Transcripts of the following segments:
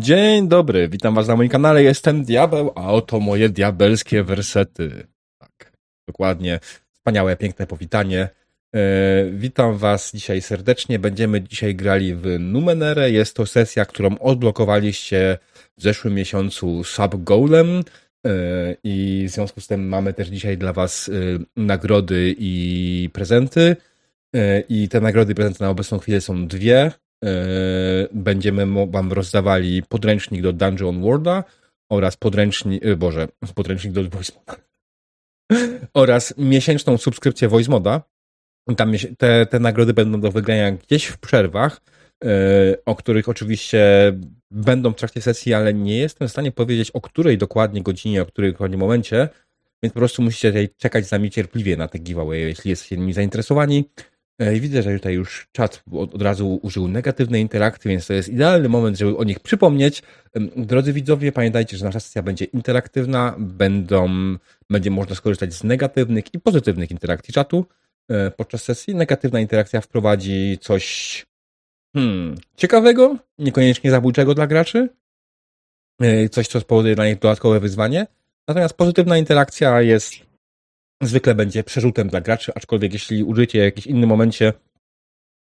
Dzień dobry, witam was na moim kanale, jestem Diabeł, a oto moje diabelskie wersety. Tak, dokładnie, wspaniałe, piękne powitanie. E, witam was dzisiaj serdecznie, będziemy dzisiaj grali w Numenerę, jest to sesja, którą odblokowaliście w zeszłym miesiącu Subgolem e, i w związku z tym mamy też dzisiaj dla was e, nagrody i prezenty. I te nagrody i prezenty na obecną chwilę są dwie. E, będziemy wam rozdawali podręcznik do Dungeon Worlda oraz podręcznik, e, boże, podręcznik do VoiceModa oraz miesięczną subskrypcję VoiceModa. Tam te, te nagrody będą do wygrania gdzieś w przerwach, e, o których oczywiście będą w trakcie sesji, ale nie jestem w stanie powiedzieć o której dokładnie godzinie, o której dokładnie momencie, więc po prostu musicie tutaj czekać z nami cierpliwie na te giveaway, jeśli jesteście nimi zainteresowani. E, I widzę, że tutaj już czat od, razu użył negatywnej interakcji, więc to jest idealny moment, żeby o nich przypomnieć. Drodzy widzowie, pamiętajcie, że nasza sesja będzie interaktywna, będą, będzie można skorzystać z negatywnych i pozytywnych interakcji czatu e, podczas sesji. Negatywna interakcja wprowadzi coś hmm, ciekawego, niekoniecznie zabójczego dla graczy, e, coś, co spowoduje dla nich dodatkowe wyzwanie. Natomiast pozytywna interakcja jest zwykle będzie przerzutem dla graczy, aczkolwiek jeśli użyjecie w jakimś innym momencie,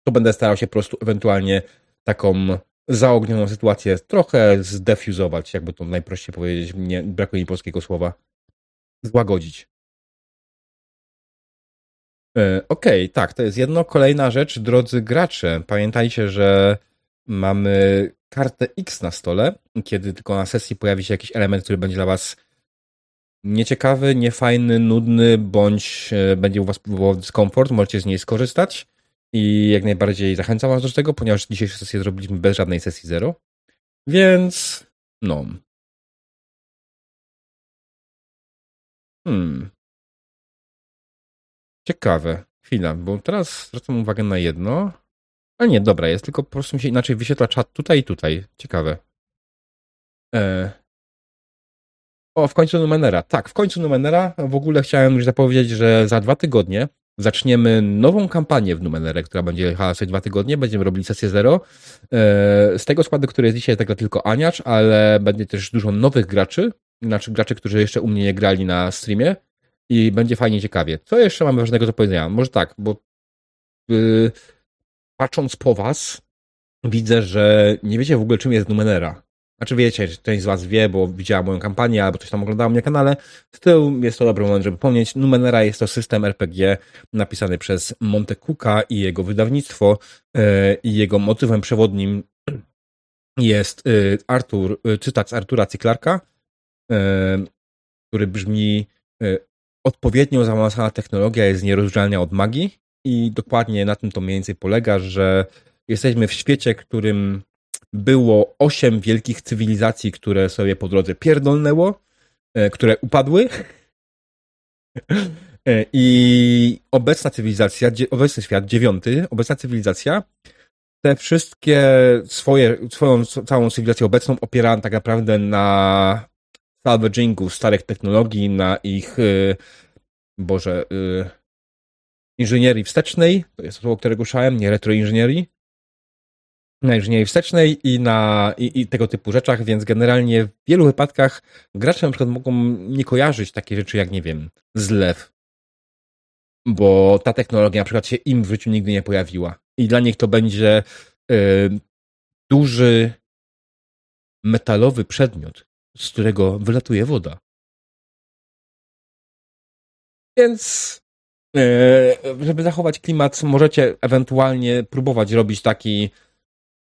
to będę starał się po prostu ewentualnie taką zaognioną sytuację trochę zdefuzować, jakby to najprościej powiedzieć, nie, brakuje mi polskiego słowa, złagodzić. E, okej, okay, tak, to jest jedno. Kolejna rzecz, drodzy gracze, pamiętajcie, że mamy kartę X na stole, kiedy tylko na sesji pojawi się jakiś element, który będzie dla was nieciekawy, niefajny, nudny, bądź e, będzie u Was próbował dyskomfort, możecie z niej skorzystać i jak najbardziej zachęcam Was do tego, ponieważ dzisiejszą sesję zrobiliśmy bez żadnej sesji zero. Więc no. Hmm. Ciekawe. Chwila, bo teraz zwracam uwagę na jedno. Ale nie, dobra, jest tylko po prostu mi się inaczej wyświetla czat tutaj i tutaj. Ciekawe. E, o, w końcu Numenera. Tak, w końcu Numenera. W ogóle chciałem już zapowiedzieć, że za dwa tygodnie zaczniemy nową kampanię w Numenerę, która będzie jechała sobie dwa tygodnie. Będziemy robili sesję zero. E, z tego składu, który jest dzisiaj, tak tylko Aniacz, ale będzie też dużo nowych graczy, znaczy graczy, którzy jeszcze u mnie nie grali na streamie i będzie fajnie ciekawie. Co jeszcze mamy ważnego do powiedzenia? Może tak, bo yy, patrząc po was, widzę, że nie wiecie w ogóle, czym jest Numenera. Znaczy wiecie, część z was wie, bo widziała moją kampanię, albo coś tam oglądała mnie na kanale. Z tyłu jest to dobry moment, żeby pomnieć. Numenera jest to system RPG napisany przez Monte Cooka i jego wydawnictwo yy, i jego motywem przewodnim jest yy, Artur, yy, cytat z Artura Cyklarka, który brzmi odpowiednio zaawansowana technologia jest nierozdzielna od magii i dokładnie na tym to mniej więcej polega, że jesteśmy w świecie, którym było osiem wielkich cywilizacji, które sobie po drodze pierdolnęło, e, które upadły. E, I obecna cywilizacja, obecny świat, dziewiąty, obecna cywilizacja, te wszystkie swoje, swoją całą cywilizację obecną opiera tak naprawdę na salvagingu starych technologii, na ich, e, Boże, inżynierii wstecznej, to jest słowo, którego szałem, nie retroinżynierii, na inżynierii wstecznej i na i, i, tego typu rzeczach, więc generalnie w wielu wypadkach gracze na przykład mogą nie kojarzyć takie rzeczy jak, nie wiem, zlew. Bo ta technologia na przykład się im w życiu nigdy nie pojawiła. I dla nich to będzie y, duży metalowy przedmiot, z którego wylatuje woda. Więc y, żeby zachować klimat, możecie ewentualnie próbować robić taki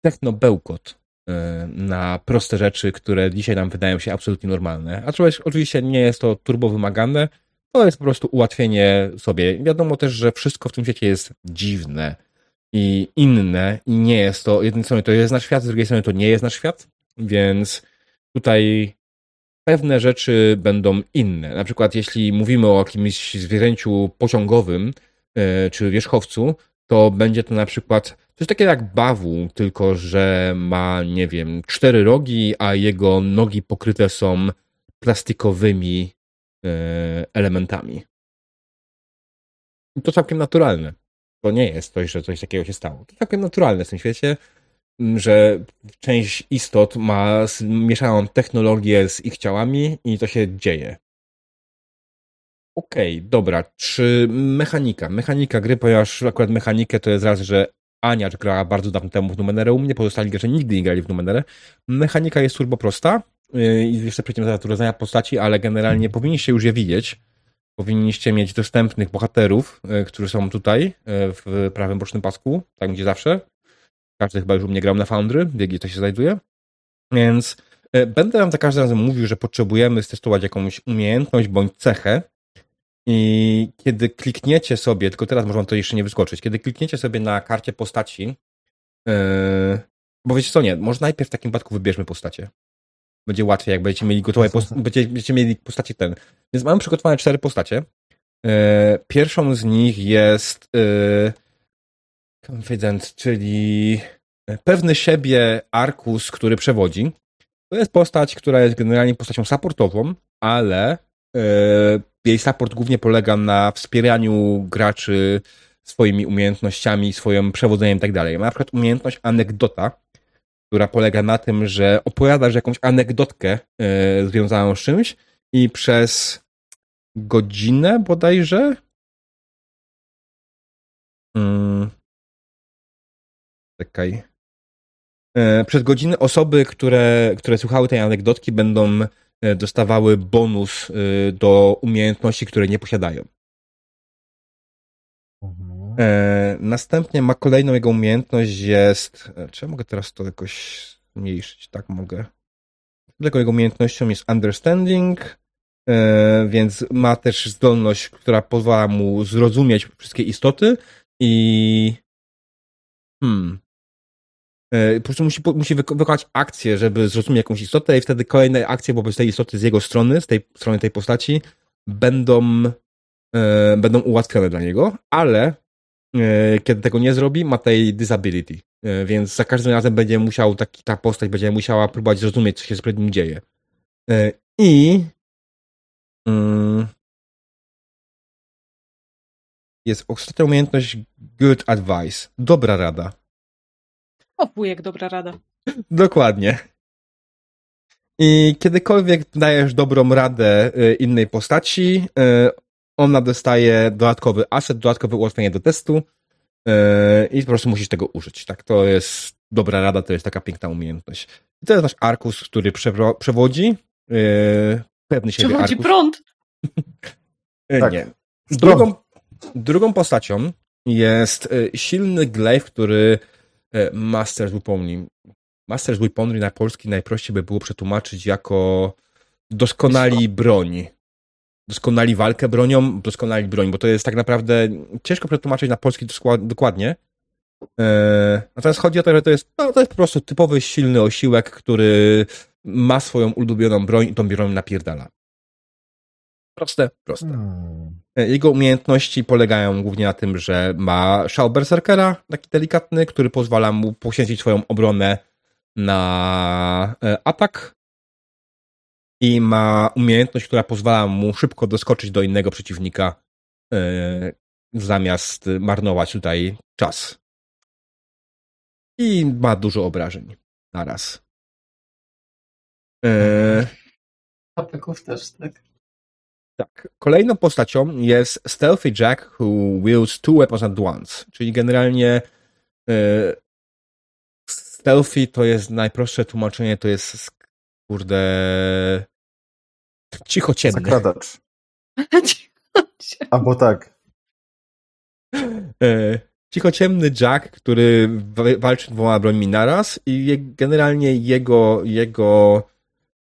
techno-bełkot e, na proste rzeczy, które dzisiaj nam wydają się absolutnie normalne. A oczywiście nie jest to turbo wymagane, to jest po prostu ułatwienie sobie. Wiadomo też, że wszystko w tym świecie jest dziwne i inne i nie jest to, jednej strony to jest nasz świat, z drugiej strony to nie jest nasz świat, więc tutaj pewne rzeczy będą inne. Na przykład jeśli mówimy o jakimś zwierzęciu pociągowym e, czy wierzchowcu, to będzie to na przykład coś takiego jak bawu, tylko że ma, nie wiem, cztery rogi, a jego nogi pokryte są plastikowymi e, elementami. I to całkiem naturalne. To nie jest coś, że coś takiego się stało. To całkiem naturalne w tym świecie. że część istot ma mieszaną technologię z ich ciałami i to się dzieje. Okej, okay, dobra. Czy mechanika? Mechanika gry, ponieważ akurat mechanikę to jest raz, że Ania grała bardzo dawno temu w Numenerę u mnie, pozostali gracze nigdy nie grali w Numenerę. Mechanika jest turbo prosta yy, i jeszcze przejdziemy do rodzenia postaci, ale generalnie powinniście już je widzieć. Powinniście mieć dostępnych bohaterów, yy, którzy są tutaj yy, w prawym bocznym pasku, tak gdzie zawsze. Każdy chyba już u mnie grał na Foundry, wie to się znajduje. Więc będę wam za każdym razem mówił, że potrzebujemy stestować jakąś umiejętność bądź cechę, i kiedy klikniecie sobie, tylko teraz może wam to jeszcze nie wyskoczyć, kiedy klikniecie sobie na karcie postaci, yy, bo wiecie co, nie, może najpierw w takim wypadku wybierzmy postacie. Będzie łatwiej, jak będziecie mieli gotowe, post- będziecie, będziecie mieli postacie ten. Więc mamy przygotowane cztery postacie. Yy, pierwszą z nich jest yy, Confident, czyli pewny siebie Arkus, który przewodzi. To jest postać, która jest generalnie postacią supportową, ale jej support głównie polega na wspieraniu graczy swoimi umiejętnościami, swoim przewodzeniem i tak dalej. Ma na przykład umiejętność anegdota, która polega na tym, że opowiadasz jakąś anegdotkę e, związaną z czymś i przez godzinę bodajże hmm. Czekaj. E, przez godzinę osoby, które, które słuchały tej anegdotki będą E, dostawały bonus e, do umiejętności, które nie posiadają. Mhm. E, następnie ma kolejną jego umiejętność jest. Czy ja mogę teraz to jakoś zmniejszyć? Tak mogę. Tylko jego umiejętnością jest understanding, więc ma też zdolność, która pozwala mu zrozumieć wszystkie istoty i. Hmm. E, po prostu musi, musi wykonać akcję, żeby zrozumieć jakąś istotę i wtedy kolejne akcje wobec tej istoty z jego strony, z tej strony tej postaci będą, e, będą ułatwione dla niego, ale e, kiedy tego nie zrobi, ma tej disability, e, więc za każdym razem będzie musiał, taki, ta postać będzie musiała próbować zrozumieć, co się z nim dzieje. E, I mm, jest ostatnia umiejętność good advice, dobra rada. O, wujek, dobra rada. Dokładnie. I kiedykolwiek dajesz dobrą radę y, innej postaci, y, ona dostaje dodatkowy asset, dodatkowe ułatwienie do testu y, i po prostu musisz tego użyć. Tak, to jest dobra rada, to jest taka piękna umiejętność. I to jest nasz Arkus, który przewodzi. Pewny siebie Przewodzi Arkus. prąd. tak. Nie. Drugą, drugą postacią jest silny glaive, który E, Masters Weaponry. Masters Weaponry na polski najprościej by było przetłumaczyć jako doskonali broń. Doskonali walkę bronią, doskonali broń, bo to jest tak naprawdę ciężko przetłumaczyć na polski dokładnie. E, natomiast chodzi o to, że to jest, no, to jest po prostu typowy, silny osiłek, który ma swoją ulubioną broń i tą broń napierdala. Proste, proste. Hmm. Jego umiejętności polegają głównie na tym, że ma szał berserkera, taki delikatny, który pozwala mu poświęcić swoją obronę na e, atak i ma umiejętność, która pozwala mu szybko doskoczyć do innego przeciwnika e, zamiast marnować tutaj czas. I ma dużo obrażeń naraz. E... Ataków też, tak? Tak. Kolejną postacią jest Stealthy Jack, who wields two weapons at once. Czyli generalnie yy, stealthy to jest najprostsze tłumaczenie, to jest kurde cichociemny. Zakradacz. Albo tak. Yy, cichociemny Jack, który walczy dwoma brońmi naraz i generalnie jego jego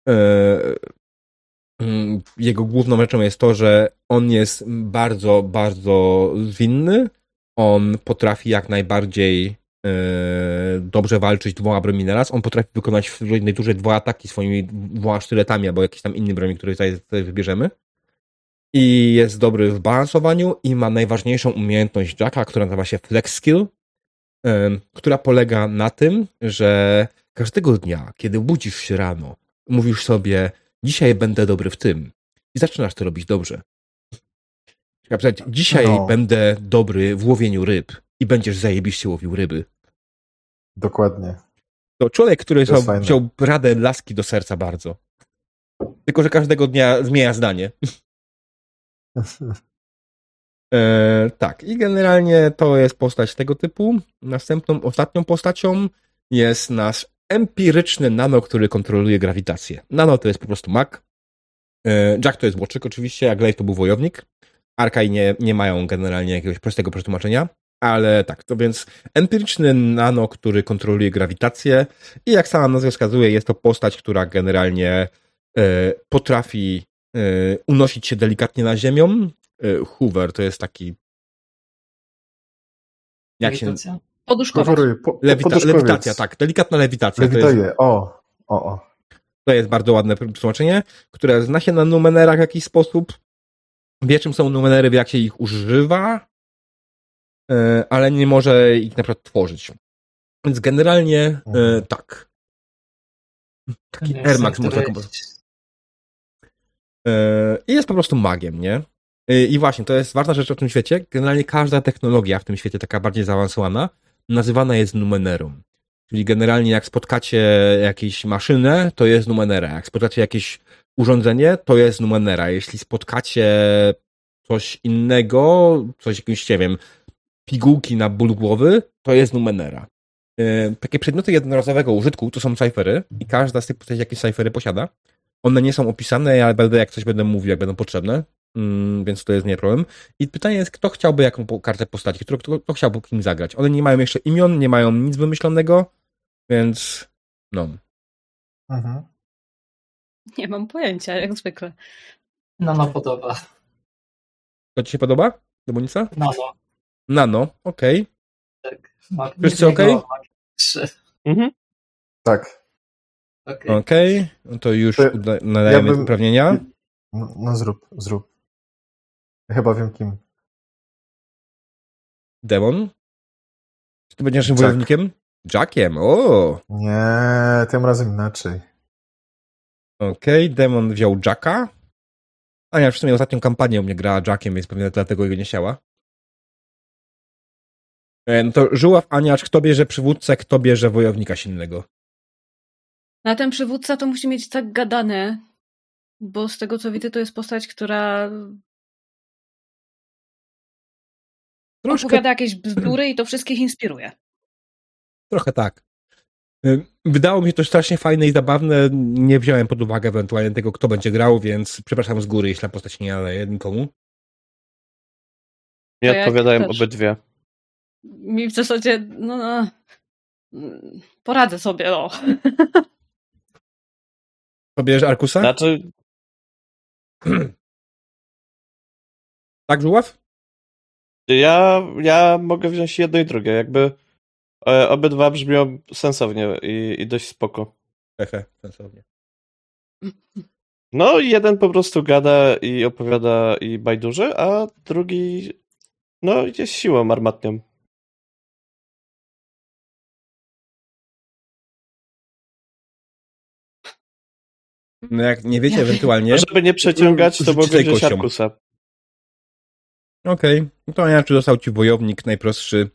yy, jego główną rzeczą jest to, że on jest bardzo, bardzo zwinny. On potrafi jak najbardziej e, dobrze walczyć dwoma broni naraz. On potrafi wykonać w turze dwa ataki swoimi dwoma sztyletami albo jakieś tam innymi broni, tutaj, tutaj wybierzemy. I jest dobry w balansowaniu i ma najważniejszą umiejętność Jacka, która nazywa się Flex Skill, e, która polega na tym, że każdego dnia, kiedy budzisz się rano, mówisz sobie dzisiaj będę dobry w tym. I zaczynasz to robić dobrze. Dzisiaj no. będę dobry w łowieniu ryb i będziesz zajebiście łowił ryby. Dokładnie. To człowiek, który To wziął radę laski do serca bardzo. Tylko, że każdego dnia zmienia zdanie. E, tak, i generalnie to jest postać tego typu. Następną, ostatnią postacią jest nasz empiryczny nano, który kontroluje grawitację. Nano to jest po prostu mag. E, Jack to jest łoczyk oczywiście, a Glaive to był wojownik. Arkaj nie, nie mają generalnie jakiegoś prostego przetłumaczenia, ale tak, to więc empiryczny nano, który kontroluje grawitację i jak sama nazwa wskazuje, jest to postać, która generalnie e, potrafi e, unosić się delikatnie na ziemią. Hoover to jest taki jak się... Poduszkowa. Hoveruję, po, po, Lewita, lewitacja, tak, delikatna lewitacja. To jest, o, o, o. to jest bardzo ładne tłumaczenie, które zna się na numenerach w jakiś sposób. Wie, czym są numenery, wie, jak się ich używa, e, ale nie może ich na przykład tworzyć. Więc generalnie e, Mhm. tak. Taki Air Max można komponować. E, I jest po prostu magiem, nie? I właśnie, to jest ważna rzecz w tym świecie. Generalnie każda technologia w tym świecie, taka bardziej zaawansowana, nazywana jest numenerą. Czyli generalnie jak spotkacie jakąś maszynę, to jest numenera. Jak spotkacie jakieś urządzenie, to jest numenera. Jeśli spotkacie coś innego, coś jakieś, nie wiem, pigułki na ból głowy, to jest numenera. E, Takie przedmioty jednorazowego użytku to są cyfery i każda z tych postaci jakieś cyfery posiada. One nie są opisane, ja będę jak coś będę mówił, jak będą potrzebne, mm, więc to jest nie problem. I pytanie jest, kto chciałby jaką kartę postaci, kto, kto, kto chciałby kim zagrać. One nie mają jeszcze imion, nie mają nic wymyślonego, więc no. Mhm. Nie mam pojęcia, jak zwykle. Nano podoba. To ci się podoba? Demonica? Nano. Nano, okej. Tak. Ma, Wszyscy okej? Mhm. Tak. Okej. Okej, no to już To nadajemy ja bym- uprawnienia. No, no zrób, zrób. Ja chyba wiem kim. Demon? Czy ty będziesz naszym Jack. wojownikiem? Jackiem, o! Nie, tym razem inaczej. Okej, Demon wziął Jacka. Ania w sumie ostatnią kampanię u mnie grała Jackiem, więc pewnie dlatego jego nie chciała. E, No to Żuław, Aniacz, kto bierze przywódcę, kto bierze wojownika silnego? Na ten przywódca to musi mieć tak gadane, bo z tego co widzę, to jest postać, która Troszkę, opowiada jakieś bzdury i to wszystkich inspiruje. trochę tak. Wydało mi się to strasznie fajne i zabawne. Nie wziąłem pod uwagę ewentualnie tego, kto będzie grał, więc przepraszam z góry, jeśli ta postać nie nadaje nikomu. Nie ja odpowiadają też. obydwie. Mi w zasadzie, no, no poradzę sobie. To bierze Arkusa? Znaczy, Tak, Żuław? Ja, ja mogę wziąć jedno i drugie. Jakby e, obydwa brzmią sensownie i, i dość spoko. Hehe, sensownie. No, jeden po prostu gada i opowiada i bajdurzy, a drugi no jest siłą armatnią. No jak nie wiecie ewentualnie... Żeby nie przeciągać, to mogę wziąć. Arkusa. Okej, no to Aniaczu dostał ci wojownik najprostszy.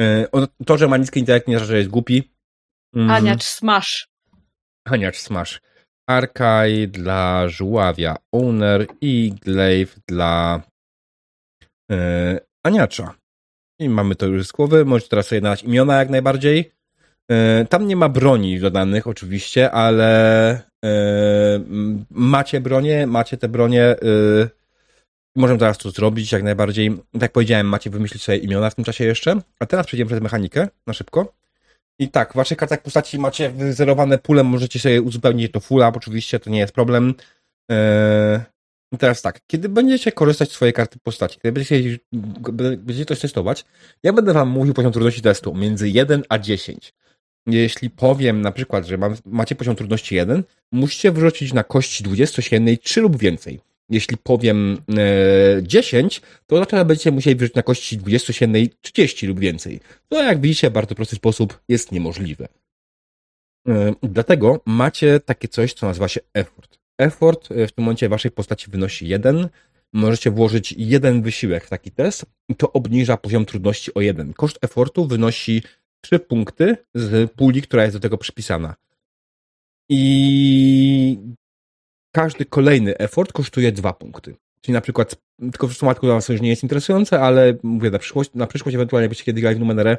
E, To, że ma niski intelekt nie znaczy, że jest głupi. Mm, Aniacz, smash. Aniacz Smash. Arkaj dla żuławia Owner i Glaive dla e, Aniacza. I mamy to już z głowy. Możecie teraz sobie nadać imiona jak najbardziej. E, tam nie ma broni dodanych oczywiście, ale m, macie bronię, macie te bronie. E, możemy teraz to zrobić jak najbardziej. Tak jak powiedziałem, macie wymyślić sobie imiona w tym czasie jeszcze. A teraz przejdziemy przez mechanikę na szybko. I tak, w waszych kartach postaci macie wyzerowane pule, możecie sobie uzupełnić to fulla, oczywiście, to nie jest problem. Eee, I teraz tak, kiedy będziecie korzystać z swojej karty postaci, kiedy będziecie, będziecie coś testować, ja będę wam mówił poziom trudności testu między 1 a 10. Jeśli powiem na przykład, że mam, macie poziom trudności 1, musicie wrzucić na kości 20-siennej 3 lub więcej. Jeśli powiem e, 10, to znaczy, że będziecie musieli wrzucić na kości 20-siennej 30 lub więcej. To jak widzicie, w bardzo prosty sposób jest niemożliwe. E, Dlatego macie takie coś, co nazywa się effort. Effort e, w tym momencie waszej postaci wynosi 1. Możecie włożyć jeden wysiłek w taki test to obniża poziom trudności o 1. Koszt effortu wynosi trzy punkty z puli, która jest do tego przypisana. I każdy kolejny effort kosztuje dwa punkty. Czyli na przykład, tylko w przypadku dla nas to już nie jest interesujące, ale mówię, na przyszłość, na przyszłość ewentualnie byście kiedy grali w numerę,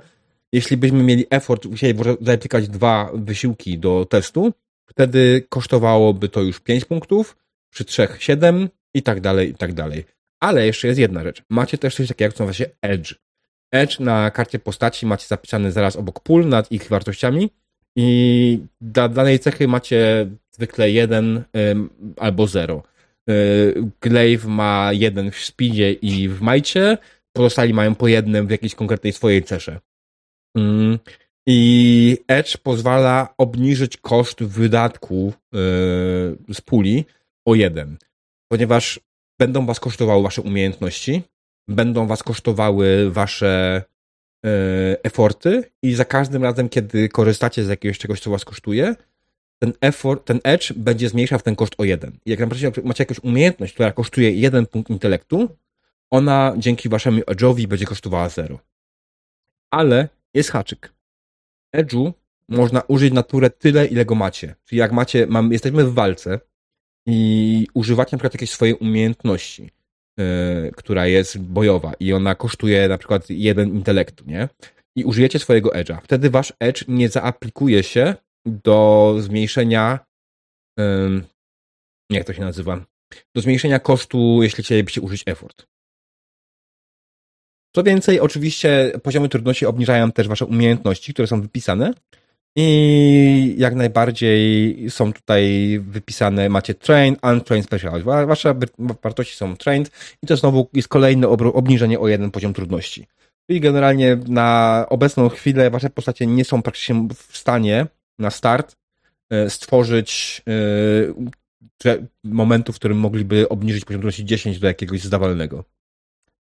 jeśli byśmy mieli effort, musieli zaaplikać dwa wysiłki do testu, wtedy kosztowałoby to już 5 punktów, przy trzech 7 i tak dalej, i tak dalej. Ale jeszcze jest jedna rzecz. Macie też coś takiego, jak nazywa się Edge. Edge na karcie postaci macie zapisany zaraz obok pól nad ich wartościami i dla danej cechy macie zwykle 1 albo 0. Y, Glaive ma jeden w speedzie i w majcie, pozostali mają po jednym w jakiejś konkretnej swojej cesze. Mm. I Edge pozwala obniżyć koszt wydatku y, z puli o jeden, ponieważ będą was kosztowały wasze umiejętności, będą was kosztowały wasze eforty i za każdym razem, kiedy korzystacie z jakiegoś czegoś, co was kosztuje, ten effort, ten edge będzie zmniejszał ten koszt o jeden. I jak na przykład macie jakąś umiejętność, która kosztuje jeden punkt intelektu, ona dzięki waszemu edge'owi będzie kosztowała zero. Ale jest haczyk. Edge'u można użyć naturę tyle, ile go macie. Czyli jak macie, mam, jesteśmy w walce i używacie na przykład jakiejś swojej umiejętności, która jest bojowa i ona kosztuje na przykład jeden intelektu, nie? I użyjecie swojego edge'a. Wtedy wasz edge nie zaaplikuje się do zmniejszenia yy, jak to się nazywa? Do zmniejszenia kosztu, jeśli chcielibyście użyć effort. Co więcej, oczywiście poziomy trudności obniżają też wasze umiejętności, które są wypisane i jak najbardziej są tutaj wypisane, macie train, untrained, specialized. Wasze wartości są trained i to znowu jest kolejne obniżenie o jeden poziom trudności. Czyli generalnie na obecną chwilę wasze postacie nie są praktycznie w stanie na start e, stworzyć e, momentu, w którym mogliby obniżyć poziom trudności 10 do jakiegoś zdawalnego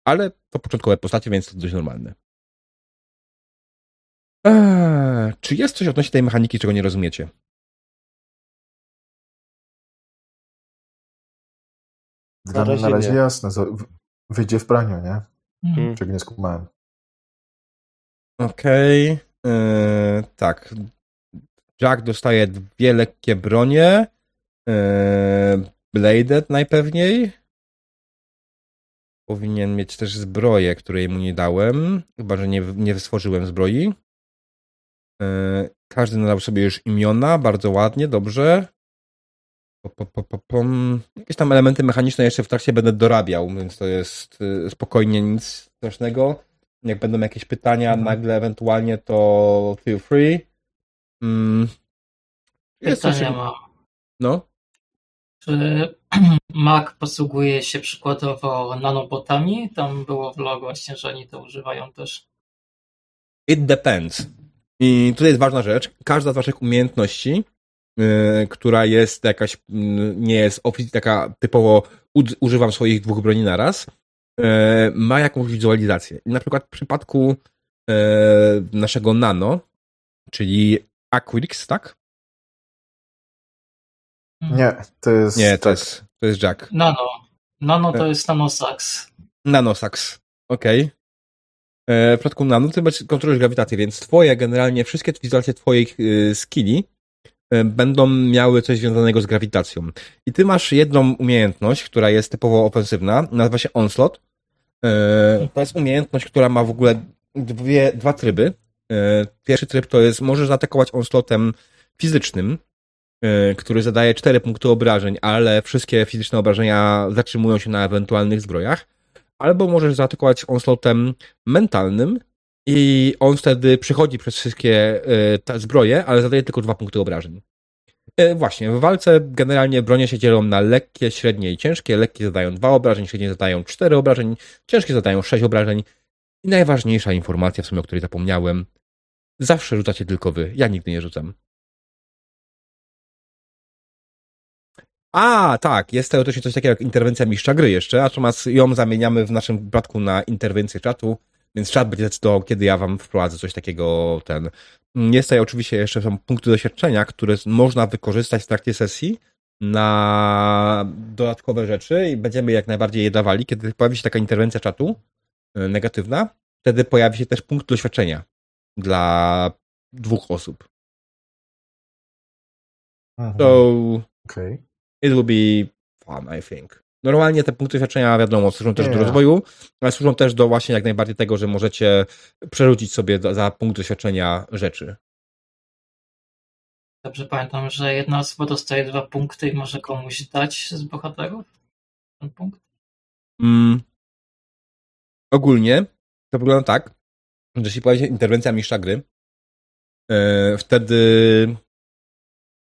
ale to początkowe postacie, więc to dość normalne. Eee, czy jest coś odnośnie tej mechaniki, czego nie rozumiecie? Dla mnie na razie jasne. Wyjdzie w praniu, nie? Mhm. Czego nie skumałem. Okej. Okay. Eee, tak. Jack dostaje dwie lekkie bronie. Eee, Bladed najpewniej powinien mieć też zbroję, której mu nie dałem, chyba że nie, nie wyswożyłem zbroi. E, każdy nadał sobie już imiona, bardzo ładnie, dobrze. Po, po, po. Jakieś tam elementy mechaniczne jeszcze w trakcie będę dorabiał, więc to jest e, spokojnie nic strasznego. Jak będą jakieś pytania mhm. nagle ewentualnie, to feel free. Mm. Jest coś... mam. No? Czy Mac posługuje się przykładowo nanobotami? Tam było w logo właśnie, że oni to używają też. It depends. I tutaj jest ważna rzecz. Każda z waszych umiejętności, yy, która jest jakaś, yy, nie jest taka typowo używam swoich dwóch broni naraz, yy, ma jakąś wizualizację. I na przykład w przypadku yy, naszego nano, czyli Aquirix, tak? Nie, to jest. Nie, to, tak. jest, to jest Jack. Nano. Nano to e. jest Nanosax. Nanosax. Okej. Okay. E, przypadku Nano ty masz kontrolę grawitacji, więc twoje, generalnie wszystkie wizualizacje twoich y, skilli y, będą miały coś związanego z grawitacją. I ty masz jedną umiejętność, która jest typowo ofensywna, nazywa się Onslaught. Y, to jest umiejętność, która ma w ogóle dwie, dwa tryby. Pierwszy tryb to jest, możesz zaatakować Onslaughtem fizycznym, który zadaje 4 punkty obrażeń, ale wszystkie fizyczne obrażenia zatrzymują się na ewentualnych zbrojach. Albo możesz zaatakować onslaughtem mentalnym i on wtedy przechodzi przez wszystkie y, te zbroje, ale zadaje tylko 2 punkty obrażeń. Y, właśnie, w walce generalnie bronie się dzielą na lekkie, średnie i ciężkie. Lekkie zadają 2 obrażeń, średnie zadają 4 obrażeń, ciężkie zadają 6 obrażeń. I najważniejsza informacja, w sumie o której zapomniałem, zawsze rzucacie tylko wy. Ja nigdy nie rzucam. A, tak, jest teoretycznie coś takiego jak interwencja mistrza gry jeszcze, natomiast ją zamieniamy w naszym przypadku na interwencję czatu, więc czat będzie decydował, kiedy ja wam wprowadzę coś takiego, ten. Jest tutaj oczywiście jeszcze są punkty doświadczenia, które można wykorzystać w trakcie sesji na dodatkowe rzeczy i będziemy jak najbardziej je dawali, kiedy pojawi się taka interwencja czatu e, negatywna, wtedy pojawi się też punkt doświadczenia. dla dwóch osób. Mhm. So okay. It will be fun, I think. Normalnie te punkty doświadczenia, wiadomo, służą też yeah. do rozwoju, ale służą też do właśnie jak najbardziej tego, że możecie przerzucić sobie za punkt doświadczenia rzeczy. Dobrze pamiętam, że jedna osoba dostaje dwa punkty i może komuś dać z bohaterów ten punkt? Mm. Ogólnie to wygląda tak, że jeśli pojawi się interwencja mistrza gry, yy, wtedy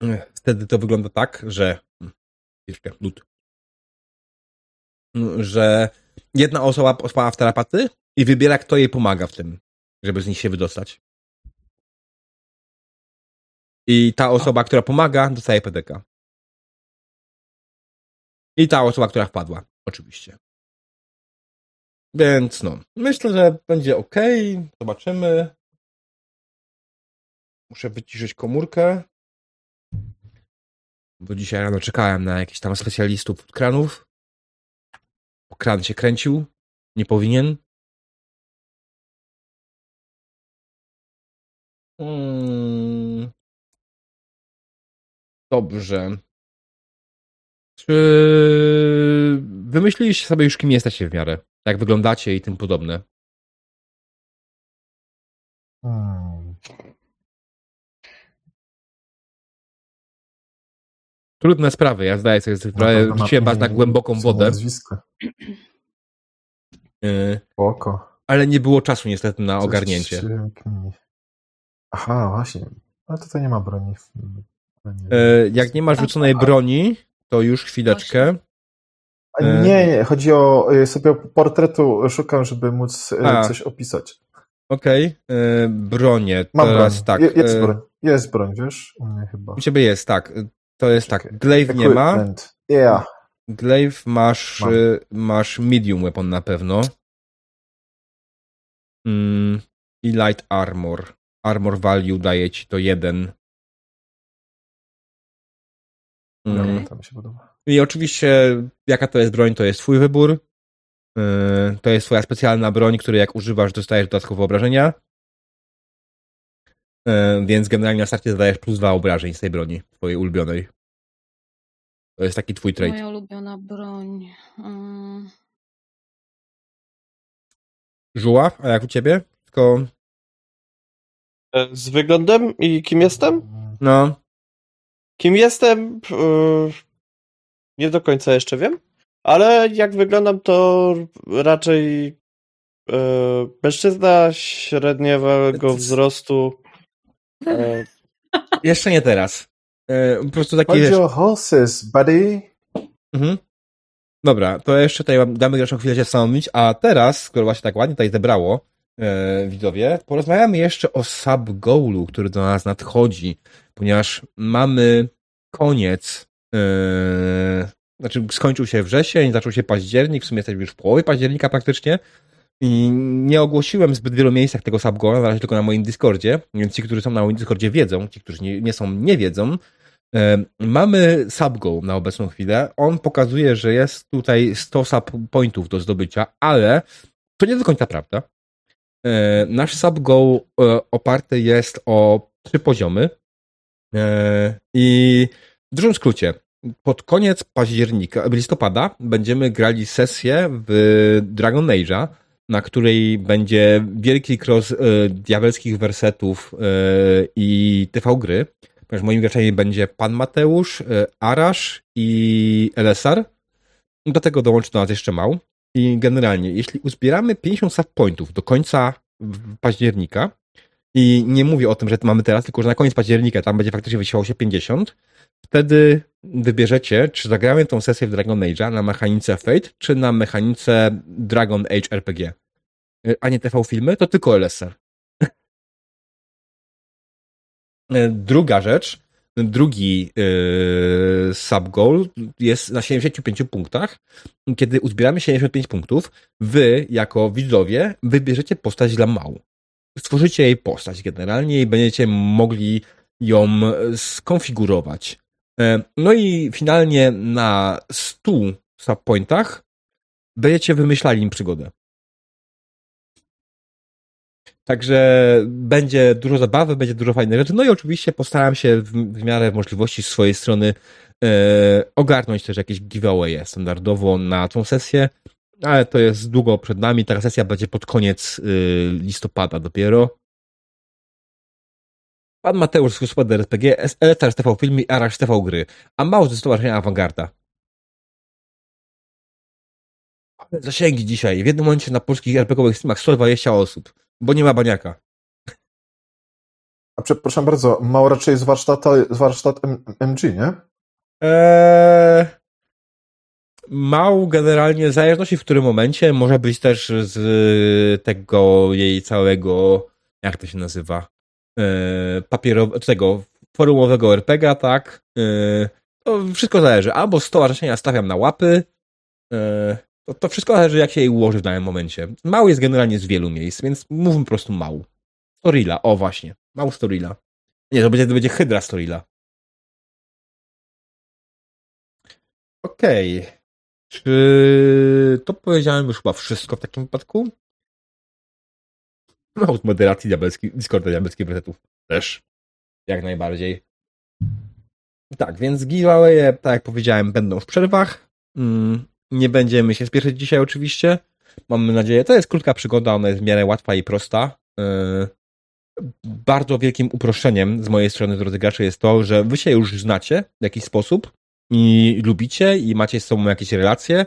yy, wtedy to wygląda tak, że chwilkę, lód, że jedna osoba spała w terapaty i wybiera, kto jej pomaga w tym, żeby z nich się wydostać. I ta osoba, która pomaga, dostaje PDK. I ta osoba, która wpadła, oczywiście. Więc no, myślę, że będzie ok. Zobaczymy. Muszę wyciszyć komórkę. Bo dzisiaj rano czekałem na jakichś tam specjalistów od kranów. Kran się kręcił. Nie powinien. Hmm. Dobrze. Czy wymyśliliście sobie już, kim jesteście w miarę? Jak wyglądacie i tym podobne? Hmm. Trudne sprawy, ja zdaję sobie sprawę, wrzuciłem was na głęboką wodę. Nazwisko. Y, Oko. Ale nie było czasu niestety na Coś ogarnięcie. Aha, właśnie. Ale tutaj nie ma broni. E, jak nie masz rzuconej broni, to już chwileczkę. Nie, nie, chodzi o y, sobie portretu szukam, żeby móc y, A. coś opisać. Okej, okay. bronie. Mam Teraz broń. tak. jest broń. Jest broń, wiesz? U mnie chyba. U ciebie jest, tak. To jest tak. Glaive nie ma. Yeah. Glaive masz, masz medium weapon na pewno. Mm, I light armor. Armor value daje ci to jeden. Mm. No, to mi się podoba. I oczywiście, jaka to jest broń, to jest twój wybór. Yy, to jest twoja specjalna broń, której jak używasz, dostajesz dodatkowe obrażenia. Więc generalnie na starcie zadajesz plus dwa obrażeń z tej broni, twojej ulubionej. To jest taki twój trade. Moja ulubiona broń. Żuła? A jak u ciebie? Tylko... E, z wyglądem i kim jestem? No. Kim jestem? E, nie do końca jeszcze wiem, ale jak wyglądam, to raczej e, mężczyzna średniego wzrostu. Jeszcze nie teraz. po prostu taki. Hold your horses, buddy. Mhm. Dobra, to jeszcze tutaj damy graczom chwilę się zastanowić, a teraz, skoro właśnie tak ładnie tutaj zebrało e, widzowie, porozmawiamy jeszcze o sub-goalu, który do nas nadchodzi, ponieważ mamy koniec, e, znaczy skończył się wrzesień, zaczął się październik, w sumie jesteśmy już w połowie października praktycznie i nie ogłosiłem zbyt wielu miejscach tego sub-goala, na razie tylko na moim Discordzie, więc ci, którzy są na moim Discordzie wiedzą, ci, którzy nie, nie są, nie wiedzą, Mamy subgo na obecną chwilę. On pokazuje, że jest tutaj 100 subpointów do zdobycia, ale to nie do końca prawda. Nasz subgo e, oparty jest o trzy poziomy e, i w dużym skrócie, pod koniec października, listopada będziemy grali sesję w Dragon Age'a, na której będzie wielki cross e, diabelskich wersetów i TV gry ponieważ moimi graczami będzie Pan Mateusz, e, Arasz i LSR. Do tego dołączy do nas jeszcze Mał. I generalnie, jeśli uzbieramy 50 sub pointów do końca października, i nie mówię o tym, że mamy teraz, tylko że na koniec października tam będzie faktycznie wysiłało się 50, wtedy wybierzecie, czy zagramy tą sesję w Dragon Age'a na mechanice Fate, czy na mechanice Dragon Age RPG. E, a nie TV filmy, to tylko LSR. E, druga rzecz, drugi yy, subgoal jest na 75 punktach. Kiedy uzbieramy 75 punktów, wy, jako widzowie, wybierzecie postać dla mału. Stworzycie jej postać generalnie i będziecie mogli ją skonfigurować. Yy, no i finalnie na 100 subpointach będziecie wymyślali im przygodę. Także będzie dużo zabawy, będzie dużo fajnych rzeczy. No i oczywiście postaram się w, w miarę możliwości z swojej strony e, ogarnąć też jakieś giveawaye standardowo na tą sesję, ale to jest długo przed nami. Ta sesja będzie pod koniec y, listopada dopiero. Pan Mateusz z Gospody RPG, Eletar z TV Film i Arash z TV Gry, a mało ze Stowarzyszenia Awangarda. Zasięgi dzisiaj. W jednym momencie na polskich RPGowych streamach 120 osób, bo nie ma baniaka. A przepraszam bardzo, mało raczej z, warsztata, z warsztat MG, nie? Eee, mał generalnie, w zależności w którym momencie, może być też z tego jej całego, jak to się nazywa, papierowego, tego forumowego RPGa, tak? Eee, to wszystko zależy. Albo stowarzyszenia stawiam na łapy, eee, to, to wszystko zależy, jak się jej ułoży w danym momencie. Mał jest generalnie z wielu miejsc, więc mówmy po prostu mał. Storila, o właśnie. Mał Storila. Nie, to będzie, to będzie Hydra Storila. Okej. Okay. Czy to powiedziałem już chyba wszystko w takim wypadku? No, z moderacji diabelskiej, Discorda diabelskich presetów też. Jak najbardziej. Tak, więc giveawaye, tak jak powiedziałem, będą w przerwach. Mm, nie będziemy się spieszyć dzisiaj oczywiście. Mamy nadzieję, to jest krótka przygoda, ona jest w miarę łatwa i prosta. Yy, bardzo wielkim uproszczeniem z mojej strony, drodzy gracze, jest to, że wy się już znacie w jakiś sposób i lubicie i macie z sobą jakieś relacje.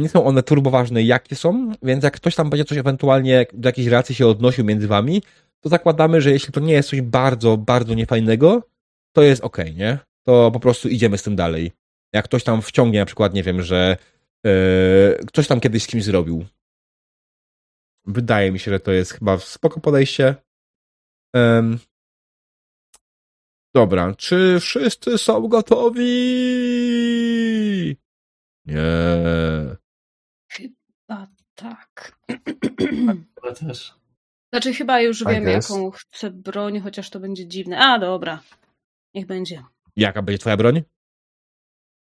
Nie są one turbo ważne, jakie są, więc jak ktoś tam będzie coś ewentualnie do jakiejś relacji się odnosił między wami, to zakładamy, że jeśli to nie jest coś bardzo, bardzo niefajnego, to jest ok, nie? To po prostu idziemy z tym dalej. Jak ktoś tam wciągnie na przykład, nie wiem, że yy, ktoś tam kiedyś z kimś zrobił. Wydaje mi się, że to jest chyba spoko podejście. Um, dobra, czy wszyscy są gotowi? Nie. Tak. Chyba też. Znaczy chyba już wiem, jaką chcę broń, chociaż to będzie dziwne. A, dobra. Niech będzie. Jaka będzie twoja broń?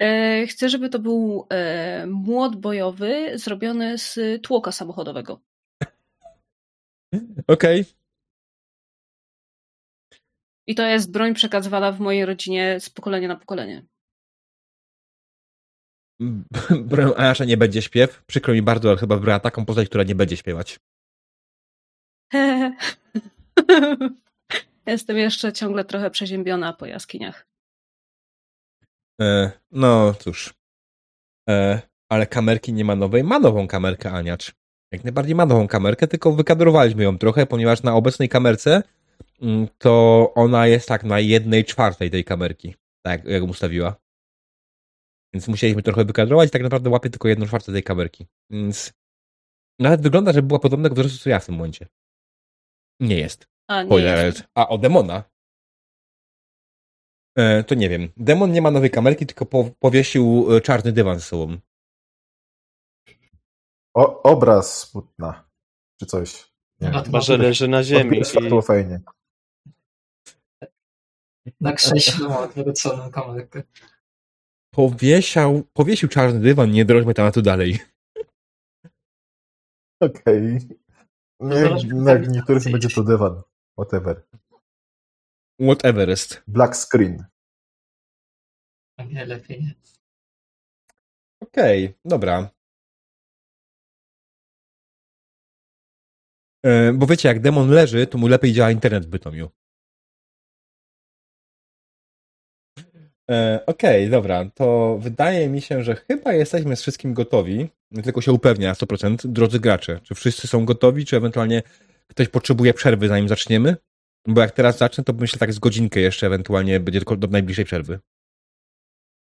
E, chcę, żeby to był e, młot bojowy zrobiony z tłoka samochodowego. Okej. I to jest broń przekazywana w mojej rodzinie z pokolenia na pokolenie. Broń Anasza nie będzie śpiew. Przykro mi bardzo, ale chyba wybrała taką postać, która nie będzie śpiewać. Jestem jeszcze ciągle trochę przeziębiona po jaskiniach. E, no cóż. E, ale kamerki nie ma nowej. Ma nową kamerkę Aniacz. Jak najbardziej ma nową kamerkę, tylko wykadrowaliśmy ją trochę, ponieważ na obecnej kamerce mm, to ona jest tak na jednej czwartej tej kamerki. Tak, jak ją ustawiła. Więc musieliśmy trochę wykadrować i tak naprawdę łapie tylko jedną czwartą tej kamerki. Więc nawet wygląda, że była podobnego wzrostu co ja w tym momencie. Nie jest. A, nie jest. A, o demona. E, to nie wiem. Demon nie ma nowej kamerki, tylko po, powiesił e, czarny dywan ze sobą. O, obraz smutna. Czy coś. Nie. Chyba, że leży na ziemi. Odbija I... światło fajnie. Na krześle ma odwróconą kamerkę. Powiesiał, powiesił czarny dywan, nie drożmy tematu dalej. Okej. Nie, Zaraz na niektórych będzie to dywan. Whatever. Whatever jest. Black screen. A nie, lepiej nie. Okej, dobra. E, bo wiecie, jak demon leży, to mu lepiej działa internet w Bytomiu. E, Okej, dobra, to wydaje mi się, że chyba jesteśmy z wszystkim gotowi. Tylko się upewnia na 100%. Drodzy gracze, czy wszyscy są gotowi, czy ewentualnie ktoś potrzebuje przerwy, zanim zaczniemy? Bo jak teraz zacznę, to myślę tak z godzinkę jeszcze ewentualnie będzie tylko do najbliższej przerwy.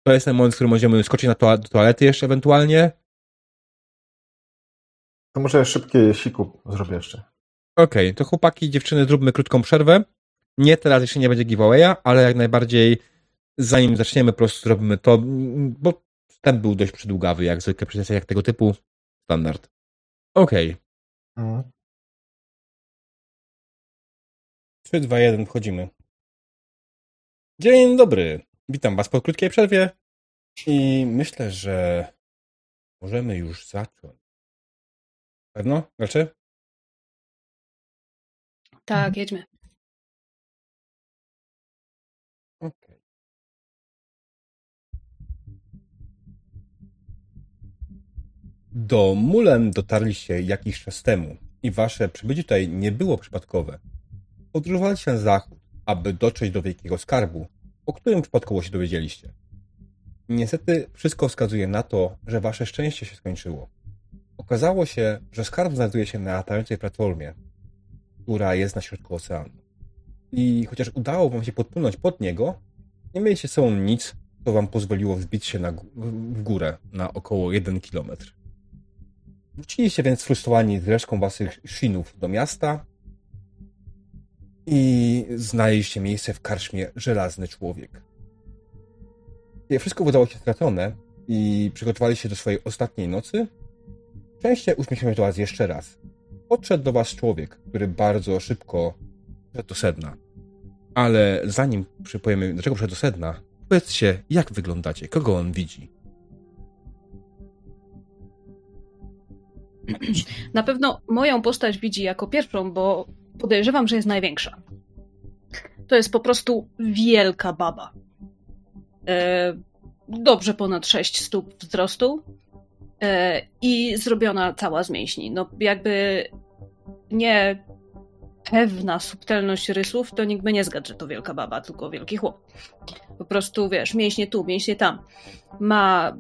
To jest ten moment, w którym możemy skoczyć na toa- do toalety jeszcze ewentualnie. To może szybkie siku zrobię jeszcze. Okej, to chłopaki, dziewczyny, zróbmy krótką przerwę. Nie, teraz jeszcze nie będzie giveawaya, ale jak najbardziej zanim zaczniemy, po prostu zrobimy to, bo ten był dość przydługawy, jak zwykle przy sesjach tego typu. Standard. Okej. Mhm. 3, 2, 1, wchodzimy. Dzień dobry. Witam Was po krótkiej przerwie i myślę, że możemy już zacząć. Pewno? Znaczy? Tak, jedźmy. Do Mulem dotarliście jakiś czas temu i wasze przybycie tutaj nie było przypadkowe. Podróżowaliście na zachód, aby dotrzeć do wielkiego skarbu, o którym przypadkowo się dowiedzieliście. Niestety wszystko wskazuje na to, że wasze szczęście się skończyło. Okazało się, że skarb znajduje się na latającej platformie, która jest na środku oceanu. I chociaż udało wam się podpłynąć pod niego, nie mieliście sobą nic, co wam pozwoliło wzbić się na, w górę na około 1 kilometr. Wróciliście więc sfrustrowani z resztką waszych shinów do miasta i znaleźliście miejsce w karczmie Żelazny Człowiek. Wszystko wydało się stracone i przygotowali się do swojej ostatniej nocy, szczęście uśmiechnął do was jeszcze raz. Podszedł do was człowiek, który bardzo szybko wszedł do sedna. Ale zanim przypowiemy, dlaczego wszedł do sedna, powiedzcie, jak wyglądacie, kogo on widzi. Na pewno moją postać widzi jako pierwszą, bo podejrzewam, że jest największa. To jest po prostu wielka baba. E, dobrze ponad 6 stóp wzrostu e, i zrobiona cała z mięśni. No jakby nie pewna subtelność rysów, to nikt by nie zgadł, że to wielka baba, tylko wielki chłop. Po prostu, wiesz, mięśnie tu, mięśnie tam. Ma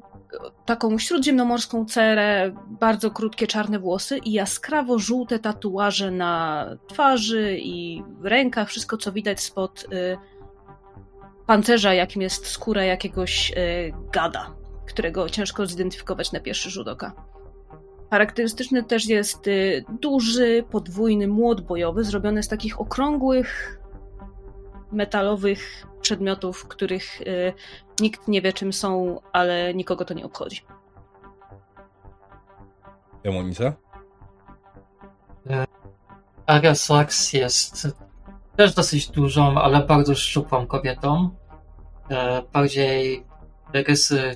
taką śródziemnomorską cerę, bardzo krótkie czarne włosy i jaskrawo żółte tatuaże na twarzy i rękach, wszystko co widać spod y, pancerza, jakim jest skóra jakiegoś y, gada, którego ciężko zidentyfikować na pierwszy rzut oka. Charakterystyczny też jest y, duży, podwójny młot bojowy, zrobiony z takich okrągłych, metalowych przedmiotów, których nikt nie wie czym są, ale nikogo to nie obchodzi. Demonica? E, Aria Sachs jest też dosyć dużą, ale bardzo szczupłą kobietą. E, bardziej rysy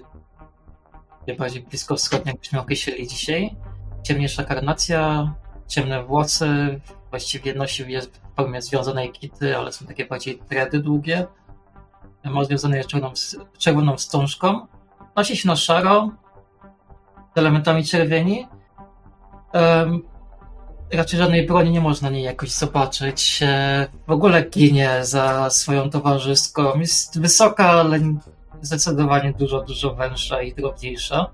bardziej blisko wschodnie, jakbyśmy określili dzisiaj. Ciemniejsza karnacja, ciemne włosy, właściwie nosi jest w formie związanej kity, ale są takie bardziej dredy długie. Ma związane czerwoną, czerwoną wstążką. Nosi się na szaro, z elementami czerwieni. Um, raczej żadnej broni nie można niej jakoś zobaczyć. E, w ogóle ginie za swoją towarzyską. Jest wysoka, ale zdecydowanie dużo, dużo węższa i drobniejsza.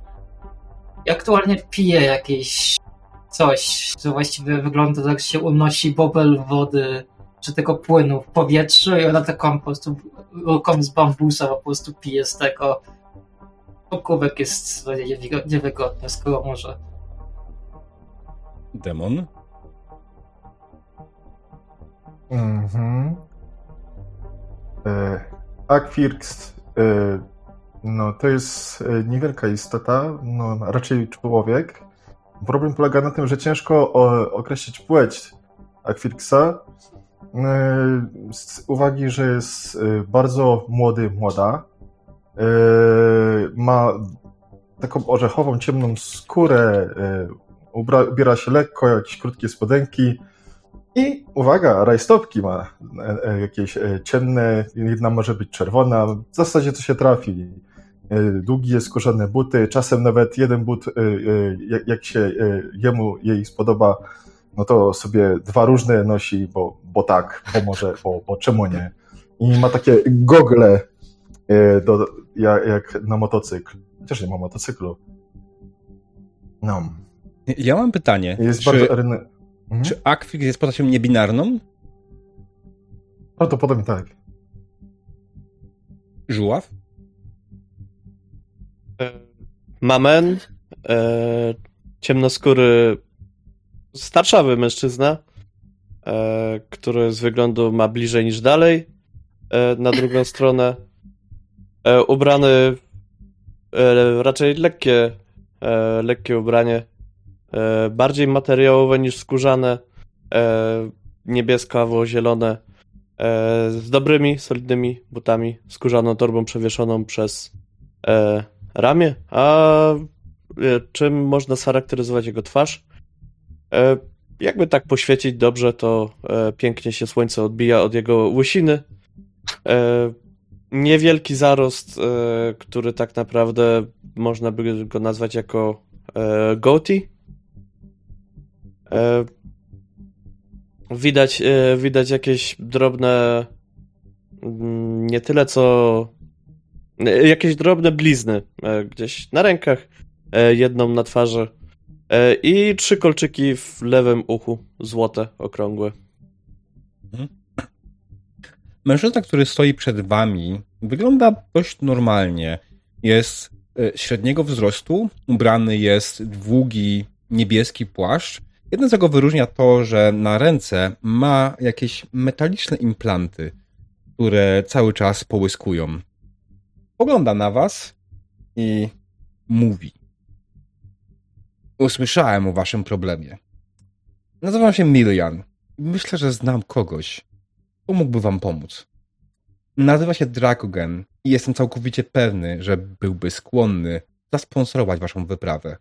I aktualnie pije jakieś coś, co właściwie wygląda tak, się unosi bobel wody, czy tego płynu w powietrzu i ona taką po prostu ruką z bambusa po prostu pije z tego. Kubek jest niewygodny, skoro może. Demon? Mhm. E, Aquirx e, no, to jest e, niewielka istota, no, raczej człowiek. Problem polega na tym, że ciężko określić płeć Aquirxa e, z uwagi, że jest e, bardzo młody, młoda. Ma taką orzechową, ciemną skórę, ubiera się lekko, jakieś krótkie spodenki i uwaga, rajstopki ma jakieś ciemne, jedna może być czerwona, w zasadzie to się trafi. E, długie, skórzane buty, czasem nawet jeden but, e, e, jak się jemu, jej spodoba, no to sobie dwa różne nosi, bo, bo tak, bo może, bo, bo czemu nie. I ma takie gogle do, jak, jak na motocykl. Chociaż nie ma motocyklu. No. Ja mam pytanie. Jest czy, bardzo mhm. Czy Aquix jest postacią niebinarną? Prawdopodobnie tak. Żuław? Mamen, e, ciemnoskóry, starszawy mężczyzna, e, który z wyglądu ma bliżej niż dalej, e, na drugą stronę, e, ubrany e, raczej lekkie, e, lekkie ubranie, bardziej materiałowe niż skórzane, niebieskawo-zielone, z dobrymi, solidnymi butami, skórzaną torbą przewieszoną przez ramię. A e, czym można scharakteryzować jego twarz? E, jakby tak poświecić dobrze, to e, pięknie się słońce odbija od jego łysiny. E, niewielki zarost, który tak naprawdę można by go nazwać jako. E, widać, widać jakieś drobne, mm, nie tyle co jakieś drobne blizny gdzieś na rękach, jedną na twarzy i trzy kolczyki w lewym uchu, złote, okrągłe. Mężczyzna, który stoi przed wami, wygląda dość normalnie. Jest e, średniego wzrostu, ubrany jest długi niebieski płaszcz. Jedno z go wyróżnia to, że na ręce ma jakieś metaliczne implanty, które cały czas połyskują. Pogląda na was i mówi. Usłyszałem o waszym problemie. Nazywam się Milian. Myślę, że znam kogoś, kto mógłby wam pomóc. Nazywa się Drakogen i jestem całkowicie pewny, że byłby skłonny zasponsorować waszą wyprawę.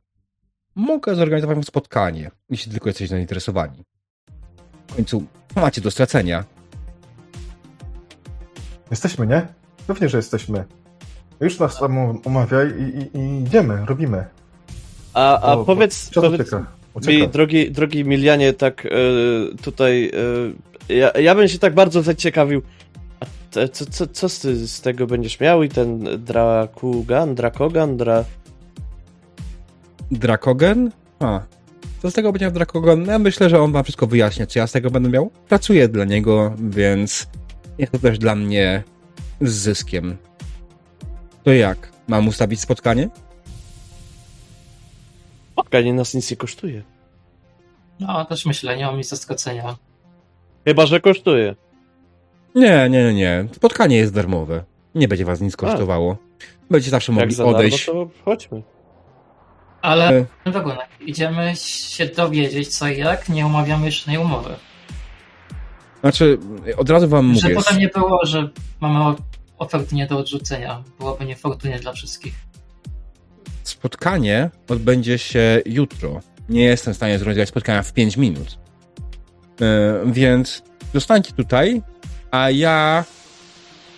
Mogę zorganizować wam spotkanie, jeśli tylko jesteście zainteresowani. W końcu macie do stracenia. Jesteśmy, nie? Pewnie, że jesteśmy. Już nas tam umawiaj i, i, i idziemy, robimy. A, a O, powiedz, powiedz mi, drogi, drogi Milianie, tak e, tutaj, e, ja, ja bym się tak bardzo zaciekawił, a te, co, co, co z, z tego będziesz miał i ten Drakugan, Drakogan, Dra... Drakogen? A, co z tego będzie miał Drakogen? Ja myślę, że on wam wszystko wyjaśnia, co ja z tego będę miał. Pracuję dla niego, więc jest to też dla mnie z zyskiem. To jak? Mam ustawić spotkanie? Spotkanie nas nic nie kosztuje. No, też myślę, nie mam nic stracenia. Chyba, że kosztuje. Nie, nie, nie, nie. Spotkanie jest darmowe. Nie będzie was nic kosztowało. Będziecie zawsze Jak mogli za darmo, odejść. to chodźmy. Ale E. wagunek, idziemy się dowiedzieć co i jak, nie umawiamy żadnej umowy. Znaczy, od razu wam Że mówię. potem nie było, że mamy oferty nie do odrzucenia. Byłoby niefortunnie dla wszystkich. Spotkanie odbędzie się jutro. Nie jestem w stanie zorganizować spotkania w 5 minut. E, więc zostańcie tutaj, a ja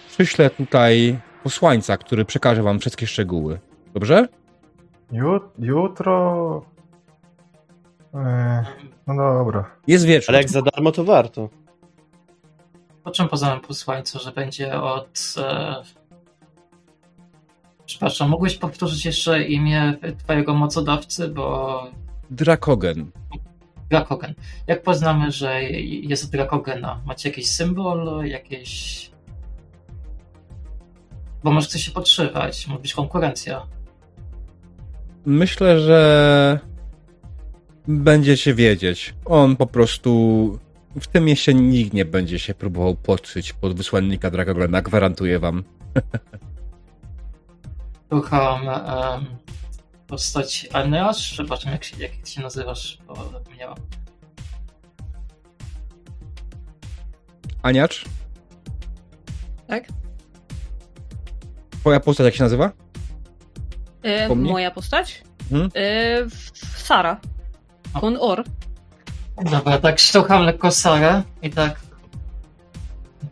przyślę tutaj posłańca, który przekaże wam wszystkie szczegóły. Dobrze? Ju, jutro... E, no dobra. Jest wieczór. Ale jak za darmo, to warto. Po czym poznałem posłańcu, że będzie od... E... Przepraszam, mógłbyś powtórzyć jeszcze imię twojego mocodawcy, bo Drakogen. Drakogen. Jak poznamy, że jest od Drakogena? Macie jakiś symbol, jakieś... Bo może chce się podszywać, może być konkurencja. Myślę, że będziecie wiedzieć. On po prostu w tym mieście nikt nie będzie się próbował podszyć pod wysłannika Drakogena, gwarantuję wam. Rucham um, postać Aneasz, przepraszam jak się, jak się nazywasz, bo zapomniałam. Aniacz, Tak? twoja postać jak się nazywa? E, moja postać? Mhm. E, Sara. Kon Or. Dobra, tak sztucham lekko Sarę i tak...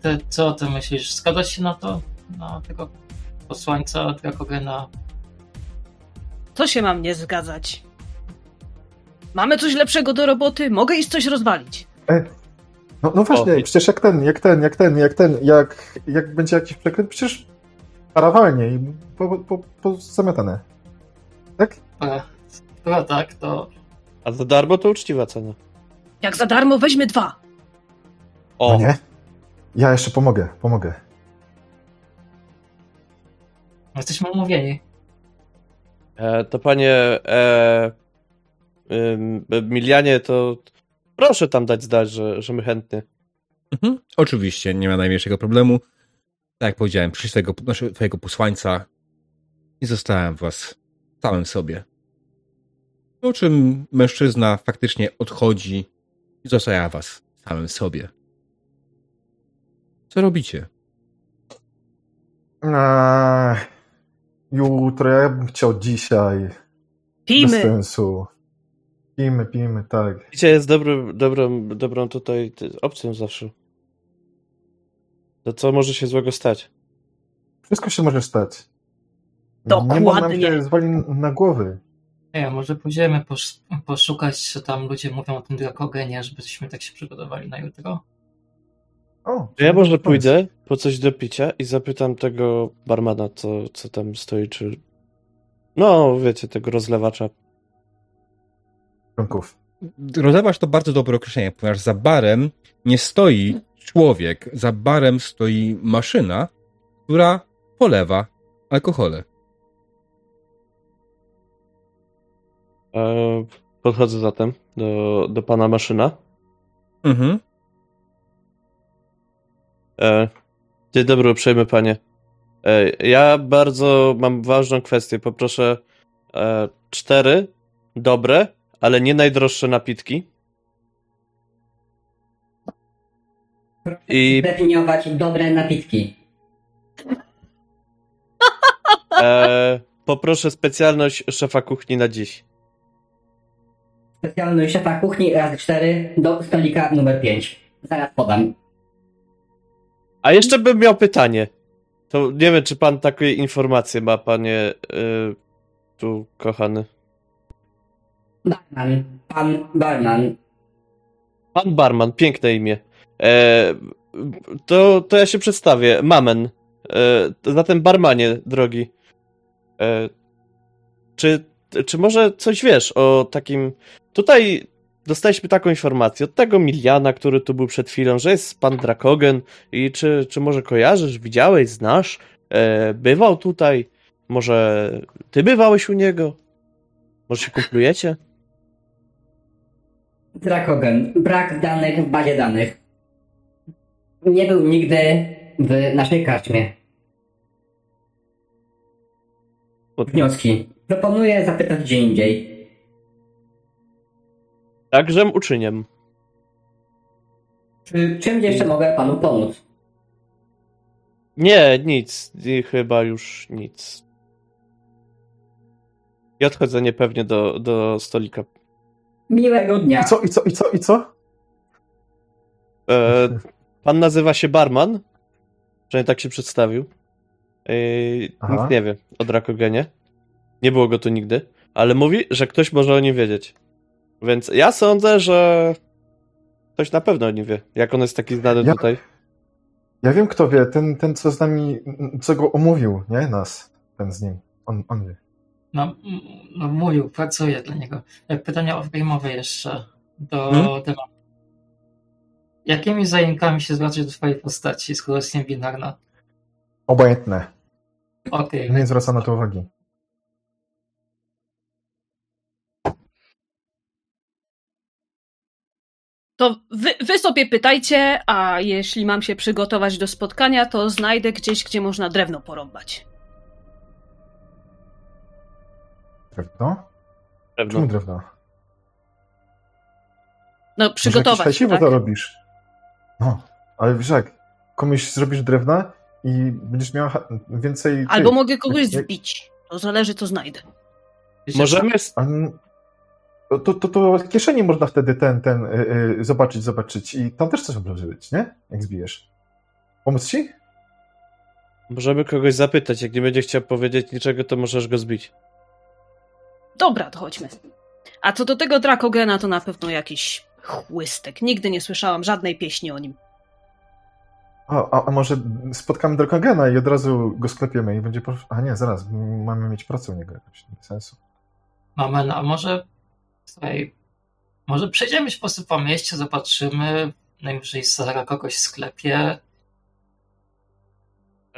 Ty, co ty myślisz? Zgadzasz się na to? Na tego posłańca Drakogena? Co się mam nie zgadzać? Mamy coś lepszego do roboty? Mogę iść coś rozwalić. E, no, no właśnie, O, przecież jak ten, jak ten, jak ten, jak ten, jak, jak będzie jakiś przekręt, przecież parawalnie i po, po, po zamiatane. Tak? Dobra, skoro tak, to A za darmo to uczciwa cena. Jak za darmo weźmy dwa. O, No nie? Ja jeszcze pomogę, pomogę. Jesteśmy umówieni. e, to panie e, ym, Milianie, to proszę tam dać znać, że, że my chętnie. Mhm. Oczywiście, nie ma najmniejszego problemu. Tak jak powiedziałem, przyszedł twojego, znaczy, twojego posłańca i zostałem was samym sobie. Po czym mężczyzna faktycznie odchodzi i zostawia was samym sobie. Co robicie? Eee, jutro ja bym chciał dzisiaj. Bez Pijmy. sensu. Pijmy, pijmy, tak. Picie jest dobry, dobrą, dobrą tutaj opcją zawsze. To co może się złego stać? Wszystko się może stać. Nie ma nam Dokładnie. się zwali na głowy. Nie, może pójdziemy posz- poszukać, co tam ludzie mówią o tym drakogenie, żebyśmy tak się przygotowali na jutro. O, Ja może pójdę po coś do picia i zapytam tego barmana, co, co tam stoi, czy... No, wiecie, tego rozlewacza. Członków. Rozlewasz to bardzo dobre określenie, ponieważ za barem nie stoi człowiek, za barem stoi maszyna, która polewa alkohole. E, podchodzę zatem do, do pana maszyna. Mhm. E, dzień dobry, uprzejmy panie. E, ja bardzo mam ważną kwestię. Poproszę e, cztery dobre, ale nie najdroższe napitki. I Zdefiniować dobre napitki. e, poproszę specjalność szefa kuchni na dziś. Specjalność szefa kuchni razy 4 do stolika numer 5. Zaraz podam. A jeszcze bym miał pytanie. To nie wiem, czy pan takie informacje ma, panie y, tu kochany. Barman. Pan barman. Pan Barman, piękne imię. E, to, to ja się przedstawię. Mamen. E, zatem barmanie, drogi. E, czy, czy może coś wiesz o takim. Tutaj dostaliśmy taką informację od tego Miliana, który tu był przed chwilą, że jest pan Drakogen. I czy, czy może kojarzysz, widziałeś, znasz? E, bywał tutaj? Może ty bywałeś u niego? Może się kumplujecie? Drakogen. Brak danych w bazie danych. Nie był nigdy w naszej karczmie. Wnioski. Proponuję zapytać gdzie indziej. Takżem uczyniem. Czy czym jeszcze mogę panu pomóc? Nie, nic. I Chyba już nic. I odchodzę niepewnie do, do stolika. Miłego dnia. I co, i co, i co, i co? E, pan nazywa się Barman? Przynajmniej tak się przedstawił. E, nikt nie wie o Drakogenie. Nie było go tu nigdy. Ale mówi, że ktoś może o nim wiedzieć. Więc ja sądzę, że ktoś na pewno o nim wie. Jak on jest taki znany Ja- tutaj. Ja wiem, kto wie. Ten, ten co z nami, co go omówił, nie? Nas. Ten z nim. On, on wie. No, no mówił, pracuje dla niego. E, Pytania off-game'owe jeszcze do Hmm? tematu. Jakimi zajękami się zwracasz do twojej postaci, skoro jest niebinarna? Obojętne. Okej, Nie zwraca na to uwagi. To wy, wy sobie pytajcie, a jeśli mam się przygotować do spotkania, to znajdę gdzieś, gdzie można drewno porąbać. Drewno? Pewno. Czemu drewno? No, Może przygotować hajsiwo tak? zarobisz. No, ale wiesz jak, komuś zrobisz drewna i będziesz miał więcej... Albo mogę kogoś zbić. To zależy, co znajdę. Możemy. To, to, to, to w kieszeni można wtedy ten, ten, y, y, zobaczyć, zobaczyć i tam też coś może być, nie? Jak zbijesz. Pomóc ci? Możemy kogoś zapytać. Jak nie będzie chciał powiedzieć niczego, to możesz go zbić. Dobra, to chodźmy. A co do tego Drakogena, to na pewno jakiś chłystek. Nigdy nie słyszałam żadnej pieśni o nim. A, a, a może spotkamy Drakogena i od razu go sklepiemy i będzie... A nie, zaraz, mamy mieć pracę u niego jakoś, nie ma sensu. Mamy, no, a może słuchaj, może przejdziemy się po prostu po mieście, zobaczymy, najwyżej Sara kogoś w sklepie.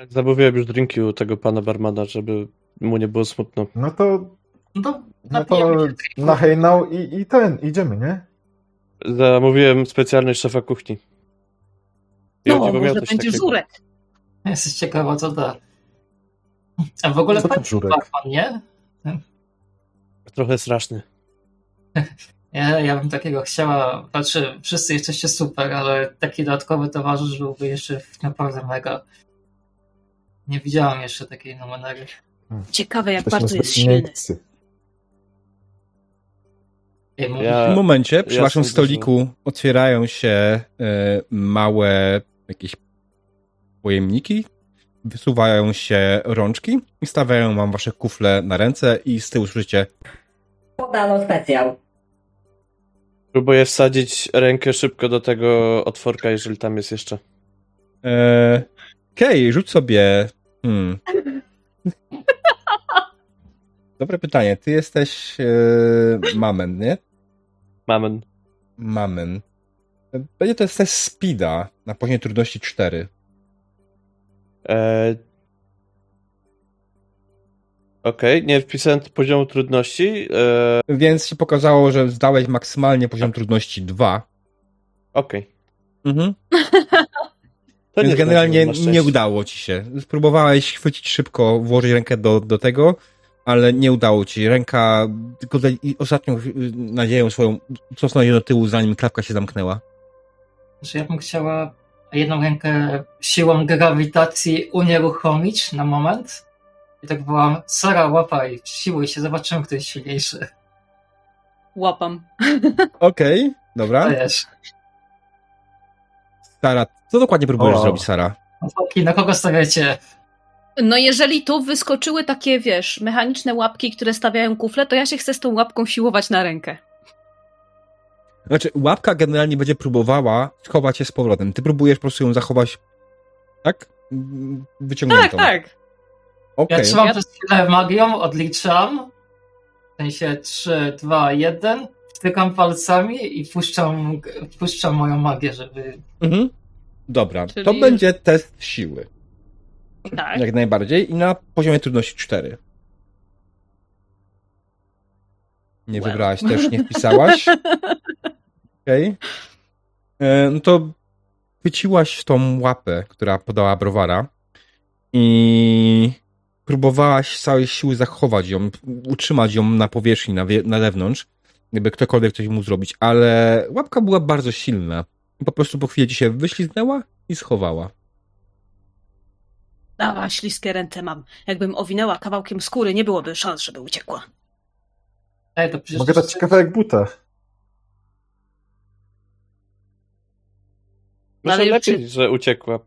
Zamówiłem już drinki u tego pana barmana, żeby mu nie było smutno. No to, No, no to na hejnał i, i ten, idziemy, nie? Zamówiłem specjalność szefa kuchni. I No, może będzie takiego. żurek. Jesteś ciekawa, co da. A w ogóle pan żurek? barman, nie? Trochę straszny. Ja, ja bym takiego chciała. Patrzę, wszyscy jesteście super, ale taki dodatkowy towarzysz byłby jeszcze naprawdę mega. Nie widziałam jeszcze takiej numery. Ciekawe, jak Jesteśmy bardzo jest silny. Ja- W tym momencie przy ja waszym stoliku otwierają się e, małe jakieś pojemniki, wysuwają się rączki i stawiają wam wasze kufle na ręce i z tyłu słyszycie Podano specjał. Próbuję wsadzić rękę szybko do tego otworka, jeżeli tam jest jeszcze. e, Kej, rzuć sobie hmm. Dobre pytanie. Ty jesteś e, mamen, nie? Mamen. Mamen. Będzie to jest test speeda na poziomie trudności 4. E... Okej, nie wpisałem poziomu trudności. E... Więc się pokazało, że zdałeś maksymalnie poziom trudności 2. Okej. Mhm. To Więc nie generalnie znaczy, nie udało ci się. Spróbowałeś chwycić szybko, włożyć rękę do, do tego, ale nie udało ci. Ręka tylko za- i ostatnią nadzieją swoją cofnąć do tyłu, zanim klapka się zamknęła. że ja bym chciała jedną rękę siłą grawitacji unieruchomić na moment. I tak byłam, Sara, łapaj, siłuj się, zobaczymy, kto jest silniejszy. Łapam. Okej, dobra. Wiesz, Sara, co dokładnie próbujesz O. zrobić, Sara? chłopaki, na kogo stawiacie? No jeżeli tu wyskoczyły takie, wiesz, mechaniczne łapki, które stawiają kufle, to ja się chcę z tą łapką siłować na rękę. Znaczy, łapka generalnie będzie próbowała schować się z powrotem. Ty próbujesz po prostu ją zachować, tak? Mm, Tak, Wyciągniętą. tak. Okej. Ja trzymam przez chwilę magią, odliczam. W sensie 3, 2, 1. Wtykam palcami i puszczam, puszczam moją magię, żeby... Mhm. Dobra, Czyli- to będzie test siły. Tak. Jak najbardziej. I na poziomie trudności 4. Nie Well. wybrałaś też, nie wpisałaś. Okej. E, No to chwyciłaś tą łapę, która podała browara i próbowałaś z całej siły zachować ją, utrzymać ją na powierzchni, na, wie- na zewnątrz, gdyby ktokolwiek coś mógł zrobić, ale łapka była bardzo silna. Po prostu po chwili ci się wyślizgnęła i schowała. Dawa, śliskie ręce mam. Jakbym owinęła kawałkiem skóry, nie byłoby szans, żeby uciekła. Ej, to przecież... Mogę dać ci kawałek buta. Może Ale lepiej, czy- że uciekła.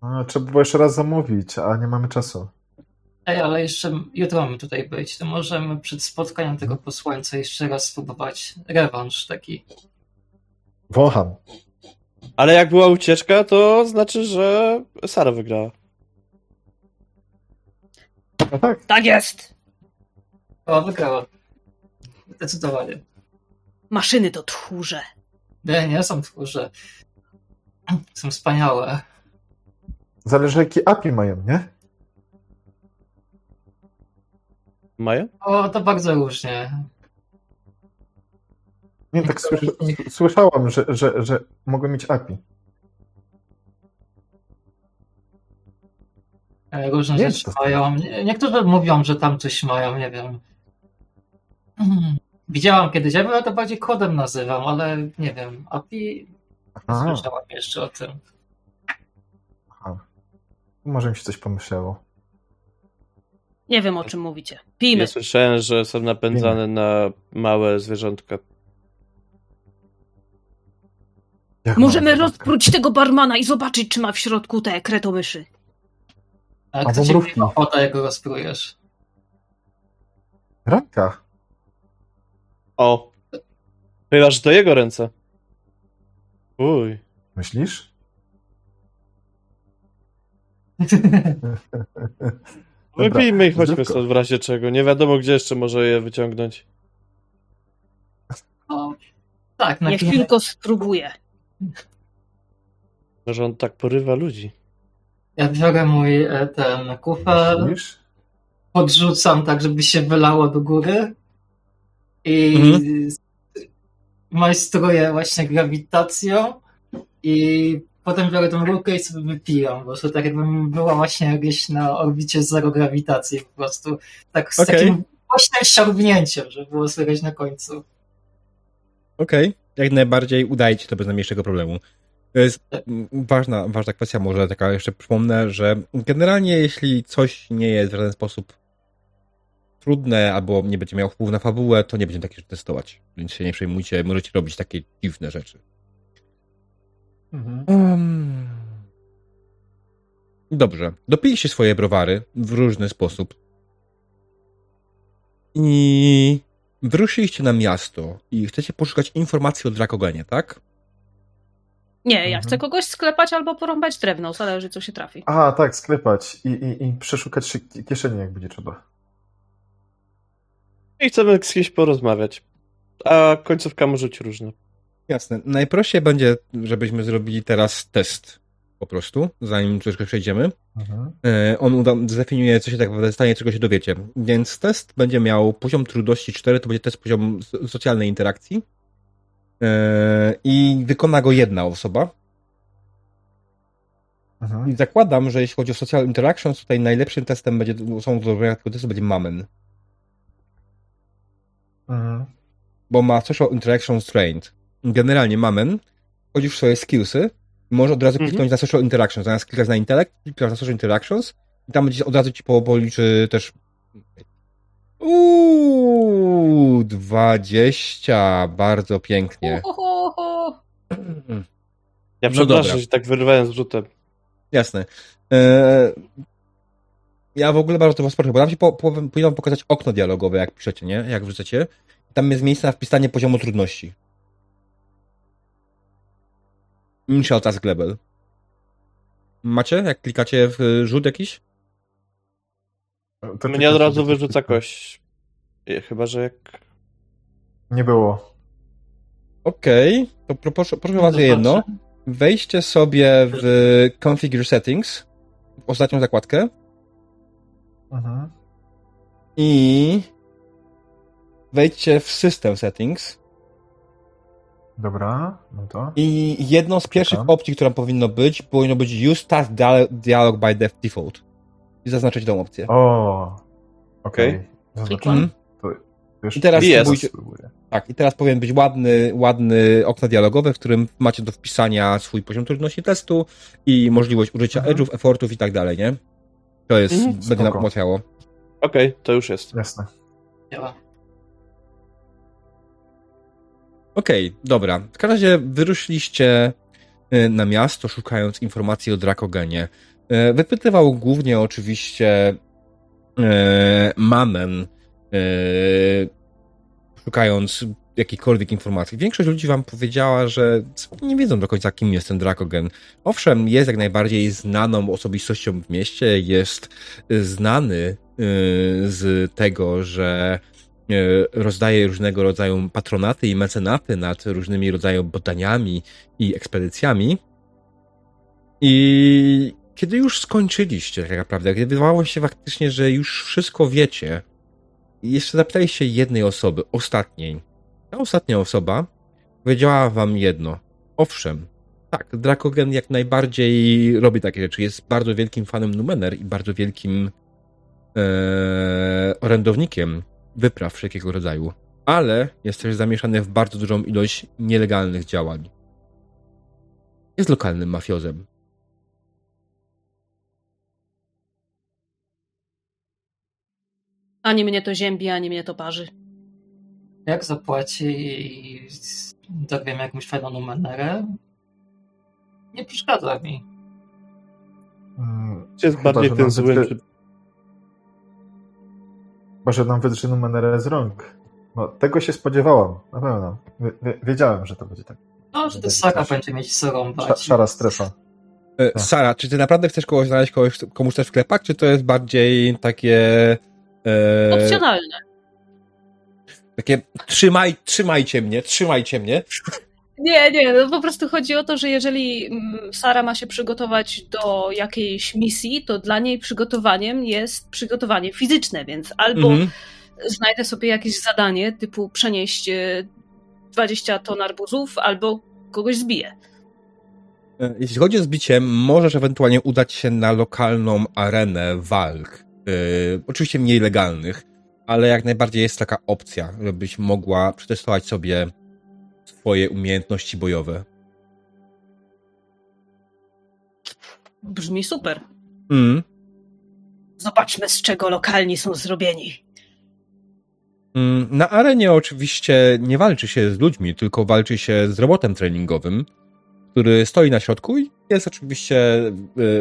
A, trzeba było jeszcze raz zamówić, a nie mamy czasu. Ej, ale jeszcze jutro mamy tutaj być, to możemy przed spotkaniem tego posłańca jeszcze raz spróbować rewanż taki. Wącham. Ale jak była ucieczka, to znaczy, że Sara wygrała. No tak. Tak jest! O, wygrała. Zdecydowanie. Maszyny to tchórze. Nie, nie są tchórze. Są wspaniałe. Zależy jaki API mają, nie? Maja? O, to bardzo różnie. Nie, tak słysz, słyszałam, że, że, że mogą mieć API. E, Różne Nie, rzeczy to- mają. Nie- Niektórzy mówią, że tam coś mają, nie wiem. Widziałam kiedyś, ja to bardziej kodem nazywam, ale nie wiem. API nie Aha, słyszałam jeszcze o tym. aha. Może mi się coś pomyślało. Nie wiem, o czym mówicie. Pijmy. Ja słyszałem, że są napędzane na małe zwierzątka. Jak Możemy rozpróć tego barmana i zobaczyć, czy ma w środku te kretomyszy. A kto ci ochotę, jak go rozprujesz? Ranka. O! Chyba, że to jego ręce. Uj. Myślisz? Dobra, Wypijmy i chodźmy stąd w razie czego. Nie wiadomo, gdzie jeszcze może je wyciągnąć. No, tak, na Niech chwilę. tylko spróbuję. Może on tak porywa ludzi. Ja biorę mój e, ten kufel, podrzucam tak, żeby się wylało do góry i Mhm. majstruję właśnie grawitacją i potem biorę tą rurkę i sobie wypijam, bo to tak jakbym była właśnie gdzieś na orbicie zero grawitacji po prostu. Tak z Okej. takim głośnym ściągnięciem, żeby było słychać na końcu. Okej, jak najbardziej udaje ci to bez najmniejszego problemu. To jest mm, ważna, ważna kwestia, może taka jeszcze przypomnę, że generalnie jeśli coś nie jest w żaden sposób trudne, albo nie będzie miał wpływu na fabułę, to nie będziemy takie rzeczy testować. Więc się nie przejmujcie, możecie robić takie dziwne rzeczy. Mhm. Um. Dobrze. Dopiliście swoje browary w różny sposób. I wyruszyliście na miasto i chcecie poszukać informacji o Drakogenie, tak? Nie, ja Mhm. chcę kogoś sklepać albo porąbać drewno, zależy co się trafi. Aha, tak, sklepać i, i, i przeszukać się kieszeni, jak będzie trzeba. I chcemy z kimś porozmawiać. A końcówka może być różna. Jasne. Najprościej będzie, żebyśmy zrobili teraz test po prostu, zanim troszkę przejdziemy. Mhm. E, On uda, zdefiniuje, co się tak naprawdę stanie, czego się dowiecie. Więc test będzie miał poziom trudności 4, to będzie test poziom so- socjalnej interakcji. E, I wykona go jedna osoba. Mhm. I zakładam, że jeśli chodzi o social interactions, tutaj najlepszym testem będzie, są do zrobienia tego testu będzie Mamen. Mhm. Bo ma social interactions trained. Generalnie Mamen, wchodzisz w swoje skillsy i może od razu Mhm. kliknąć na social interactions. Zamiast klikać na intellect, klikasz na social interactions i tam będzie od razu ci po- policzy też Uuu, 20, bardzo pięknie. Ja No przepraszam, dobra. że tak wyrywałem z rzutem. Jasne. E, ja w ogóle bardzo to was proszę, bo tam się po, po, pokazać okno dialogowe, jak piszecie, nie? Jak wrzucacie. Tam jest miejsce na wpisanie poziomu trudności. Initial task level. Macie? Jak klikacie w y, rzut jakiś? To Mnie od razu wyrzuca kość. E, Chyba, że jak... Nie było. Okej, to pro, proszę, proszę was o jedno. Wejdźcie sobie w Configure Settings, w ostatnią zakładkę Mhm. i wejdźcie w System Settings Dobra, no to. i jedną z pierwszych Czekam. opcji, która powinno być, powinno być Use Task Dia- Dialog by def- Default. I zaznaczyć tą opcję. O, okej. Mhm. To już I teraz spróbujcie, tak, i teraz powinien być ładny, ładny okno dialogowe, w którym macie do wpisania swój poziom trudności testu i możliwość użycia Mhm. edge'ów, effortów i tak dalej, nie? To jest, Mhm, będzie nam ułatwiało. Okej, to już jest. Jasne. Działa. Okej, dobra. W każdym razie wyruszyliście y, na miasto, szukając informacji o Drakogenie. Y, Wypytywał głównie oczywiście y, Mamen, szukając jakichkolwiek informacji. Większość ludzi wam powiedziała, że nie wiedzą do końca, kim jest ten Drakogen. Owszem, jest jak najbardziej znaną osobistością w mieście, jest znany z tego, że rozdaje różnego rodzaju patronaty i mecenaty nad różnymi rodzajami badaniami i ekspedycjami. I kiedy już skończyliście, tak naprawdę, kiedy wydawało się faktycznie, że już wszystko wiecie, jeszcze zapytaliście jednej osoby, ostatniej. Ta ostatnia osoba powiedziała wam jedno. Owszem, tak, Drakogen jak najbardziej robi takie rzeczy. Jest bardzo wielkim fanem Numener i bardzo wielkim e, orędownikiem wypraw wszelkiego rodzaju. Ale jest też zamieszany w bardzo dużą ilość nielegalnych działań. Jest lokalnym mafiozem. Ani mnie to ziębi, ani mnie to parzy. Jak zapłaci i dorwiemy jakąś fajną numerę, nie przeszkadza mi. Mm, Czy jest bardziej ten zły, wydrze- czy... Chyba, że nam wydrze numerę z rąk. No, tego się spodziewałam, na pewno. Wie- wie- Wiedziałem, że to będzie tak. No, że to Sara też będzie mieć rąbać. szara strefa. E, Tak. Sara, czy ty naprawdę chcesz kogoś znaleźć, kogoś, komuś chcesz wklepać, czy to jest bardziej takie... E, Opcjonalne. takie trzymaj, trzymajcie mnie, trzymajcie mnie. Nie, nie, no po prostu chodzi o to, że jeżeli mm, Sara ma się przygotować do jakiejś misji, to dla niej przygotowaniem jest przygotowanie fizyczne, więc albo Mhm. znajdę sobie jakieś zadanie typu przenieść e, 20 ton arbuzów, albo kogoś zbiję. E, Jeśli chodzi o zbicie, możesz ewentualnie udać się na lokalną arenę walk. Yy, oczywiście mniej legalnych, ale jak najbardziej jest taka opcja, żebyś mogła przetestować sobie swoje umiejętności bojowe. Brzmi super. Mm. Zobaczmy, z czego lokalni są zrobieni. Mm, Na arenie oczywiście nie walczy się z ludźmi, tylko walczy się z robotem treningowym, który stoi na środku i jest oczywiście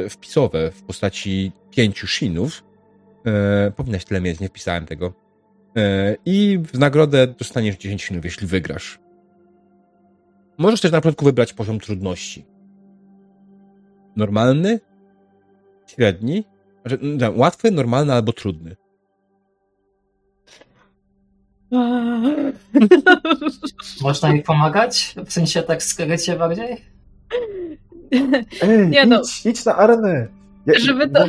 e, wpisowe w postaci pięciu shinów. E, Powinnaś tyle mieć, nie wpisałem tego. E, I w nagrodę dostaniesz 10 shinów, jeśli wygrasz. Możesz też na początku wybrać poziom trudności. Normalny, średni, znaczy, mm, łatwy, normalny albo trudny. Można mi pomagać? W sensie tak skrycie bardziej? Ej, Nie no. idź, idź na arenę. Ja, Żeby to-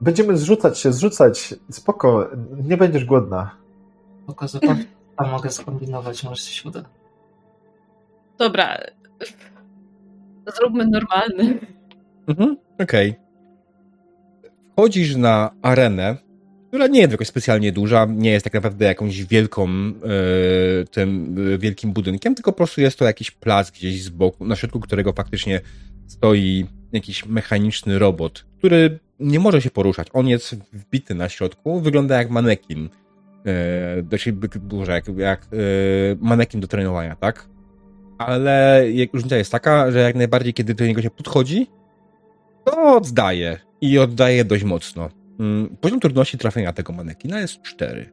Będziemy zrzucać się, zrzucać. Spoko, nie będziesz głodna. Zobacz, a mogę skombinować, może się uda. Dobra. Zróbmy normalny. Mhm, okej. Wchodzisz na arenę, która nie jest jakoś specjalnie duża, nie jest tak naprawdę jakąś wielką, e, tym e, wielkim budynkiem, tylko po prostu jest to jakiś plac gdzieś z boku, na środku którego faktycznie stoi jakiś mechaniczny robot, który nie może się poruszać. On jest wbity na środku, wygląda jak manekin. E, dość dużo, jak, jak manekin do trenowania, tak? Ale jak- różnica jest taka, że jak najbardziej, kiedy do niego się podchodzi, to oddaje. I oddaje dość mocno. Mm, Poziom trudności trafienia tego manekina jest 4.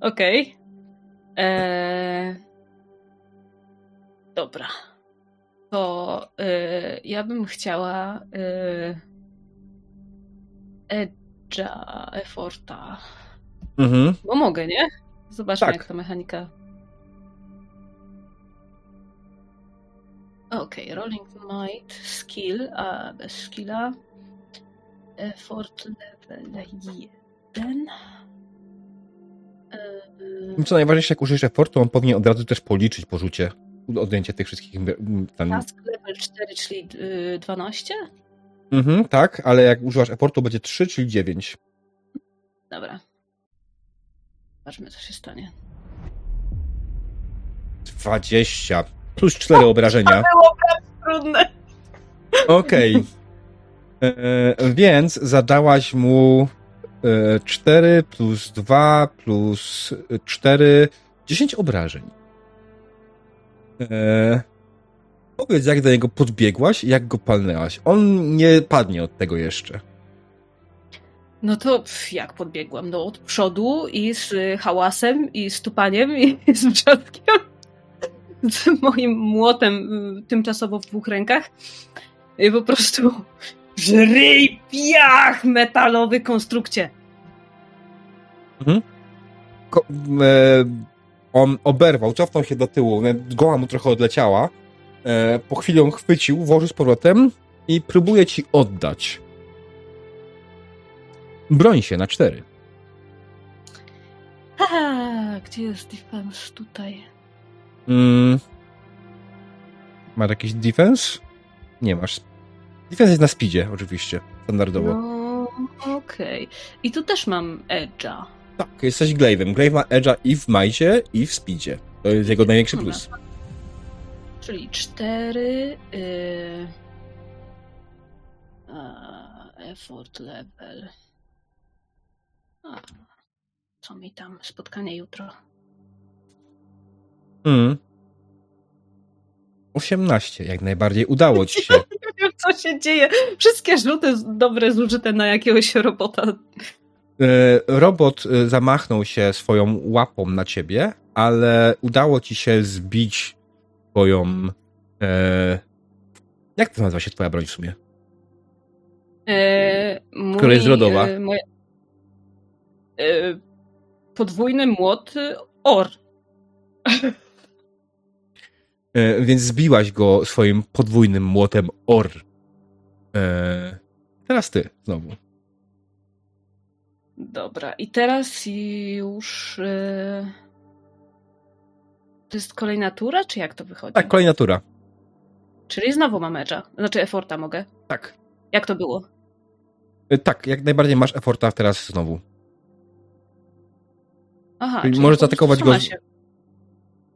Okej. Eee... Dobra. To e, ja bym chciała e, Edge'a, Efforta. Mhm. Bo mogę, nie? Zobaczmy, Tak. jak ta mechanika. Okej, Rolling Might, Skill, a bez skilla. Effort level 1. Eee, Co najważniejsze, jak użyjesz effortu, on powinien od razu też policzyć po rzucie odjęcie tych wszystkich. mm, Ten... Task level 4, czyli y, 12? Mhm, tak, ale jak używasz effortu, będzie 3, czyli 9. Dobra. Zobaczmy, co się stanie. 20. Plus 4 obrażenia. Trudne. Okej. E, Więc zadałaś mu e, 4 plus 2 plus 4, 10 obrażeń. E, powiedz, jak do niego podbiegłaś i jak go palnęłaś. On nie padnie od tego jeszcze. No to pff, jak podbiegłam? No od przodu i z hałasem i stupaniem i z wrzaskiem. Z moim młotem y, tymczasowo w dwóch rękach. I po prostu żryj piach metalowy konstrukcie. Ko- e, on oberwał, cofnął się do tyłu, goła mu trochę odleciała. E, po chwili on chwycił, włożył z powrotem i próbuje ci oddać. Broń się na cztery. Haha, gdzie jest defense tutaj? Mm. Masz jakiś defense? Nie masz. Defense jest na speedzie, oczywiście, standardowo. No, okej. I tu też mam edge'a. Tak, jesteś Glave'em. Glaive ma edge'a i w majcie, i w speedzie. To jest jego największy Dobra. plus. Czyli cztery. Yy... A, effort level. A, co mi tam? Spotkanie jutro. Mm. 18, jak najbardziej udało ci się. Nie wiem, co się dzieje. Wszystkie rzuty dobre zużyte na jakiegoś robota. E, Robot e, zamachnął się swoją łapą na ciebie, ale udało ci się zbić twoją. E, jak to nazywa się twoja broń w sumie? E, mój, Która jest rodowa? E, moja, e, podwójny młot e, or. E, więc zbiłaś go swoim podwójnym młotem Or. E, teraz ty znowu. Dobra, i teraz już. E, to jest kolejna tura, czy jak to wychodzi? Tak, kolejna tura. Czyli znowu mam edge'a. Znaczy efforta mogę. Tak. Jak to było? E, tak, jak najbardziej masz eforta teraz znowu. Aha, Czyli czyli możesz zaatakować go z-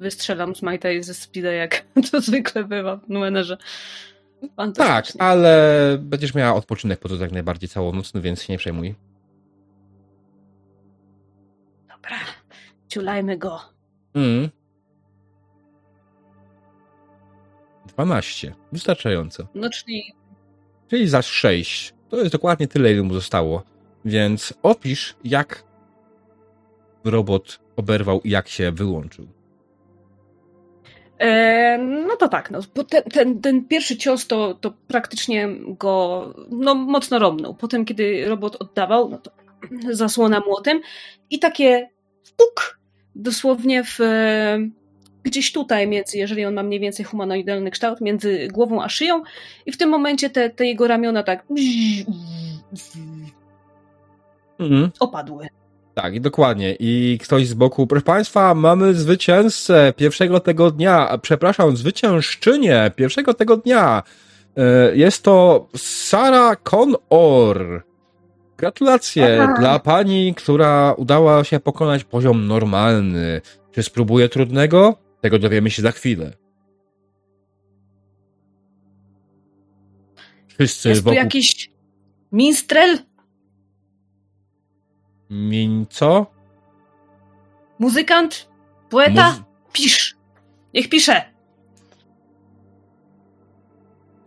wystrzelam z Majta i ze Speeda, jak to zwykle bywa w numerze. Tak, ale będziesz miała odpoczynek po to jak najbardziej całonocny, więc się nie przejmuj. Dobra, ciulajmy go. Mm. 12. Wystarczająco. No czyli Czyli za 6. To jest dokładnie tyle, ile mu zostało. Więc opisz, jak robot oberwał i jak się wyłączył. No to tak, no, ten, ten, ten pierwszy cios to, to praktycznie go no, mocno romnął. Potem, kiedy robot oddawał, no to zasłona młotem i takie puk dosłownie w gdzieś tutaj między, jeżeli on ma mniej więcej humanoidalny kształt, między głową a szyją i w tym momencie te, te jego ramiona tak Mhm. opadły. Tak, dokładnie. I ktoś z boku, proszę Państwa, mamy zwycięzcę pierwszego tego dnia, przepraszam, zwyciężczynię pierwszego tego dnia. E, Jest to Sara Conor. Gratulacje Aha. dla pani, która udała się pokonać poziom normalny. Czy spróbuje trudnego? Tego dowiemy się za chwilę. Wszyscy Jest tu wokół... jakiś minstrel, Min co? muzykant, poeta? Muzy- Pisz! Niech pisze!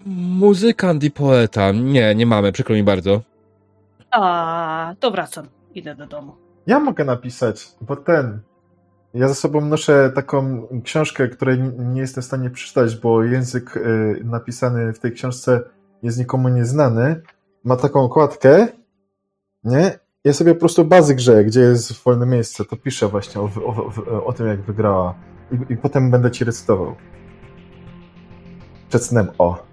Muzykant i poeta. Nie, nie mamy, przykro mi bardzo. A, to wracam. Idę do domu. Ja mogę napisać, bo ten. Ja ze sobą noszę taką książkę, której nie jestem w stanie przeczytać, bo język y, napisany w tej książce jest nikomu nieznany. Ma taką okładkę, nie? Ja sobie po prostu bazy grze, gdzie jest wolne miejsce, to piszę właśnie o, o, o, o tym, jak wygrała. I, I potem będę ci recytował. Przed snem, o.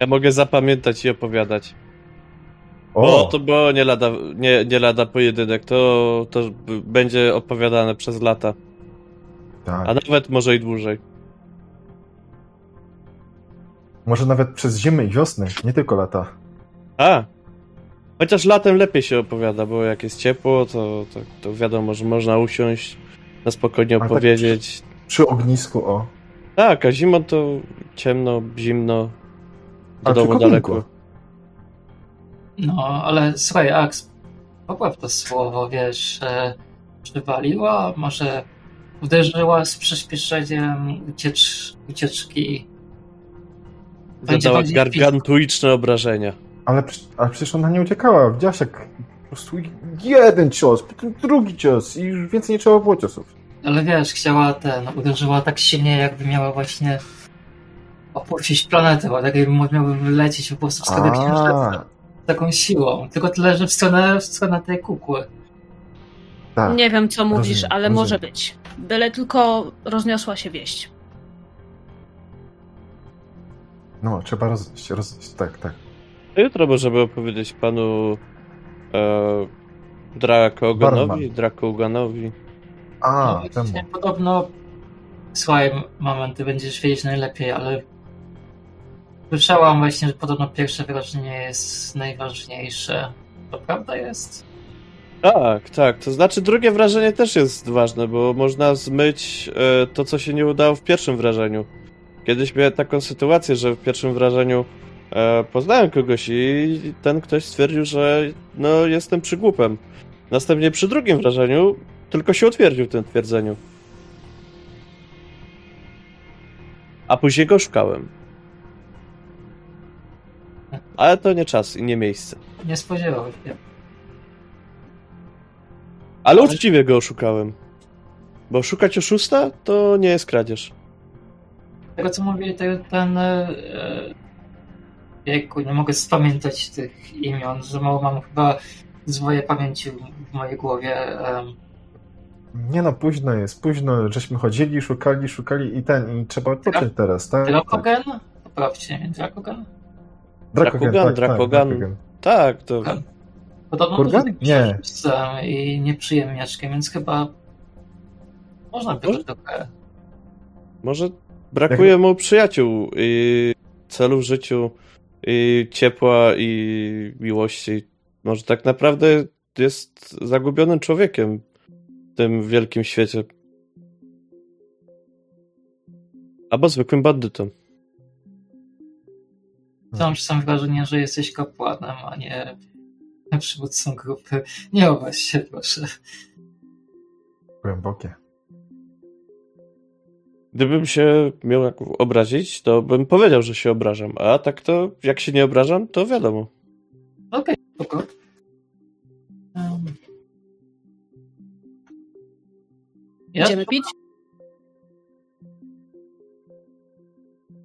Ja mogę zapamiętać i opowiadać. O, Bo to było nie lada, nie, nie lada pojedynek, to, to będzie opowiadane przez lata. tak. A nawet może i dłużej. Może nawet przez zimę i wiosnę, nie tylko lata. A! Chociaż latem lepiej się opowiada, bo jak jest ciepło, to, to, to wiadomo, że można usiąść, na spokojnie A tak opowiedzieć. Przy ognisku, o. Tak, a zimą to ciemno, zimno, do A przy domu daleko. No, ale słuchaj, Aks, popraw to słowo, wiesz, e, przywaliła, może uderzyła z przyspieszeniem uciecz, ucieczki. Będzie Zadała gargantuiczne obrażenia. Ale, ale przecież ona nie uciekała. Widziałaś jak po prostu jeden cios, potem drugi cios i już więcej nie trzeba było ciosów. Ale wiesz, chciała ten, uderzyła tak silnie, jakby miała właśnie opuścić planetę, bo tak jakby miałby wylecieć po prostu w stronę księżyca. Taką siłą. Tylko tyle, że w stronę, w stronę tej kukły. tak. Nie wiem, co mówisz, rozumiem, ale rozumiem. może być. Byle tylko rozniosła się wieść. No, trzeba rozejść, rozejść, tak, tak. To jutro możemy opowiedzieć panu e, Drakoganowi. Drakoganowi. A, No, temu. właśnie, Podobno, słuchaj, moment, ty będziesz wiedzieć najlepiej, ale słyszałam właśnie, że podobno pierwsze wrażenie jest najważniejsze. To prawda jest? Tak, tak. To znaczy drugie wrażenie też jest ważne, bo można zmyć e, to, co się nie udało w pierwszym wrażeniu. Kiedyś miałem taką sytuację, że w pierwszym wrażeniu e, poznałem kogoś i ten ktoś stwierdził, że no jestem przygłupem. Następnie przy drugim wrażeniu tylko się utwierdził w tym twierdzeniu. A później go szukałem. Ale to nie czas i nie miejsce. Nie spodziewałem się. Ale uczciwie go oszukałem. Bo szukać oszusta to nie jest kradzież. Tego co mówię, ten, ten e, jejku, nie mogę spamiętać tych imion, że mało mam chyba zwoje pamięci w mojej głowie. Nie no, późno jest, późno, żeśmy chodzili, szukali, szukali i ten, i trzeba odpocząć teraz, tak? tak. Drakogen? Poprawcie mnie, Drakogen? Drakogen, Drakogan, tak, Drakogan. tak, Drakogen. Tak, to. Podobno Kurgan? to Nie. i nieprzyjemniaczkiem, więc chyba można by trochę. Może brakuje mu przyjaciół i celu w życiu, i ciepła, i miłości. Może tak naprawdę jest zagubionym człowiekiem w tym wielkim świecie. Albo zwykłym bandytą. Mam czasem wrażenie, że jesteś kapłanem, a nie przywódcą grupy. Nie obaś się, proszę. Głębokie. Gdybym się miał jak obrazić, to bym powiedział, że się obrażam. A tak to, jak się nie obrażam, to wiadomo. Okej, spoko. Um, ja Idziemy pić?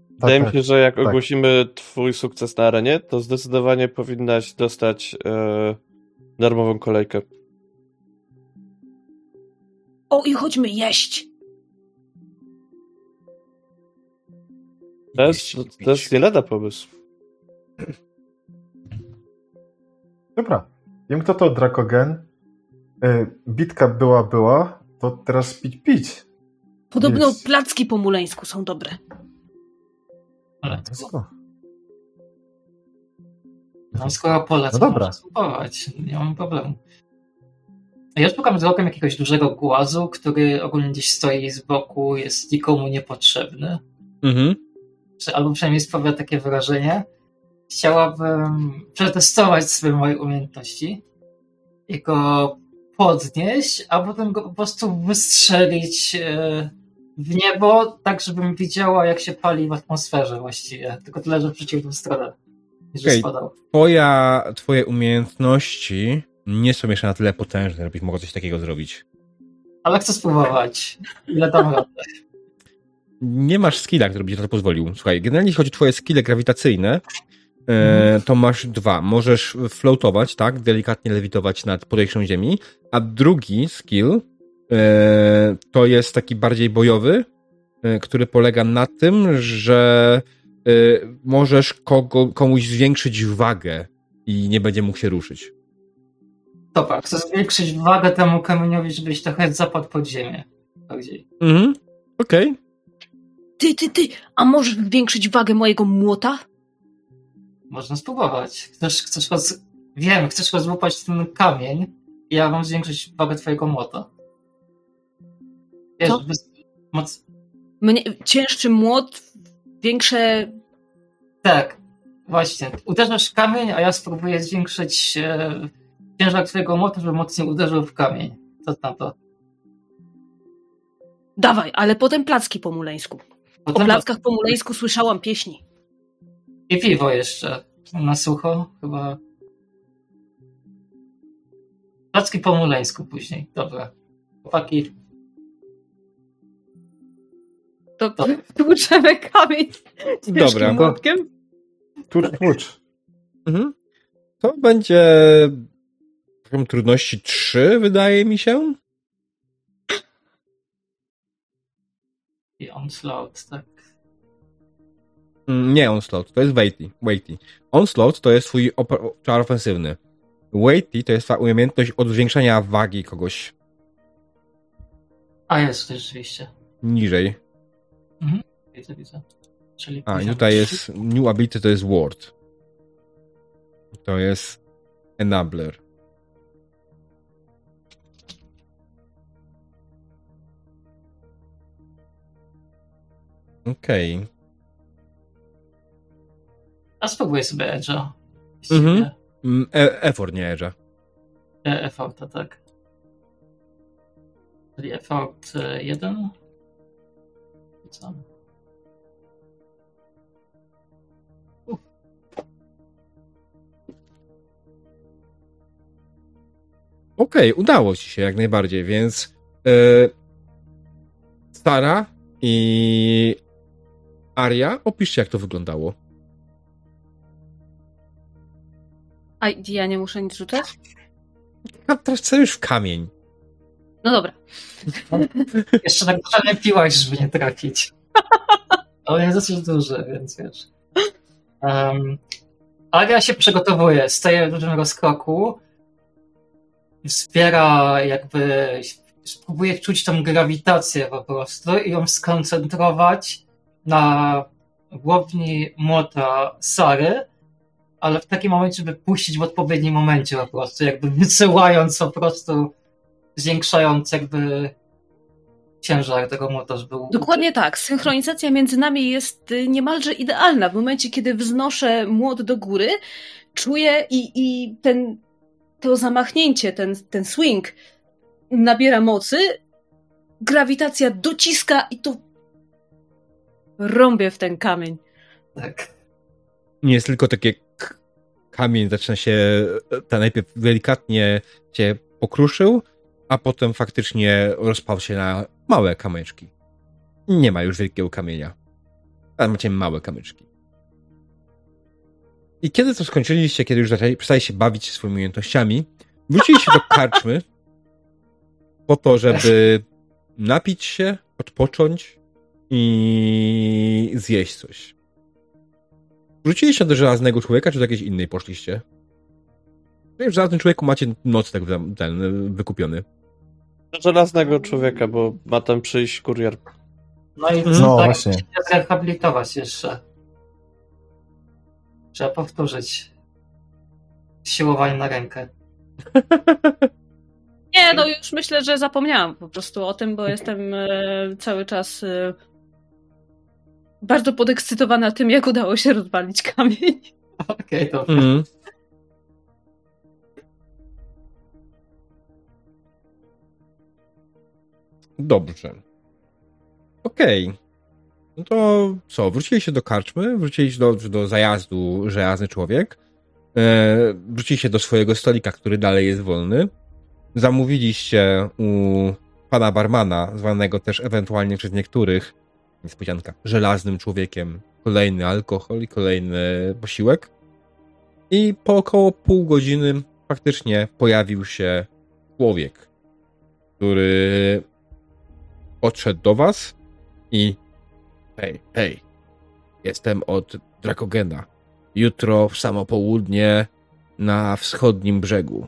Wydaje mi tak, się, że jak tak. ogłosimy twój sukces na arenie, to zdecydowanie powinnaś dostać e, darmową kolejkę. O, i chodźmy jeść! To jest, to jest nie lada pomysł. Dobra. Wiem, kto to Drakogen. Y, Bitka była, była. To teraz pić, pić. Podobno Jest. placki po muleńsku są dobre. ale Wszystko. No, skoro polec, No no dobra. dobra. spróbować. Nie mam problemu. Ja szukam wzrokiem jakiegoś dużego głazu, który ogólnie gdzieś stoi z boku, jest nikomu niepotrzebny. Mhm. Albo przynajmniej sprawia takie wrażenie. Chciałabym przetestować swoje moje umiejętności i go podnieść, a potem go po prostu wystrzelić e, w niebo, tak żebym widziała, jak się pali w atmosferze właściwie. Tylko tyle, że w przeciwną stronę. Okej. spadał. Twoja, twoje umiejętności nie są jeszcze na tyle potężne, żebyś mogła coś takiego zrobić. Ale chcę spróbować. Ile tam radę. Nie masz skilla, który by ci na to pozwolił. Słuchaj, generalnie jeśli chodzi o twoje skille grawitacyjne, e, Mhm. to masz dwa. Możesz floatować, tak? Delikatnie lewitować nad powierzchnią ziemi, a drugi skill e, to jest taki bardziej bojowy, e, który polega na tym, że możesz kogo, komuś zwiększyć wagę i nie będzie mógł się ruszyć. Dobra, chcę zwiększyć wagę temu kamieniowi, żebyś trochę zapadł pod ziemię. Bardziej. Mhm. Okej. Ty, ty, ty, a możesz zwiększyć wagę mojego młota? Można spróbować. Chcesz, chcesz roz... Wiem, chcesz rozłupać ten kamień i ja mam zwiększyć wagę twojego młota. Wiesz, Co? bez... moc... Mnie, cięższy młot, większe... Tak, właśnie. Uderzasz w kamień, a ja spróbuję zwiększyć e, ciężar twojego młota, żeby mocniej uderzył w kamień. Co na to? Dawaj, ale potem placki po muleńsku. O plackach po muleńsku słyszałam pieśni. I piwo jeszcze. Na sucho, chyba. Placki po muleńsku później. Dobra. Chłopaki, To To- tłuczemy kamień z Dobra. młotkiem. Tłucz, tłucz. Mhm. To będzie poziom trudności 3, wydaje mi się. I onslaught, tak. Mm, Nie onslaught, to jest weighty. weighty. Onslaught to jest twój czar ofensywny. Weighty to jest twoja umiejętność od zwiększania wagi kogoś A jest, rzeczywiście. niżej. Widzę, widzę. Czyli A, tutaj trzy. jest New Ability to jest Word. To jest Enabler. Okej. A spróbuję sobie Edge'a. Mhm. Mm, E- effort, nie Edge'a. E, effort, tak. Czyli effort 1. Co? Okej, udało ci się jak najbardziej, więc e, Sara i Aria, opiszcie jak to wyglądało. A ja nie muszę nic rzucać? A teraz celujesz w kamień. No dobra. Jeszcze tak trochę piłaś, żeby nie trafić. Ale jest dosyć duży, więc wiesz. Um, Aria się przygotowuje, staje w dużym rozkroku. Wspiera jakby, spróbuje czuć tą grawitację po prostu i ją skoncentrować na głowni młota Sary, ale w takim momencie, żeby puścić w odpowiednim momencie po prostu, jakby wysyłając po prostu, zwiększając jakby ciężar tego młota, żeby Dokładnie tak. Synchronizacja między nami jest y, niemalże idealna. W momencie, kiedy wznoszę młot do góry, czuję i, i ten to zamachnięcie, ten, ten swing nabiera mocy, grawitacja dociska i to rąbie w ten kamień. Tak. Nie jest tylko takie k- kamień, zaczyna się, ten najpierw delikatnie cię pokruszył, a potem faktycznie rozpał się na małe kamyczki. Nie ma już wielkiego kamienia. Ale macie małe kamyczki. I kiedy to skończyliście, kiedy już zaczęli, przestali się bawić swoimi umiejętnościami, wróciliście do karczmy po to, żeby napić się, odpocząć i zjeść coś. Wróciliście do żelaznego człowieka, czy do jakiejś innej poszliście? W żelaznym człowieku macie nocleg tam- ten wykupiony. Żelaznego człowieka, bo ma tam przyjść kurier. No i No, tak, właśnie. się zrehabilitować jeszcze. Trzeba powtórzyć. Siłowanie na rękę. Nie, no już myślę, że zapomniałam po prostu o tym, bo jestem e, cały czas e, bardzo podekscytowana tym, jak udało się rozwalić kamień. Okej, dobrze. Mhm. Dobrze. Okej. No to co, wróciliście do karczmy, wróciliście do, do zajazdu żelazny człowiek, e, wróciliście do swojego stolika, który dalej jest wolny, zamówiliście u pana barmana, zwanego też ewentualnie przez niektórych, niespodzianka, żelaznym człowiekiem, kolejny alkohol i kolejny posiłek. I po około pół godziny faktycznie pojawił się człowiek, który podszedł do was i hej, hej, jestem od Drakogena. Jutro w samo południe na wschodnim brzegu.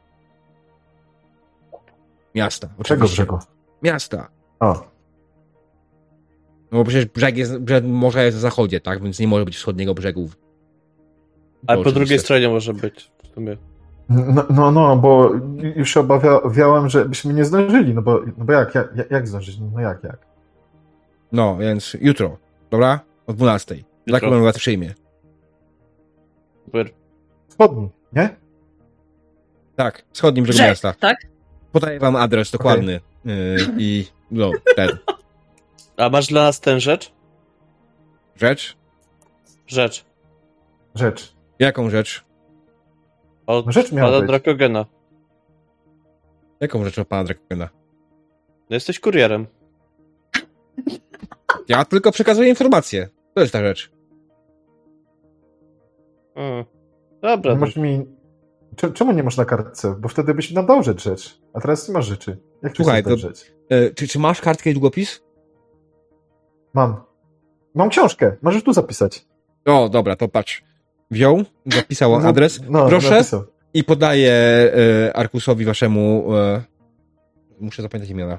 Miasta. Czego brzegu? Miasta. O, No bo przecież brzeg jest, brzeg morza jest na zachodzie, tak? Więc nie może być wschodniego brzegu. A po drugiej stronie może być. W sumie. no, no, no, bo już się obawiałem, że byśmy nie zdążyli, no bo, no bo jak, jak, jak zdążyć? No jak, jak? No, więc jutro, dobra? O 12. Drakogen was przyjmie. Super. Wschodni, nie? Tak, wschodnim brzegu Brzeg, miasta. tak? Podaję wam adres dokładny. Yy, I no, ten. A masz dla nas tę rzecz? Rzecz? Rzecz. Rzecz. Jaką rzecz? Od No rzecz miała pana być. Drakogena. Jaką rzecz od pana Drakogena? No jesteś kurierem. Ja tylko przekazuję informacje. To jest ta rzecz. Mm. Dobra. Nie masz mi... Cze- Czemu nie masz na kartce? Bo wtedy byś nam dał rzecz, rzecz. A teraz nie masz rzeczy. Jak Słuchaj, chcesz to- rzecz? Yy, czy, czy masz kartkę i długopis? Mam. Mam książkę. Możesz tu zapisać. O, dobra, to patrz. Wziął, zapisał No, adres. No, Proszę. napisał. i podaję e, Arkusowi waszemu. E, muszę zapamiętać imiona.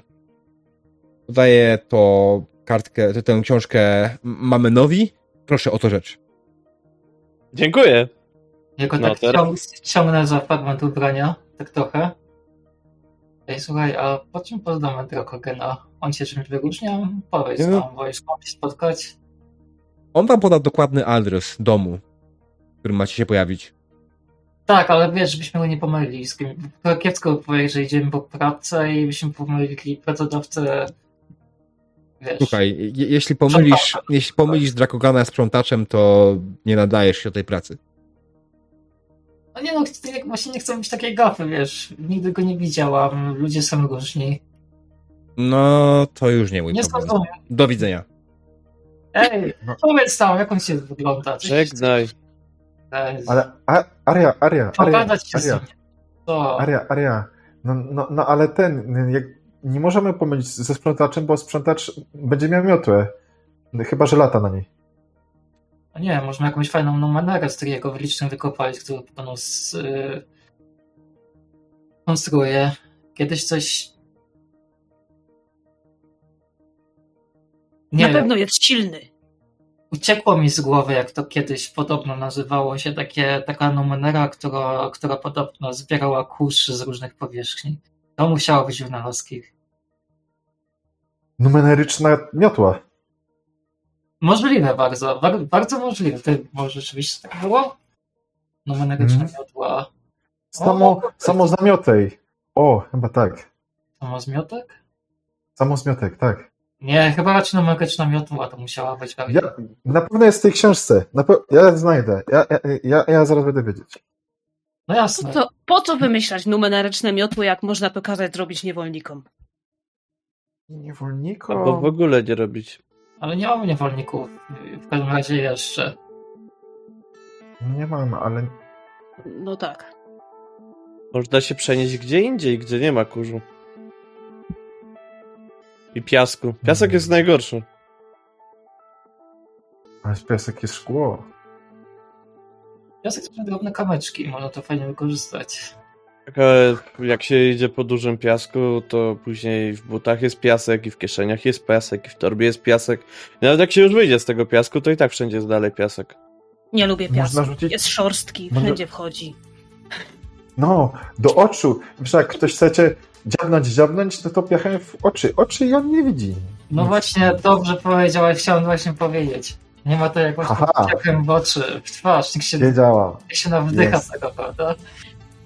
Podaję to kartkę, tę- tę książkę Mamenowi. Proszę o to rzecz. Dziękuję. Jego No, tak ciąg, ciągnę za fragment ubrania, tak trochę. Ej, słuchaj, a po czym poznamy Drakogena? On się czymś wyróżnia? Powiedz Nie. nam, wolisz się spotkać? On wam poda dokładny adres domu, w którym macie się pojawić. Tak, ale wiesz, żebyśmy go nie pomylili z kim. Kiepsko powiedzieć, że idziemy po pracę i byśmy pomylili pracodawcę. Wiesz. Słuchaj, je, jeśli pomylisz, jeśli pomylisz Drakogana z sprzątaczem, to nie nadajesz się do tej pracy. No nie no, właśnie nie chcę być takiej gafy, wiesz. Nigdy go nie widziałam, ludzie są różni. No, to już nie mój Nie problem. zrozumiem. Do widzenia. Ej, No. powiedz tam, jak on się wygląda. Żegnaj. Ale a, Aria, Aria, Aria, Pogadać Aria, nim. To. Aria, Aria. No, no, no ale ten, jak, nie możemy pomylić ze sprzątaczem, bo sprzątacz będzie miał miotłę. Chyba, że lata na niej. No nie, można jakąś fajną numerę z takiego wylicznym wykopać, który panu z, y, konstruuje. Kiedyś coś. Nie Na pewno jest silny. uciekło mi z głowy, jak to kiedyś podobno nazywało się, takie, taka numenera, która, która podobno zbierała kurz z różnych powierzchni. To musiało być wynalazki. Numeryczna miotła. Możliwe bardzo, bar, bardzo możliwe. Ty, może rzeczywiście tak było? Numeryczna Mhm. miotła. Samo, samozamiotej. O, chyba tak. Samozmiotek? Samozmiotek, tak. Nie, chyba raczej numeryczna miotła to musiała być. pewnie. Ja, na pewno jest w tej książce. Na pe- ja znajdę. Ja, ja, ja, ja zaraz będę wiedzieć. No jasne. Co, po co wymyślać numeryczne miotły, jak można to kazać zrobić niewolnikom? Niewolnikom. Albo w ogóle nie robić. Ale nie mamy niewolników. W każdym razie jeszcze. Nie mam, ale No tak. Można się przenieść gdzie indziej, gdzie nie ma kurzu. I piasku. Piasek jest najgorszy. ale z piasek jest szkło. Piasek to drobne kamyczki, można to fajnie wykorzystać. Tak, ale jak się idzie po dużym piasku, to później w butach jest piasek, i w kieszeniach jest piasek, i w torbie jest piasek. I nawet jak się już wyjdzie z tego piasku, to i tak wszędzie jest dalej piasek. Nie lubię Można piasku. rzucić- Jest szorstki, Może- wszędzie wchodzi. No, do oczu. Wiesz, jak ktoś chcecie dziabnąć, dziabnąć, no to piachem w oczy. Oczy i on nie widzi. No Nic. właśnie, dobrze powiedziałeś, chciałem właśnie powiedzieć. Nie ma to jakoś ciepłem w oczy, w twarz, nikt się, Wiedziała. nikt się nawdycha Jest. tego, prawda?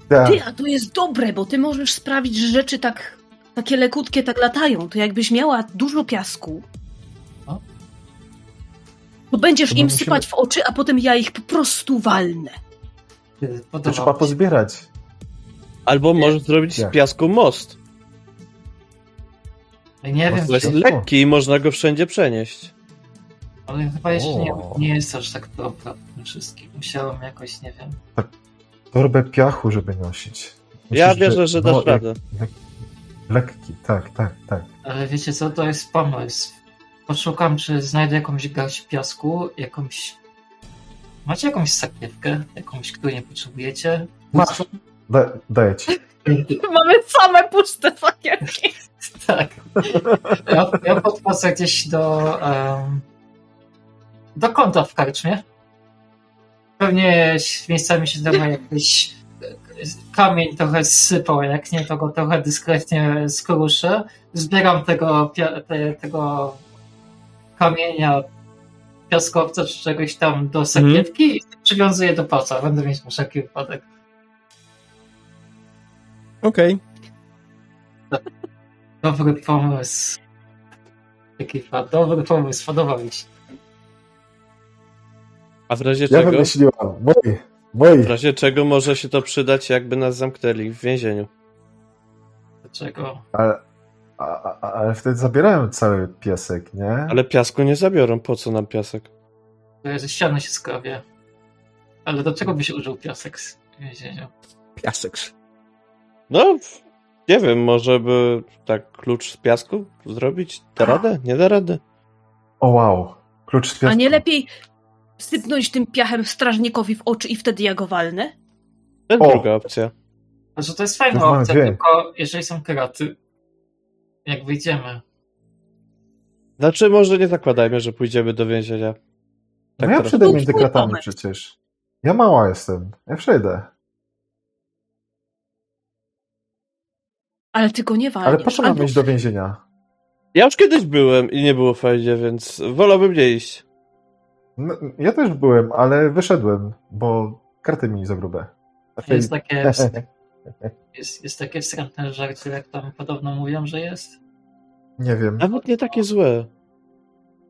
Tak. Ty, a to jest dobre, bo ty możesz sprawić, że rzeczy tak, takie lekutkie tak latają. To jakbyś miała dużo piasku, No. to będziesz To im musimy- sypać w oczy, a potem ja ich po prostu walnę. To trzeba pozbierać. Albo możesz zrobić z piasku most. Nie wiem, To jest czy, lekki i można go wszędzie przenieść. ale chyba jeszcze nie, nie jest aż tak dobra wszystkim. Musiałem jakoś, nie wiem. Torbę piachu, żeby nosić. Ja wierzę, że no, dasz jak- radę. Lekki, tak, tak, tak. Ale wiecie co, to jest pomysł. Poszukam, czy znajdę jakąś garść piasku, jakąś... Macie jakąś sakiewkę? Jakąś, której nie potrzebujecie? Masz. Da, daję ci. Mamy same puste sakiewki. tak. Ja, ja podchodzę gdzieś do... em, do kąta w karczmie. Pewnie miejscami się zdawa jakiś kamień trochę zsypał, jak nie, to go trochę dyskretnie skruszę. Zbieram tego, te, tego kamienia, piaskowca czy czegoś tam do sakiewki i przywiązuję do pasa. Będę mieć na wszelki wypadek. Okej. Dobry pomysł. Ekipa, dobry pomysł, podoba mi się. A w razie Ja czego? wymyśliłam. Mój, mój. W razie czego może się to przydać, jakby nas zamknęli w więzieniu. Dlaczego? Ale, a, a, ale wtedy zabierałem cały piasek, nie? Ale piasku nie zabiorą. Po co nam piasek? To Ze ściany się skrowie. Ale do czego by się użył piasek w więzieniu? Piasek. No, nie wiem, może by tak klucz z piasku zrobić? Da radę? Nie da rady. O wow. Klucz z piasku. A nie lepiej sypnąć tym piachem strażnikowi w oczy i wtedy ja go walnę? To jest O! druga opcja. Znaczy to jest fajna mamy opcja, dwie. tylko jeżeli są kraty, jak wyjdziemy. Znaczy, może nie zakładajmy, że pójdziemy do więzienia. No Tak ja trochę. przejdę między kratami przecież. Ja mała jestem. Ja przejdę. Ale ty go nie walniesz. Ale po co mam iść do więzienia? Ja już kiedyś byłem i nie było fajnie, więc wolałbym nie iść. No, ja też byłem, ale wyszedłem, bo karty mi za grube. Znaczy- Jest takie, jest, jest takie wstrętne żarcie, jak tam podobno mówią, że jest. Nie wiem. Nawet nie takie złe.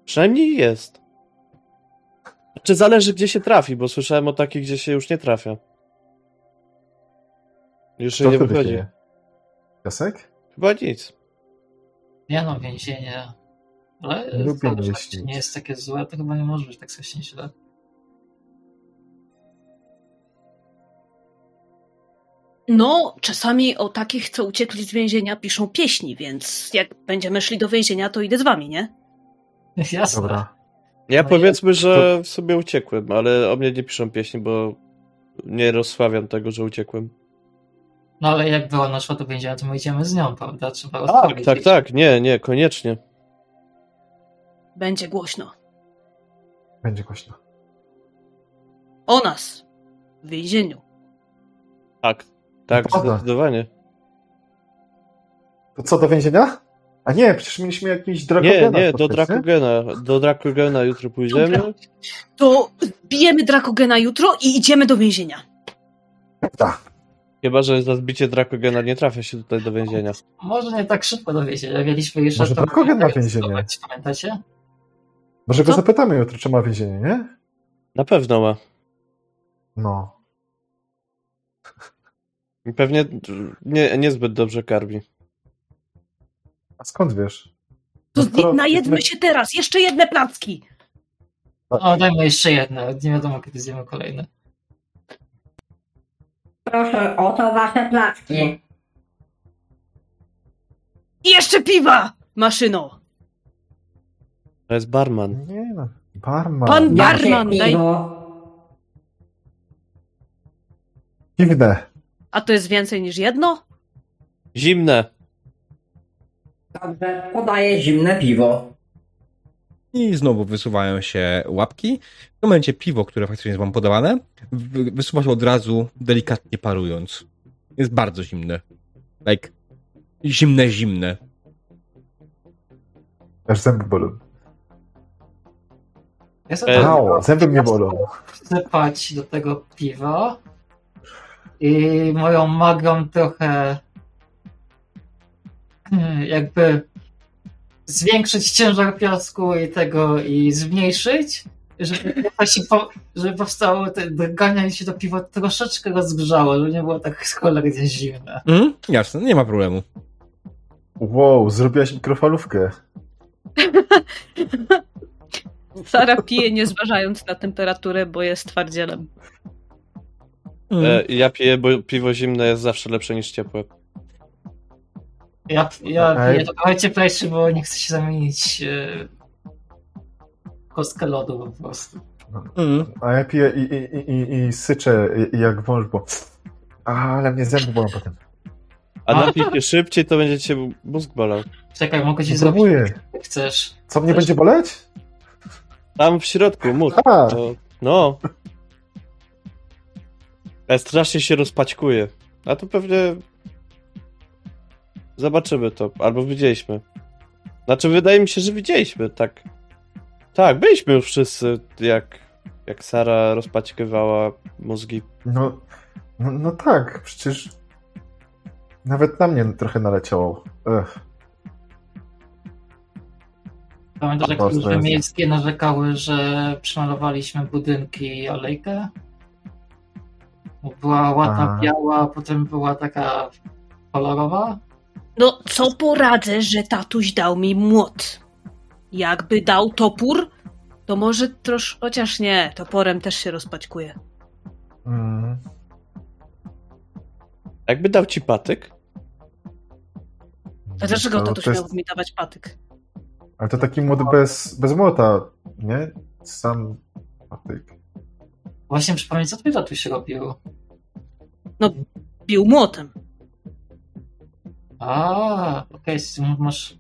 Przynajmniej jest. Czy zależy, gdzie się trafi, bo słyszałem o takich, gdzie się już nie trafia. Już się nie wychodzi. dzieje? Piasek? Chyba nic. Nie no, więzienie. Ale Lubię to, że myśleć. nie jest takie złe, to chyba nie może być tak strasznie źle. No, czasami o takich, co uciekli z więzienia, piszą pieśni, więc jak będziemy szli do więzienia, to idę z wami, nie? Jasne. Dobra. Ja No powiedzmy, że w sobie uciekłem, ale o mnie nie piszą pieśni, bo nie rozsławiam tego, że uciekłem. No ale jak była naszła do więzienia, to my idziemy z nią, prawda? Trzeba Tak, tak, tak, nie, nie, koniecznie. Będzie głośno. Będzie głośno. O nas. W więzieniu. Tak, tak, Dobra. zdecydowanie. To co, do więzienia? A nie, przecież mieliśmy jakiś Nie, Drakogena nie, do nie? Drakogena. Do Drakogena jutro pójdziemy. Dobra. To bijemy Drakogena jutro i idziemy do więzienia. Tak. Chyba, że za zbicie Drakogena nie trafia się tutaj do więzienia. Może nie tak szybko do więzienia. Mieliśmy jeszcze Może to- Drakogen ma więzienie? Pamiętacie? Może go Co? zapytamy jutro, czy ma więzienie, nie? Na pewno ma. No. I Pewnie nie, niezbyt dobrze karmi. A skąd wiesz? To No skoro- najedzmy się teraz, jeszcze jedne placki! O, dajmy jeszcze jedno. Nie wiadomo, kiedy zjemy kolejne. Proszę, oto wasze placki. I jeszcze piwa! Maszyno! To jest barman. Nie no. Barman. Pan- Jakie Barman, daj- piwo? Dziwne. A to jest więcej niż jedno? Zimne. Dobrze, podaję zimne piwo. I znowu wysuwają się łapki. W tym momencie piwo, które faktycznie jest wam podawane, wy- wysuwa się od razu, delikatnie parując. Jest bardzo zimne. Like, zimne, zimne. Aż zęby bolą. Ja sobie E, Au, zęby mnie bolą. wsypać do tego piwa i moją magią trochę hmm, jakby zwiększyć ciężar piasku i tego i zmniejszyć, żeby, się po, żeby powstało te drgania i się to piwo troszeczkę rozgrzało, żeby nie było tak cholernie zimne. Mhm, jasne, nie ma problemu. Wow, zrobiłaś mikrofalówkę. Sara pije nie zważając na temperaturę, bo jest twardzielem. E, ja piję, bo piwo zimne jest zawsze lepsze niż ciepłe. Ja, ja Okej. piję to trochę cieplejszy, bo nie chcę się zamienić e, kostkę lodu po prostu. Mhm. A ja piję i, i, i, i, i syczę jak wąż, bo... Ale mnie zęby bolą potem. A napij się szybciej, to będzie cię mózg bolał. Czekaj, mogę ci zrobić, jak chcesz. Co mnie będzie boleć? Tam w środku, mózg. A, To, no. Ja strasznie się rozpaćkuje. A to pewnie. Zobaczymy to. Albo widzieliśmy. Znaczy, wydaje mi się, że widzieliśmy, tak. Tak, byliśmy już wszyscy, jak, jak Sara rozpaćkiwała mózgi. no, no, no tak, przecież nawet na mnie trochę naleciało. Ech. Pamiętasz, jak służby miejskie narzekały, że przemalowaliśmy budynki i alejkę? Bo Była ładna A. biała, a potem była taka kolorowa. No, co poradzę, że tatuś dał mi młot? Jakby dał topór, to może trosz... Chociaż nie, toporem też się rozpaćkuje. Mm. Jakby dał ci patyk, A dlaczego To- tatuś to jest- miałby mi dawać patyk? Ale to taki młot bez, bez młota, nie? Sam patyk. Właśnie przypomnij, co twój tatuś robił. Bił młotem. A, okej, okay, masz...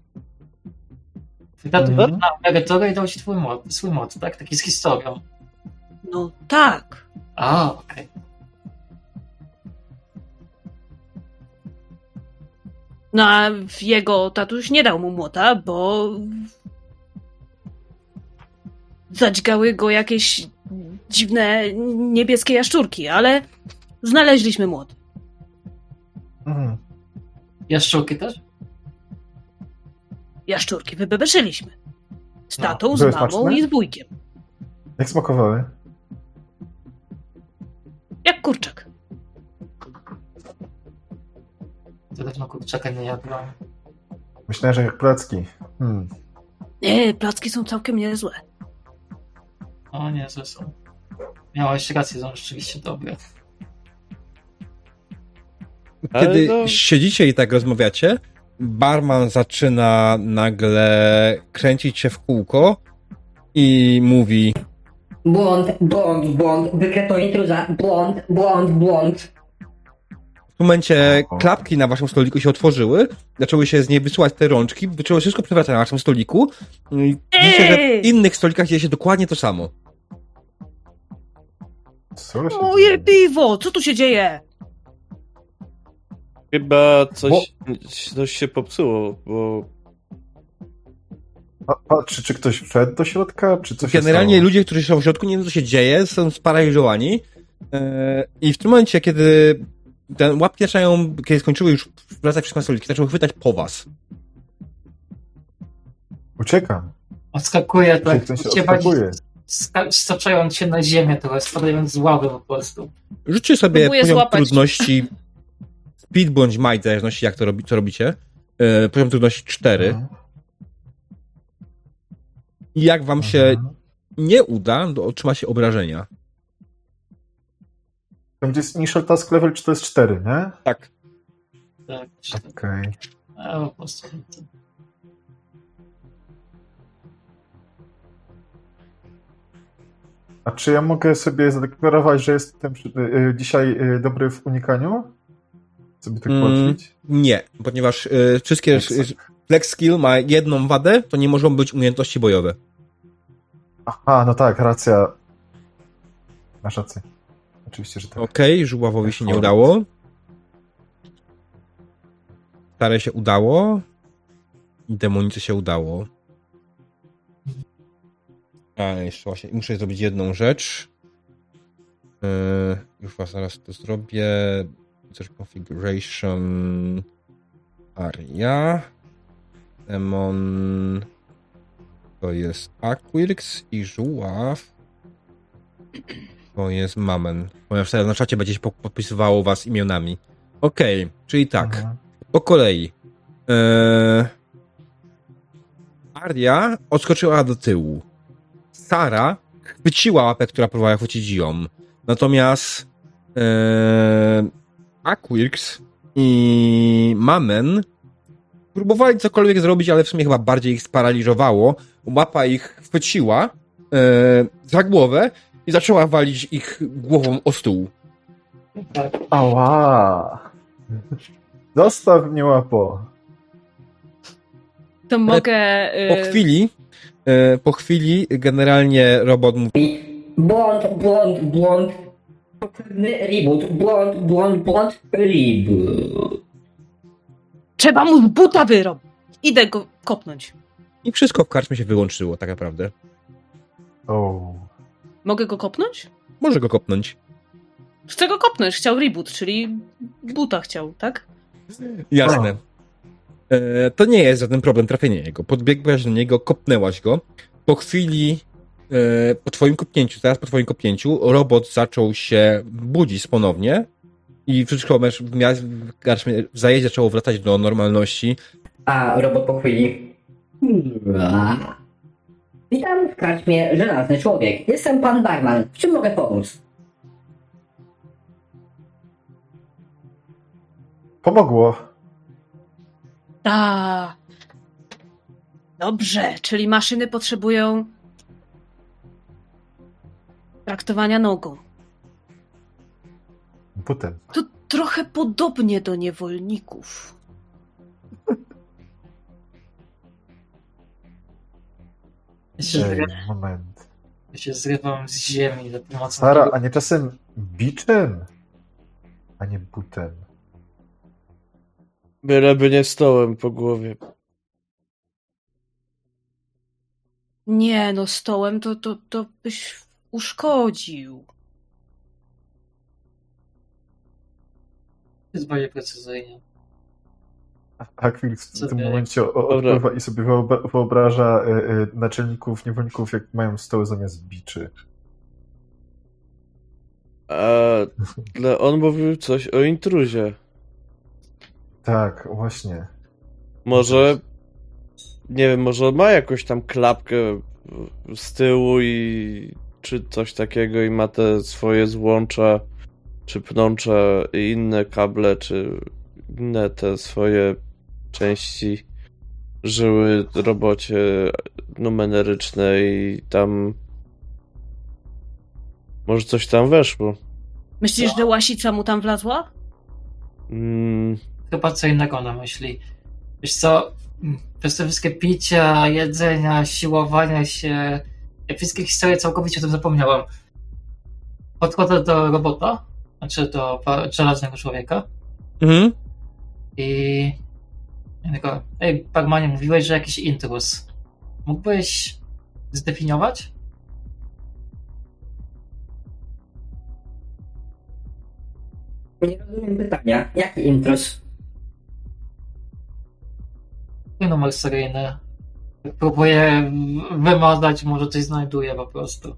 Tatuś Mhm. na emeryturę i dał ci twój mod, swój mod, tak? Taki z historią. No tak. A, okej. No a w jego tatuś nie dał mu młota, bo zadźgały go jakieś dziwne niebieskie jaszczurki, ale znaleźliśmy młot. Mm. Jaszczurki też? Jaszczurki wybebeszyliśmy. Z No, tatą, z były mamą smaczne? i z wujkiem. Jak smakowały? Jak kurczak. To dawno kurczaka nie jadłam. Myślałem, że jak placki. Hmm. Nie, placki są całkiem niezłe. O nie, złe są. Miałeś rację, są rzeczywiście dobre. Kiedy no- siedzicie i tak rozmawiacie, barman zaczyna nagle kręcić się w kółko i mówi Błąd, błąd, błąd, wykryto intruza, błąd, błąd, błąd. W tym momencie klapki na waszym stoliku się otworzyły, zaczęły się z niej wysyłać te rączki, zaczęło wszystko przewracać na waszym stoliku. I Widzicie, że w innych stolikach dzieje się dokładnie to samo. Co się Moje dzieje? piwo! Co tu się dzieje? Chyba coś, coś się popsuło, bo Pa, patrzy, czy ktoś wszedł do środka, czy coś Generalnie ludzie, którzy są w środku, nie wiedzą, co się dzieje, są sparaliżowani. Yy, I w tym momencie, kiedy Te łapki zaczynają, kiedy skończyły już wracać wszystko na stoliki, zaczęły chwytać po was. Uciekam. Odskakuje Tak, tak, uciekać, odskakuję. ska- staczając się na ziemię, trochę spadając z ławy po prostu. Rzućcie sobie Próbuję poziom złapać. trudności speed bądź might, w zależności jak to robi, co robicie. E, poziom trudności 4. Mhm. I jak wam się Mhm. nie uda, to otrzyma się obrażenia. Tam gdzie jest initial task level, czy to jest 4, nie? Tak. Tak, Okej. a, po prostu. A czy ja mogę sobie zadeklarować, że jestem y, y, dzisiaj y, dobry w unikaniu? Sobie tak Mm. Nie, ponieważ e, wszystkie Excellent. flex skill ma jedną wadę, to nie mogą być umiejętności bojowe. Aha, no tak, racja. Masz rację. Oczywiście, że tak. Okej, żuławowi się nie udało. Stare się udało. I demonice się udało. A, jeszcze właśnie, muszę zrobić jedną rzecz. Yy, już was zaraz to zrobię. Configuration. Aria. Demon. To jest Aquirx i żuław. To jest Mamen. Ponieważ teraz na czacie będzie się po- podpisywało was imionami. Okej, czyli tak. Mhm. Po kolei. Eee... Aria odskoczyła do tyłu. Sara chwyciła łapę, która próbowała chwycić ją. Natomiast eee... Aquirx i Mamen próbowali cokolwiek zrobić, ale w sumie chyba bardziej ich sparaliżowało. Łapa ich chwyciła eee... za głowę i zaczęła walić ich głową o stół. Ała! Zostaw mnie łapo. To mogę. Po y, chwili, e, po chwili generalnie robot mówi, błąd, błąd, błąd. Potrzebny reboot, błąd, błąd, błąd, reboot. Trzeba mu z buta wyrobić. Idę go kopnąć. i wszystko w karczmie się wyłączyło tak naprawdę. O. Mogę go kopnąć? Może go kopnąć. Chcę go kopnąć. Chciał reboot, czyli buta chciał, tak? Jasne. E, to nie jest żaden problem trafienia jego. Podbiegłaś do niego, kopnęłaś go. Po chwili, po twoim kopnięciu, teraz po twoim kopnięciu, robot zaczął się budzić ponownie i wszystko w miarę- w zajeździe zaczęło wracać do normalności. A robot po chwili. Witam w karczmie Żelazny Człowiek. Jestem pan barman. W czym mogę pomóc? Pomogło. Ta. Dobrze, czyli maszyny potrzebują traktowania nogą. Potem. To trochę podobnie do niewolników. Ja się, Ej, zrywam, moment. ja się zrywam z ziemi Sara, a nie czasem biczem? A nie butem. Byleby nie stołem po głowie. Nie, no stołem to, to, to byś uszkodził. jest bardziej precyzyjnie. Aquilix w tym momencie odpływa i sobie wyobra- wyobraża y, y, naczelników, niewolników, jak mają stoły zamiast biczy. Ale on mówił coś o intruzie. Tak, właśnie. Może. Nie wiem, może on ma jakąś tam klapkę z tyłu i. czy coś takiego i ma te swoje złącza, czy pnącza i inne kable, czy inne te swoje części żyły robocie numeryczne i tam. Może coś tam weszło. Myślisz, że łasica mu tam wlazła? Mm, Chyba co innego na myśli. Wiesz co, mm, przez te wszystkie picia, jedzenia, siłowania się, wszystkie historie całkowicie o tym zapomniałem. Podchodzę do robota, znaczy do żelaznego człowieka Mhm. i tylko, ej, Bagmanie, mówiłeś, że jakiś intruz. Mógłbyś zdefiniować? Nie rozumiem pytania. Jaki intruz? Mój numer seryjny. Próbuję wymazać, może coś znajduję po prostu.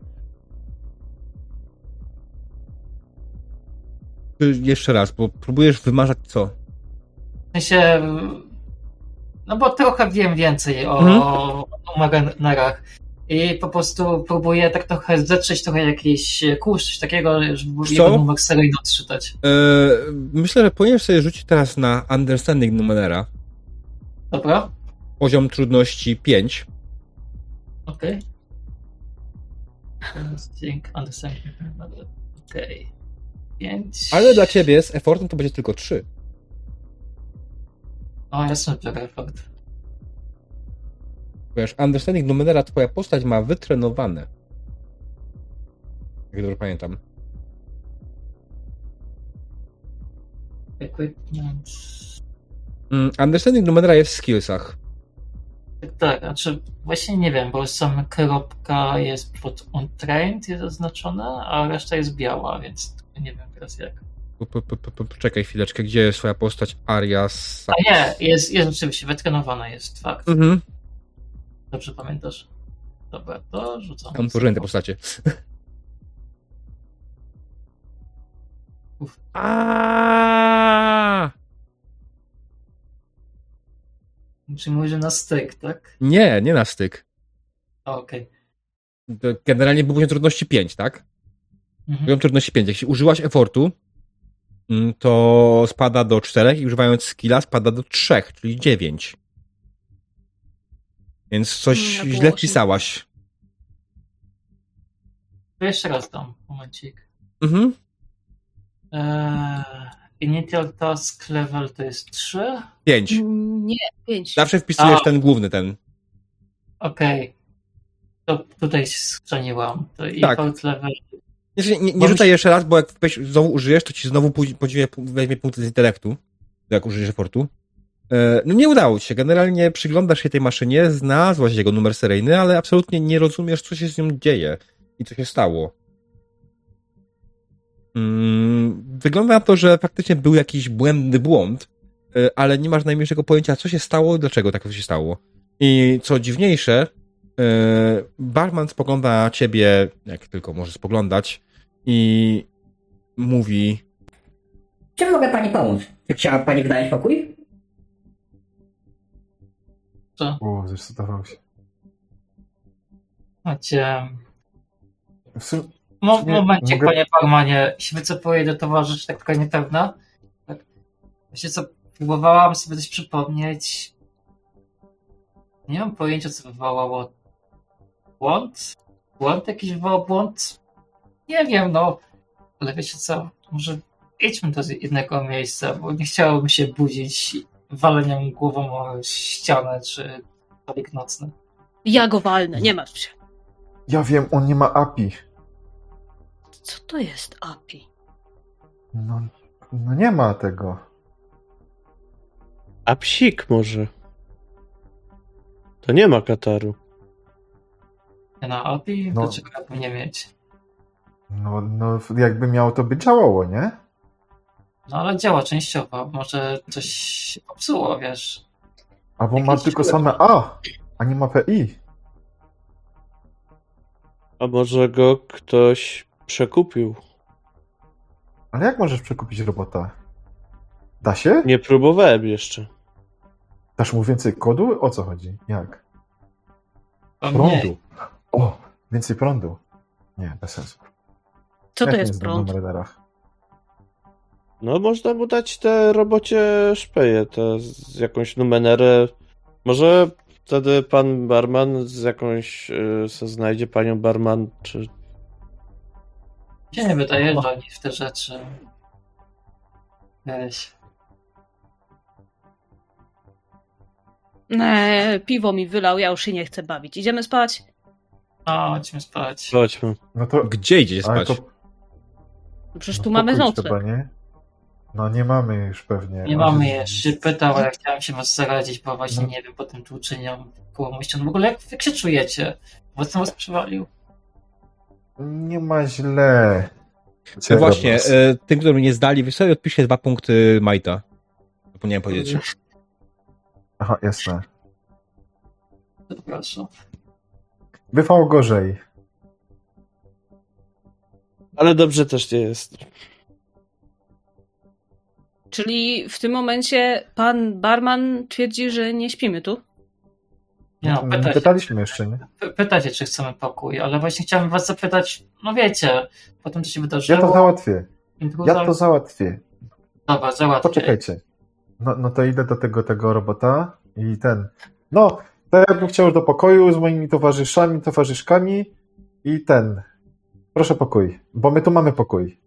Jeszcze raz, bo próbujesz wymarzać co? W sensie, no bo trochę wiem więcej o, Mhm. o numerach i po prostu próbuję tak trochę zetrzeć trochę jakiś kurz, coś takiego, żeby jego numer seryjny odczytać. E, myślę, że powinieneś sobie rzucić teraz na Understanding Numenera. Dobra? Poziom trudności 5. Okej. Understanding. Okej. Pięć. Ale dla ciebie z effortem to będzie tylko 3. O, jasny biorę efekt. Wiesz, Understanding Numenera twoja postać ma wytrenowane. Jak dobrze pamiętam. Equipment. Mm, Understanding Numenera jest w skillsach. Tak, znaczy właśnie nie wiem, bo sam kropka jest pod untrained jest zaznaczona, a reszta jest biała, więc nie wiem teraz jak. Poczekaj chwileczkę, gdzie jest twoja postać Arias? A nie, jest, jest rzeczywiście, wytrenowana jest, fakt. Mhm. Dobrze pamiętasz. Dobra, to rzucam. Mam tworzyłem te postacie. Uf. Aaaa! Czyli mówisz, że na styk, tak? Nie, nie na styk. Okej. To Generalnie był poziom trudności 5, tak? Mhm. Poziom trudności 5. Jeśli użyłaś effortu, mm, to spada do 4 i używając skilla spada do 3, czyli 9. Więc coś Mm, ja źle było wpisałaś. To jeszcze raz dam, momencik. Mhm. Eee, initial task level to jest 3. 5. Mm, Nie, pięć. Zawsze wpisujesz A. ten główny, ten. Okej. To tutaj skrzaniłam. To i Tak. tak. level. Nie, nie, nie rzucaj się- jeszcze raz, bo jak weź, znowu użyjesz, to ci znowu później weźmie punkty z intelektu, jak użyjesz effortu. E, No nie udało ci się. Generalnie przyglądasz się tej maszynie, znalazłaś jego numer seryjny, ale absolutnie nie rozumiesz, co się z nią dzieje i co się stało. Mm, Wygląda na to, że faktycznie był jakiś błędny błąd, e, ale nie masz najmniejszego pojęcia, co się stało i dlaczego tak się stało. I co dziwniejsze, e, barman spogląda na ciebie, jak tylko może spoglądać, i mówi: Czym mogę pani pomóc? Czy chciała pani wynająć pokój? O, zdecydował się. Macie. W sumie, Mo- Nie, momencie, mogę- panie Parmanie, się wycofuję do towarzyszy, tak taka niepewna. Tak. Wiecie co, próbowałam sobie coś przypomnieć. Nie mam pojęcia, co wywołało błąd? Błąd jakiś wywołał błąd? Nie wiem, no. Ale wiecie co, może idźmy do jednego miejsca, bo nie chciało mi się budzić waleniem głową o ścianę, czy powiek nocny. Ja go walnę, nie martw się. ja wiem, on nie ma API. Co to jest API? No, no nie ma tego. A psik może. To nie ma Kataru. Na API? No. Dlaczego ja nie mieć? No, no, jakby miało to by działało, nie? No ale działa częściowo. Może coś się popsuło, wiesz. Albo ma tylko same A, a nie ma PI. A może go ktoś przekupił? Ale jak możesz przekupić robota? Da się? Nie próbowałem jeszcze. Dasz mu więcej kodu? O co chodzi? Jak? O Prądu. nie. O, więcej prądu. Nie, bez sensu. Co Jak to jest prąd? No, można mu dać te robocie szpeje, te z jakąś numenerę. Może wtedy pan barman z jakąś, y, se znajdzie panią barman, czy... Się nie wydaje, że oni w te rzeczy. Weź. Nie, piwo mi wylał, ja już się nie chcę bawić. Idziemy spać? No, chodźmy spać. Chodźmy. No to... Gdzie idzie Ale spać? to No Przecież no tu mamy pokój nocleg. No nie mamy już pewnie. Nie mamy jeszcze. Pytał, ale chciałem się was zaradzić, bo właśnie No. nie wiem, po tym tłuczeniu koło mością. W ogóle jak, jak się czujecie? Bo co was przywalił? Nie ma źle. No właśnie, e, tym, którym nie zdali, wy sobie odpiszcie dwa punkty Majta. Zapomniałem powiedzieć. Aha, jasne. Proszę. Bywało gorzej. Ale dobrze też nie jest. Czyli w tym momencie pan barman twierdzi, że nie śpimy tu? Nie no, pyta się, Pytaliśmy jeszcze, nie? py- pyta się, czy chcemy pokój, ale właśnie chciałem was zapytać, no wiecie, po tym, co się Ja wydarzyło. to załatwię. Ja to załatwię. Dobra, załatwię. Poczekajcie. No, no to idę do tego, tego robota i ten. No, to ja bym chciał do pokoju z moimi towarzyszami, towarzyszkami i ten. Proszę pokój, bo my tu mamy pokój.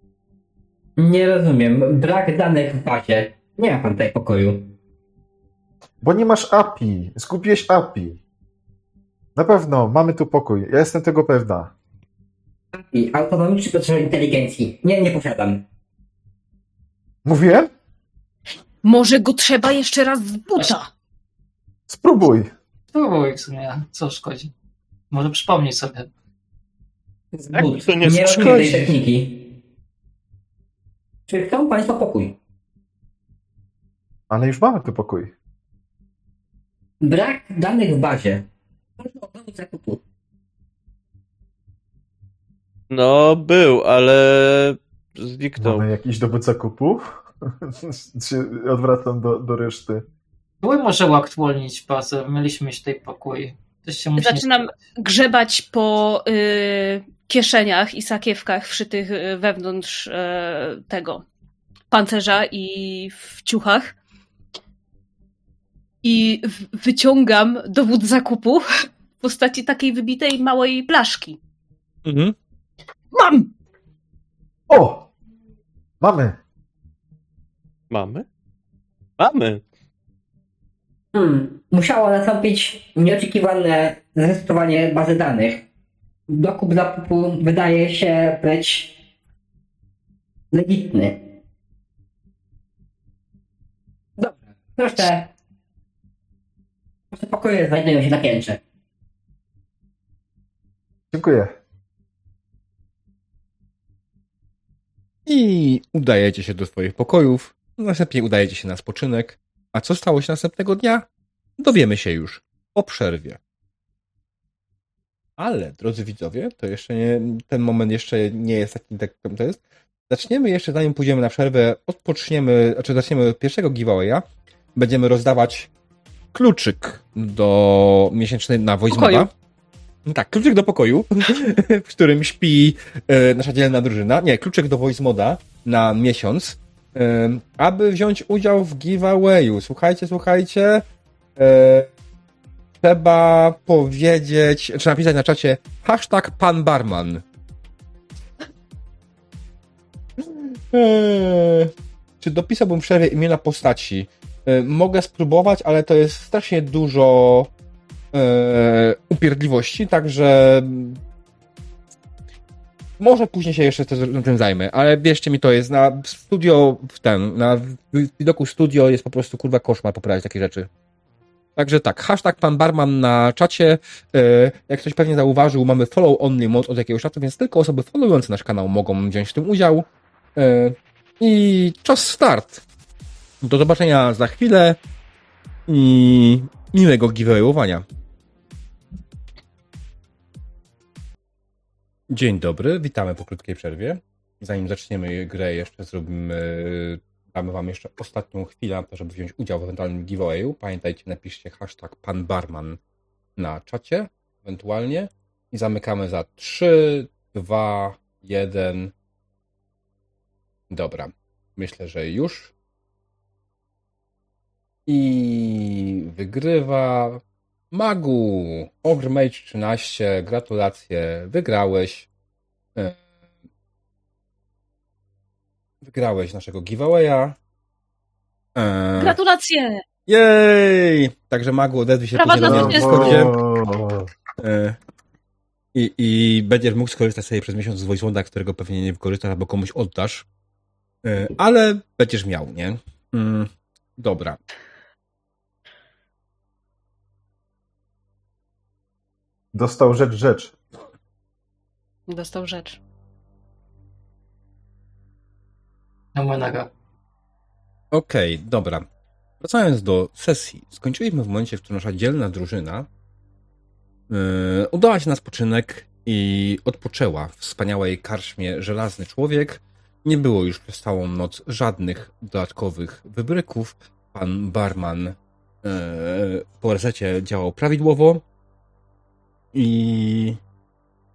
Nie rozumiem. Brak danych w bazie. Nie ma pan tutaj pokoju. Bo nie masz API. Zgubiłeś API. Na pewno, mamy tu pokój. Ja jestem tego pewna. I autonomiczny procesor inteligencji. Nie, nie posiadam. Mówiłem? Może go trzeba jeszcze raz z buta? Spróbuj. Spróbuj w sumie, co szkodzi. Może przypomnij sobie. Jak But. to nie nie rozumiem szkodzi? tej techniki. Czy chcą państwo pokój? Ale już mamy tu pokój. Brak danych w bazie. Proszę o dowód zakupu. No, był, ale zniknął. Mamy jakiś dowód zakupu? Czy odwracam do, do reszty? Były może uaktualnić bazę, mieliśmy mieć tutaj pokój. Się Zaczynam grzebać po y, kieszeniach i sakiewkach wszytych y, wewnątrz y, tego pancerza i w ciuchach. I wyciągam dowód zakupu w postaci takiej wybitej małej blaszki. Mhm. Mam! O! Mamy! Mamy? Mamy. Hmm. Musiało nastąpić nieoczekiwane zresetowanie bazy danych. Dokup zakupu wydaje się być legitny. Dobrze. Proszę. Proszę pokoje znajdują się na piętrze. Dziękuję. I udajecie się do swoich pokojów. Następnie udajecie się na spoczynek. A co stało się następnego dnia? Dowiemy się już po przerwie. Ale, drodzy widzowie, to jeszcze nie, ten moment jeszcze nie jest taki, tak to jest. Zaczniemy jeszcze, zanim pójdziemy na przerwę, odpoczniemy, znaczy zaczniemy od pierwszego giveawaya. Będziemy rozdawać kluczyk do miesięcznej na voice Pokoju. moda. Tak, kluczyk do pokoju, w którym śpi e, nasza dzielna drużyna. Nie, kluczyk do voice moda na miesiąc, e, aby wziąć udział w giveawayu. Słuchajcie, słuchajcie. E, trzeba powiedzieć, czy napisać na czacie hashtag pan barman. Eee, czy dopisałbym w przerwie imiona postaci? E, mogę spróbować, ale to jest strasznie dużo e, upierdliwości, także może później się jeszcze tym zajmę, ale wierzcie mi, to jest na studio, w ten, na widoku studio jest po prostu kurwa koszmar poprawiać takie rzeczy. Także tak, hashtag pan barman na czacie. E, Jak ktoś pewnie zauważył, mamy follow only mod od jakiegoś czasu, więc tylko osoby followujące nasz kanał mogą wziąć w tym udział. I czas start. Do zobaczenia za chwilę i miłego giveawayowania. Dzień dobry, witamy po krótkiej przerwie. Zanim zaczniemy grę, jeszcze zrobimy, damy wam jeszcze ostatnią chwilę na to, żeby wziąć udział w ewentualnym giveawayu. Pamiętajcie, napiszcie hashtag pan barman na czacie, ewentualnie. I zamykamy za 3, 2, 1. Dobra, myślę, że już. I wygrywa Magu. Ogre Mage 13. Gratulacje. Wygrałeś. E, Wygrałeś naszego giveawaya. E, Gratulacje! Jej! Także Magu odezwij się Brawa później zwycięzcy. Discordzie. E, I, I będziesz mógł skorzystać sobie przez miesiąc z VoiceOne'a, którego pewnie nie wykorzystasz albo komuś oddasz. E, Ale będziesz miał, nie? Mm, Dobra. Dostał rzecz rzecz. Dostał rzecz. Numenera. Okej, dobra. Wracając do sesji, skończyliśmy w momencie, w którym nasza dzielna drużyna yy, udała się na spoczynek i odpoczęła w wspaniałej karczmie Żelazny Człowiek. Nie było już przez całą noc żadnych dodatkowych wybryków. Pan barman yy, po resecie działał prawidłowo i...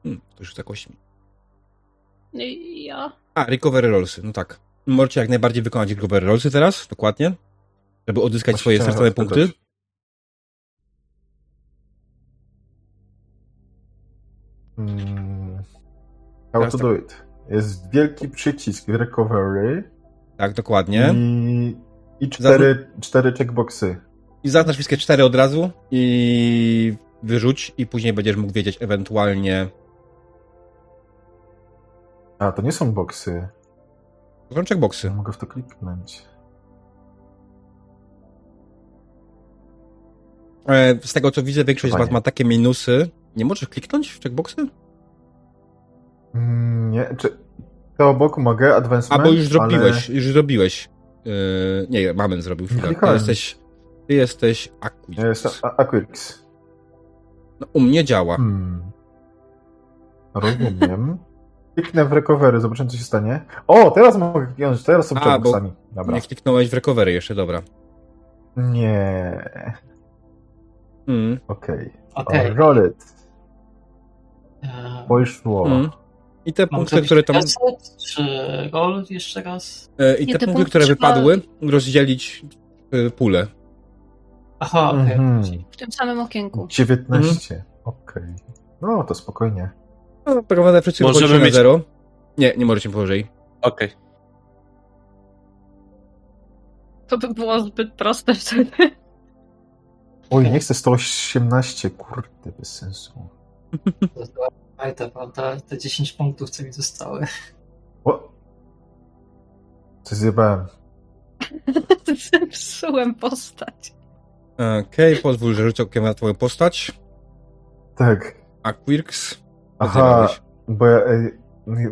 Hmm, to już za kośćmi. I Ja. A, recovery rollsy, no tak. Możecie jak najbardziej wykonać recovery rollsy teraz, dokładnie, żeby odzyskać Właśnie swoje stracone zapytać. punkty. Mm, how Teraz to tak. do it? Jest wielki przycisk recovery Tak, dokładnie. i, i cztery, cztery checkboxy. I zaznacz wszystkie cztery od razu i wyrzuć i później będziesz mógł wiedzieć ewentualnie... A, to nie są boxy. To są checkboxy. Mogę w to kliknąć. E, Z tego co widzę, większość z was ma takie minusy. Nie możesz kliknąć w checkboxy? Mm, Nie, czy te obok mogę, advancement, A, bo już zrobiłeś, ale już zrobiłeś. E, Nie, Mamen zrobił. chwilę. Jesteś... Ty jesteś Aquis. ja jestem Aquix. No, u mnie działa. Hmm. Rozumiem. Kliknę w recovery, zobaczymy co się stanie. O, teraz mogę kliknąć, teraz są checkboxami. Dobra. Nie kliknąłeś w recovery jeszcze, dobra. Nie. Mm. Okej. Okej. Okay. Roll it. Poszło. Mm. I te Mam punkty, które tam... reset, czy roll jeszcze raz? E, I te te punkty, punkty które trzeba- wypadły, rozdzielić w pulę. Aha, okej. Mhm. W tym samym okienku. 19. Okej. No, to spokojnie. No, naprawdę wszyscy Możemy mieć- zero. Nie, nie możecie powyżej. Okej. To by było zbyt proste wtedy. Oj, nie chcę 118, kurde, bez sensu. Fajta, prawda? Te 10 punktów, co mi zostały. O! Coś zjebałem. Zepsułem postać. Okej, pozwól, że rzucę okiem na twoją postać. Tak. Aquirks. Co ty Aha, bo ja, ej,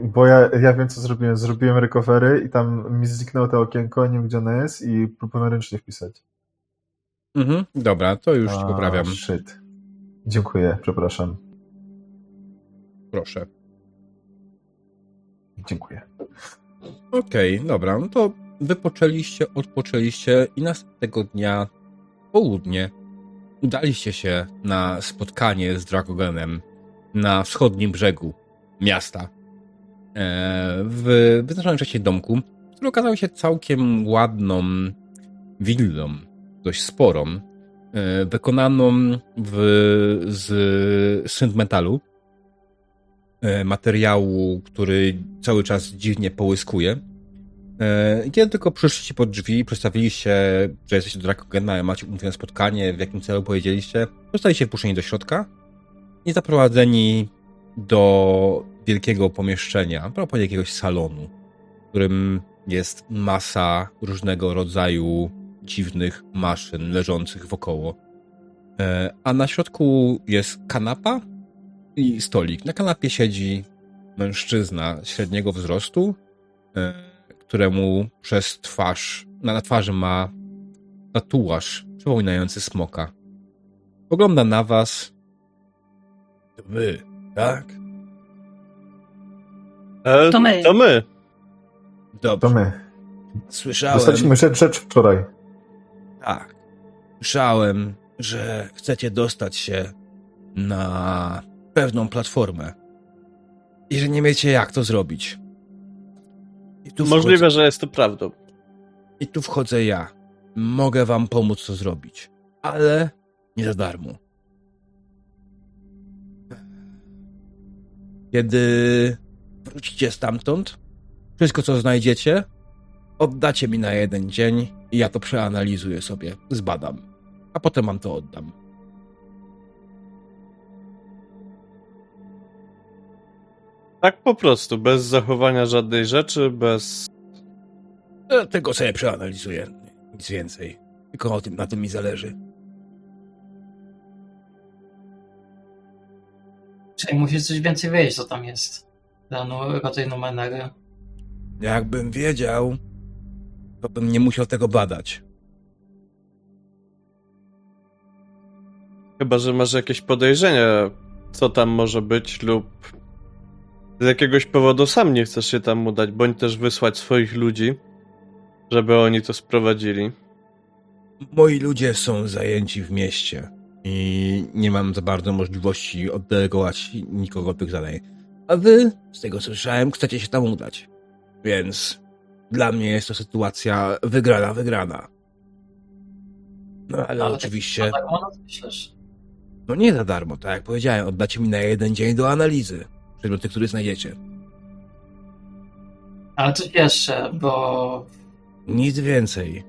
bo ja, ja wiem co zrobiłem. Zrobiłem recovery i tam mi zniknęło to okienko, nie wiem gdzie ono jest i próbowałem ręcznie wpisać. Mhm, dobra, to już ci A, poprawiam. Shit. Dziękuję, przepraszam. Proszę. Dziękuję. Okej, dobra, no to wypoczęliście, odpoczęliście i następnego dnia południe udaliście się na spotkanie z Dragogenem na wschodnim brzegu miasta. E, w wyznaczonym wcześniej domku, który okazał się całkiem ładną willą, dość sporą, e, wykonaną w, z syntmetalu, e, materiału, który cały czas dziwnie połyskuje. E, Kiedy tylko przyszliście pod drzwi przedstawiliście, że jesteście do Drakogena macie umówione spotkanie, w jakim celu powiedzieliście, zostaliście wpuszczeni do środka i zaprowadzeni do wielkiego pomieszczenia, propos jakiegoś salonu, w którym jest masa różnego rodzaju dziwnych maszyn leżących wokoło. E, A na środku jest kanapa i stolik. Na kanapie siedzi mężczyzna średniego wzrostu, e, któremu przez twarz, na na twarzy ma tatuaż przypominający smoka. Pogląda na was. To wy, tak? E, To my. To my. Dobrze. To my. Słyszałem. Dostaliśmy rzecz, rzecz wczoraj. Tak. Słyszałem, że chcecie dostać się na pewną platformę. I że nie wiecie, jak to zrobić. Możliwe, wchodzę, że jest to prawdą. I tu wchodzę ja. Mogę wam pomóc to zrobić. Ale nie za darmo. Kiedy wrócicie stamtąd, wszystko co znajdziecie, oddacie mi na jeden dzień i ja to przeanalizuję sobie, zbadam. A potem wam to oddam. Tak po prostu, bez zachowania żadnej rzeczy, bez... E, Tylko sobie przeanalizuję. Nic więcej. Tylko o tym, na tym mi zależy. Czyli musisz coś więcej wiedzieć, co tam jest. Danu rodzaj numery. Jakbym wiedział, to bym nie musiał tego badać. Chyba, że masz jakieś podejrzenia, co tam może być, lub z jakiegoś powodu sam nie chcesz się tam udać, bądź też wysłać swoich ludzi, żeby oni to sprowadzili. Moi ludzie są zajęci w mieście i nie mam za bardzo możliwości oddelegować nikogo tych zadań. A wy, z tego co słyszałem, chcecie się tam udać. Więc dla mnie jest to sytuacja wygrana, wygrana. No ale, Ale oczywiście, Tak, tak, myślisz? no nie za darmo, tak jak powiedziałem, oddacie mi na jeden dzień do analizy przedmioty, które znajdziecie. Ale coś jeszcze, bo Nic więcej.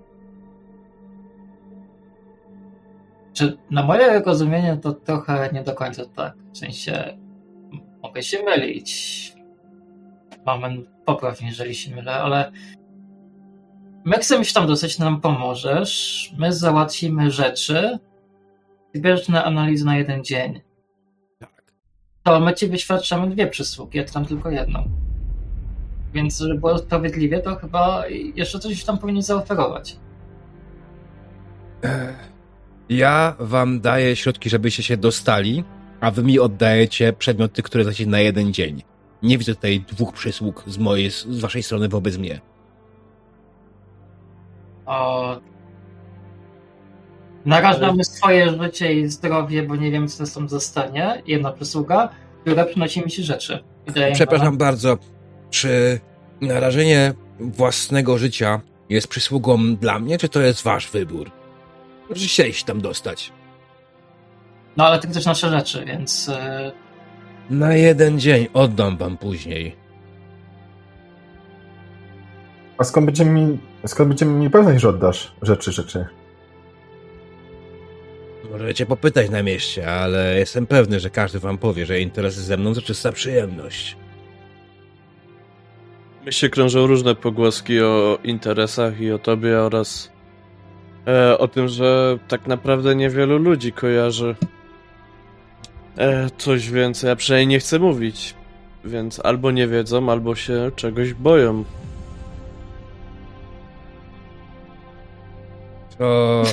Czy na moje rozumienie to trochę nie do końca tak. W sensie mogę się mylić. Mamy popraw, jeżeli się mylę, ale my chcemy się tam dostać, nam pomożesz. My załatwimy rzeczy. Bierzesz na analizę na jeden dzień. To my ci wyświadczamy dwie przysługi, a tam tylko jedną. Więc żeby było sprawiedliwie, to chyba jeszcze coś tam powinien zaoferować. Ja wam daję środki, żebyście się dostali, a wy mi oddajecie przedmioty, które znacie na jeden dzień. Nie widzę tutaj dwóch przysług z mojej, z waszej strony wobec mnie. O... Narażamy swoje życie i zdrowie, bo nie wiemy, co tam zostanie. Jedna przysługa, druga przynosi mi się rzeczy. Przepraszam bardzo, czy narażenie własnego życia jest przysługą dla mnie, czy to jest wasz wybór? Że chcieliście się tam dostać. No ale ty chcesz nasze rzeczy, więc... e, Na jeden dzień oddam wam później. A skąd będziemy mi, skąd będziemy mieli pewność, że oddasz rzeczy, rzeczy? Możecie popytać na mieście, ale jestem pewny, że każdy wam powie, że interesy ze mną to czysta przyjemność. W mieście krążą różne pogłoski o interesach i o tobie oraz e, o tym, że tak naprawdę niewielu ludzi kojarzy e, coś więcej, a przynajmniej nie chcę mówić. Więc albo nie wiedzą, albo się czegoś boją. To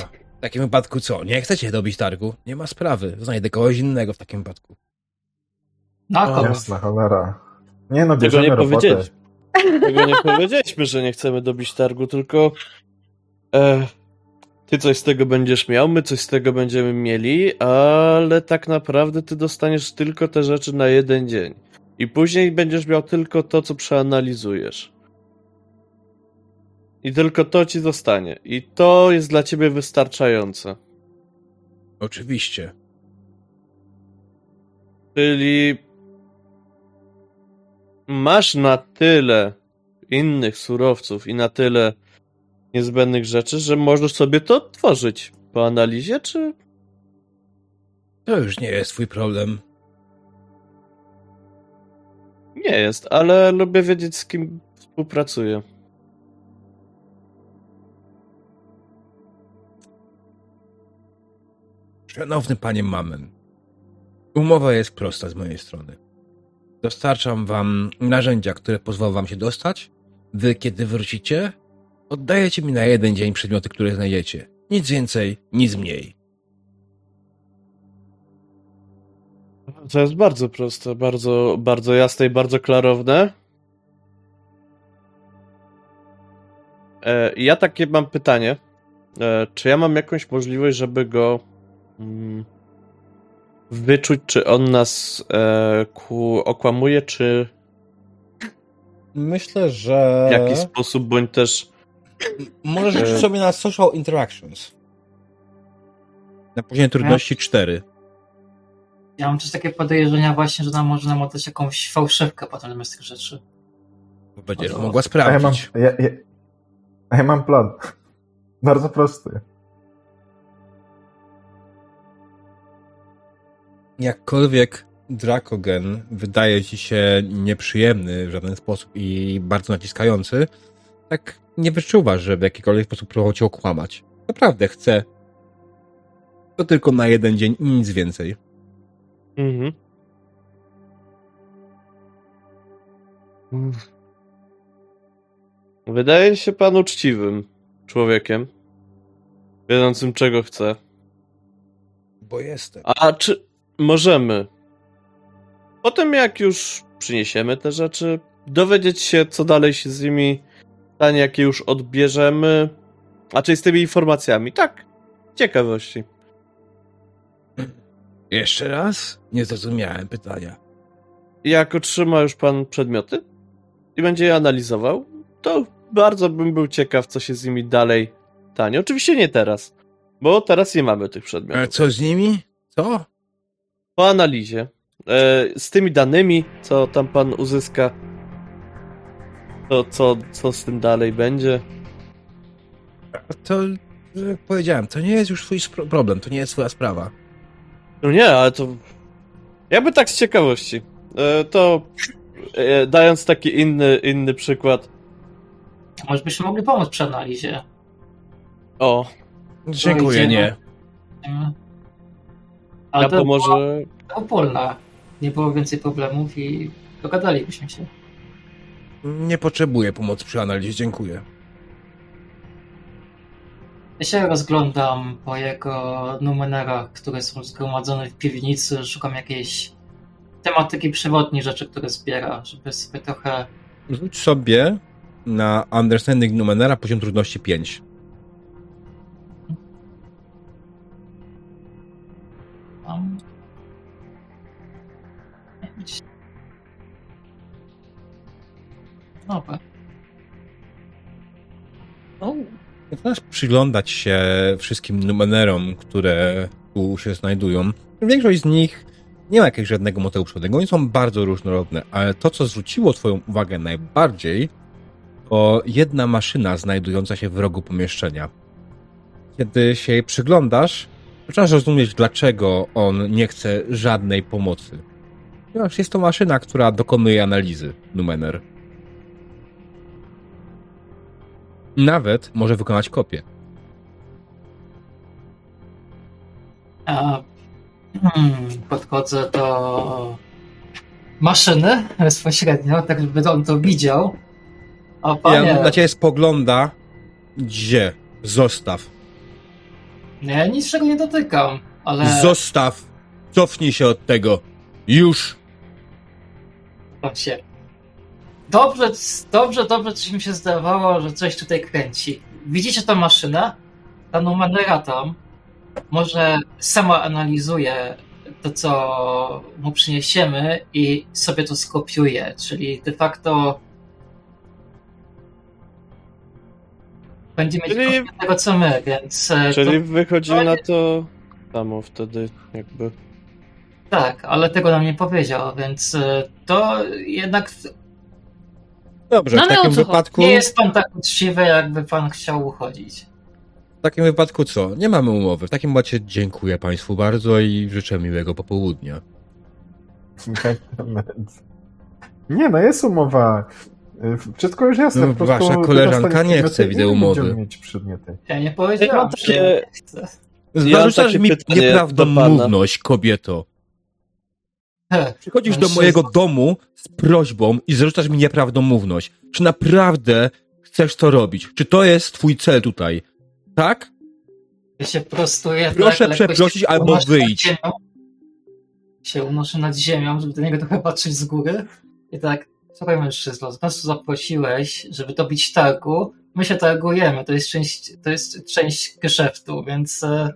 w takim wypadku co? Nie chcecie dobić targu? Nie ma sprawy. Znajdę kogoś innego w takim wypadku. Na O, kogo? Jasna cholera. Nie no, Tego nie robotę. Tego nie powiedzieliśmy, że nie chcemy dobić targu, tylko e, ty coś z tego będziesz miał, my coś z tego będziemy mieli, ale tak naprawdę ty dostaniesz tylko te rzeczy na jeden dzień. I później będziesz miał tylko to, co przeanalizujesz. I tylko to ci zostanie. I to jest dla ciebie wystarczające. Oczywiście. Czyli masz na tyle innych surowców i na tyle niezbędnych rzeczy, że możesz sobie to odtworzyć po analizie, czy To już nie jest twój problem. nie jest, ale lubię wiedzieć, z kim współpracuję. Szanowny panie Mamen, umowa jest prosta z mojej strony. Dostarczam wam narzędzia, które pozwolą wam się dostać. Wy, kiedy wrócicie, oddajecie mi na jeden dzień przedmioty, które znajdziecie. Nic więcej, nic mniej. To jest bardzo proste, bardzo, bardzo jasne i bardzo klarowne. E, ja takie mam pytanie. E, czy ja mam jakąś możliwość, żeby go wyczuć, czy on nas e, ku, okłamuje, czy Myślę, że... w jakiś sposób, bądź też Możesz E- rzucić sobie na social interactions. Na poziomie trudności 4. Ja mam też takie podejrzenia właśnie, że nam może nam oddać jakąś fałszywkę potem zamiast tych rzeczy. O, mogła A ja mam, sprawdzić. ja, ja, a ja mam plan. Bardzo prosty. Jakkolwiek Drakogen wydaje ci się nieprzyjemny w żaden sposób i bardzo naciskający, tak nie wyczuwasz, że w jakikolwiek sposób próbował cię okłamać. Naprawdę chce. To tylko na jeden dzień i nic więcej. Mhm. Wydaje się pan uczciwym. człowiekiem, wiedzącym czego chce. Bo jestem. A czy możemy, potem jak już przyniesiemy te rzeczy, dowiedzieć się, co dalej się z nimi stanie, jakie już odbierzemy, a czy z tymi informacjami? Tak, ciekawości. Jeszcze raz? Nie zrozumiałem pytania. Jak otrzyma już pan przedmioty i będzie je analizował, to bardzo bym był ciekaw, co się z nimi dalej stanie. Oczywiście nie teraz, bo teraz nie mamy tych przedmiotów. co z nimi? Co? Po analizie, e, z tymi danymi, co tam pan uzyska, to co, co z tym dalej będzie? To, jak powiedziałem, to nie jest już twój problem, to nie jest twoja sprawa. No nie, ale to. Jakby tak z ciekawości. E, to e, dając taki inny, inny przykład. Może byśmy mogli pomóc przy analizie. O, Dziękuję, nie. Ale była pomoże. opólna. Nie było więcej problemów i dogadalibyśmy się. Nie potrzebuję pomocy przy analizie, dziękuję. Ja się rozglądam po jego numerach, które są zgromadzone w piwnicy. Szukam jakiejś tematyki przewodniej, rzeczy, które zbiera, żeby sobie trochę Rzuć sobie na Understanding Numenera poziom trudności 5. O, Zaczynasz przyglądać się wszystkim numenerom, które tu się znajdują. Większość z nich nie ma jakiegoś żadnego motywu przewodniego. Oni są bardzo różnorodne, ale to, co zwróciło twoją uwagę najbardziej, to jedna maszyna znajdująca się w rogu pomieszczenia. Kiedy się jej przyglądasz, zaczynasz rozumieć, dlaczego on nie chce żadnej pomocy. Ponieważ jest to maszyna, która dokonuje analizy numener. Nawet może wykonać kopię. A, hmm, podchodzę do maszyny bezpośrednio, tak żeby on to widział. O panie, Ja na ciebie spogląda. Gdzie? Zostaw. ja niczego nie dotykam, ale Zostaw. Cofnij się od tego. Już. on się... Dobrze, dobrze, dobrze, coś mi się zdawało, że coś tutaj kręci. Widzicie tę maszynę? Ta numerera tam może sama analizuje to, co mu przyniesiemy i sobie to skopiuje, czyli de facto będzie mieć Czyli- tego, co my, więc e, Czyli to, wychodzi na to samo wtedy, jakby. tak, ale tego nam nie powiedział, więc e, to jednak Dobrze, No w ale takim wypadku. nie jest pan tak uczciwy, jakby pan chciał uchodzić. W takim wypadku co? Nie mamy umowy. W takim razie dziękuję Państwu bardzo i życzę miłego popołudnia. Nie, no jest umowa. Wszystko już jasne. No, wasza koleżanka nie chce, widzę, umowy. mieć przedmioty. Ja nie Ja powiedziałem, mam że takie- nie chcę. Ja Zarzucasz mi nieprawdomówność, kobieto. Przychodzisz do mojego domu z prośbą i zarzucasz mi nieprawdomówność. Czy naprawdę chcesz to robić? Czy to jest twój cel tutaj? Tak? Ja się prostuję. Proszę tak, przeprosić albo ziemią. Się unoszę nad ziemią, żeby do niego trochę patrzeć z góry. I tak, słuchaj mężczyzno, z nas zaprosiłeś, żeby dobić targu. My się targujemy, to jest część, to jest część geszeftu, więc e,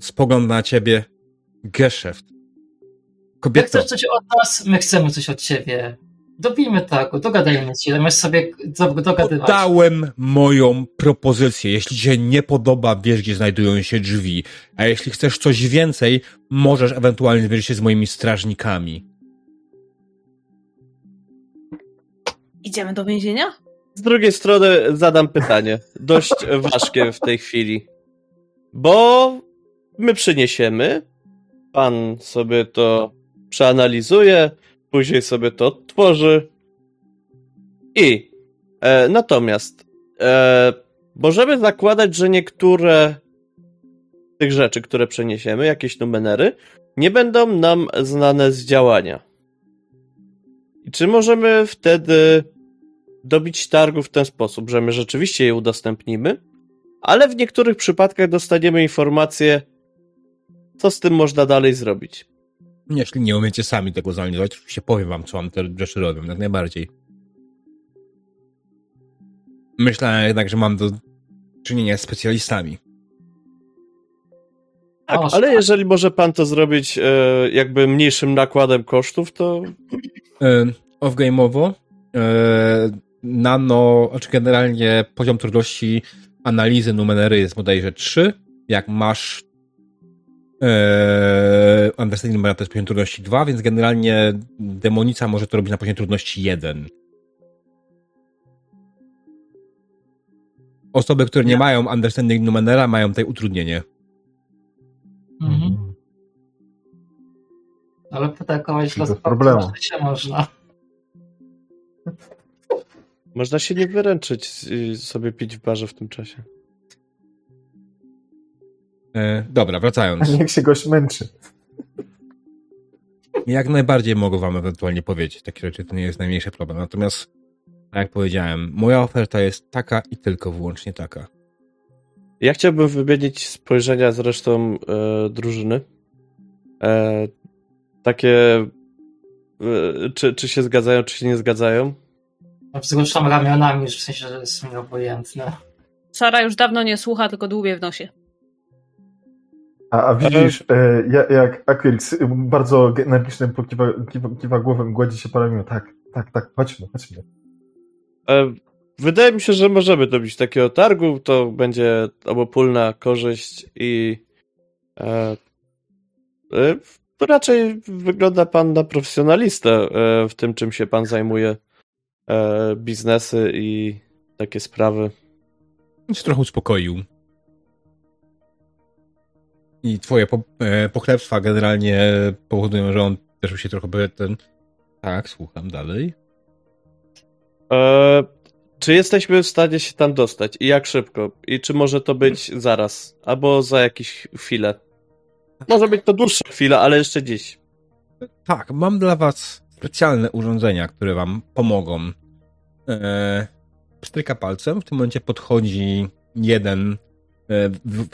Spogląd na ciebie. Geszeft. Jak Kobieto, chcesz coś od nas, my chcemy coś od ciebie. Dobijmy targu, dogadajmy się, zamiast sobie do- dogadywać. Podałem moją propozycję. Jeśli ci się nie podoba, wiesz, gdzie znajdują się drzwi. A jeśli chcesz coś więcej, możesz ewentualnie zmierzyć się z moimi strażnikami. idziemy do więzienia? Z drugiej strony zadam pytanie, dość ważkie w tej chwili. Bo my przyniesiemy, pan sobie to przeanalizuje, później sobie to odtworzy. I e, natomiast e, możemy zakładać, że niektóre tych rzeczy, które przeniesiemy, jakieś numenery, nie będą nam znane z działania. I czy możemy wtedy dobić targu w ten sposób, że my rzeczywiście je udostępnimy, ale w niektórych przypadkach dostaniemy informację, co z tym można dalej zrobić. Jeśli nie umiecie sami tego zorganizować, oczywiście powiem wam, co wam te rzeczy robią, jak najbardziej. Myślę jednak, że mam do czynienia z specjalistami. Tak, O, ale jeżeli może pan to zrobić e, jakby mniejszym nakładem kosztów, to E, Off-game'owo e, nano, znaczy generalnie poziom trudności analizy numery jest bodajże 3. Jak masz e, understanding to jest poziom trudności 2, więc generalnie demonica może to robić na poziomie trudności 1. Osoby, które nie mają understanding numenera mają tutaj utrudnienie. Mhm. Ale potakować Bez los problemu. się można. można się nie wyręczyć i sobie pić w barze w tym czasie. E, dobra, wracając. Niech się goś męczy. Jak najbardziej mogę wam ewentualnie powiedzieć. Takie rzeczy to nie jest najmniejszy problem. Natomiast, tak jak powiedziałem, moja oferta jest taka i tylko wyłącznie taka. Ja chciałbym wymienić spojrzenia z resztą e, drużyny. E, takie, e, czy, czy się zgadzają, czy się nie zgadzają. Wzruszam ramionami, w sensie, że jest mi obojętne. Sara już dawno nie słucha, tylko dłubie w nosie. A, a widzisz, e, ja- jak Aquilix bardzo energicznym pokiwa, kiwa, kiwa głową, gładzi się po ramieniu. Tak, tak, tak, chodźmy, chodźmy. E, wydaje mi się, że możemy dobić takiego targu. To będzie obopólna korzyść i e, e, raczej wygląda pan na profesjonalistę e, w tym, czym się pan zajmuje. E, biznesy i takie sprawy. Się trochę uspokoił. I twoje po, e, pochlebstwa generalnie powodują, że on też się trochę ten... Tak, słucham dalej. E, czy jesteśmy w stanie się tam dostać i jak szybko? I czy może to być zaraz? Albo za jakieś chwilę? Może być to dłuższa chwila, ale jeszcze dziś. Tak, mam dla was specjalne urządzenia, które wam pomogą. E, pstryka palcem, w tym momencie podchodzi jeden,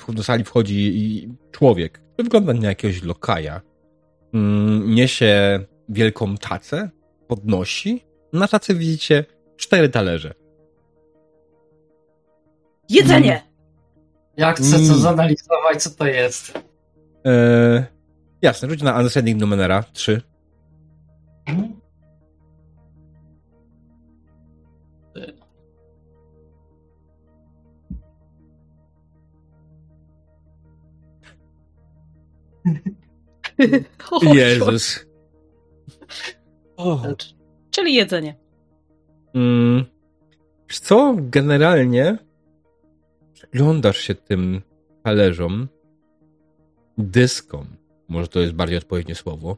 do sali wchodzi człowiek, który wygląda na jakiegoś lokaja. Mm, niesie wielką tacę, podnosi. Na tacy widzicie cztery talerze. Jedzenie! Ja chcę Mm. to zanalizować, co to jest. E, jasne, rzuć na Understanding Numenera 3. O, Jezus. Czyli jedzenie. Mm. Co? Generalnie przyglądasz się tym talerzom, dyskom, może to jest bardziej odpowiednie słowo,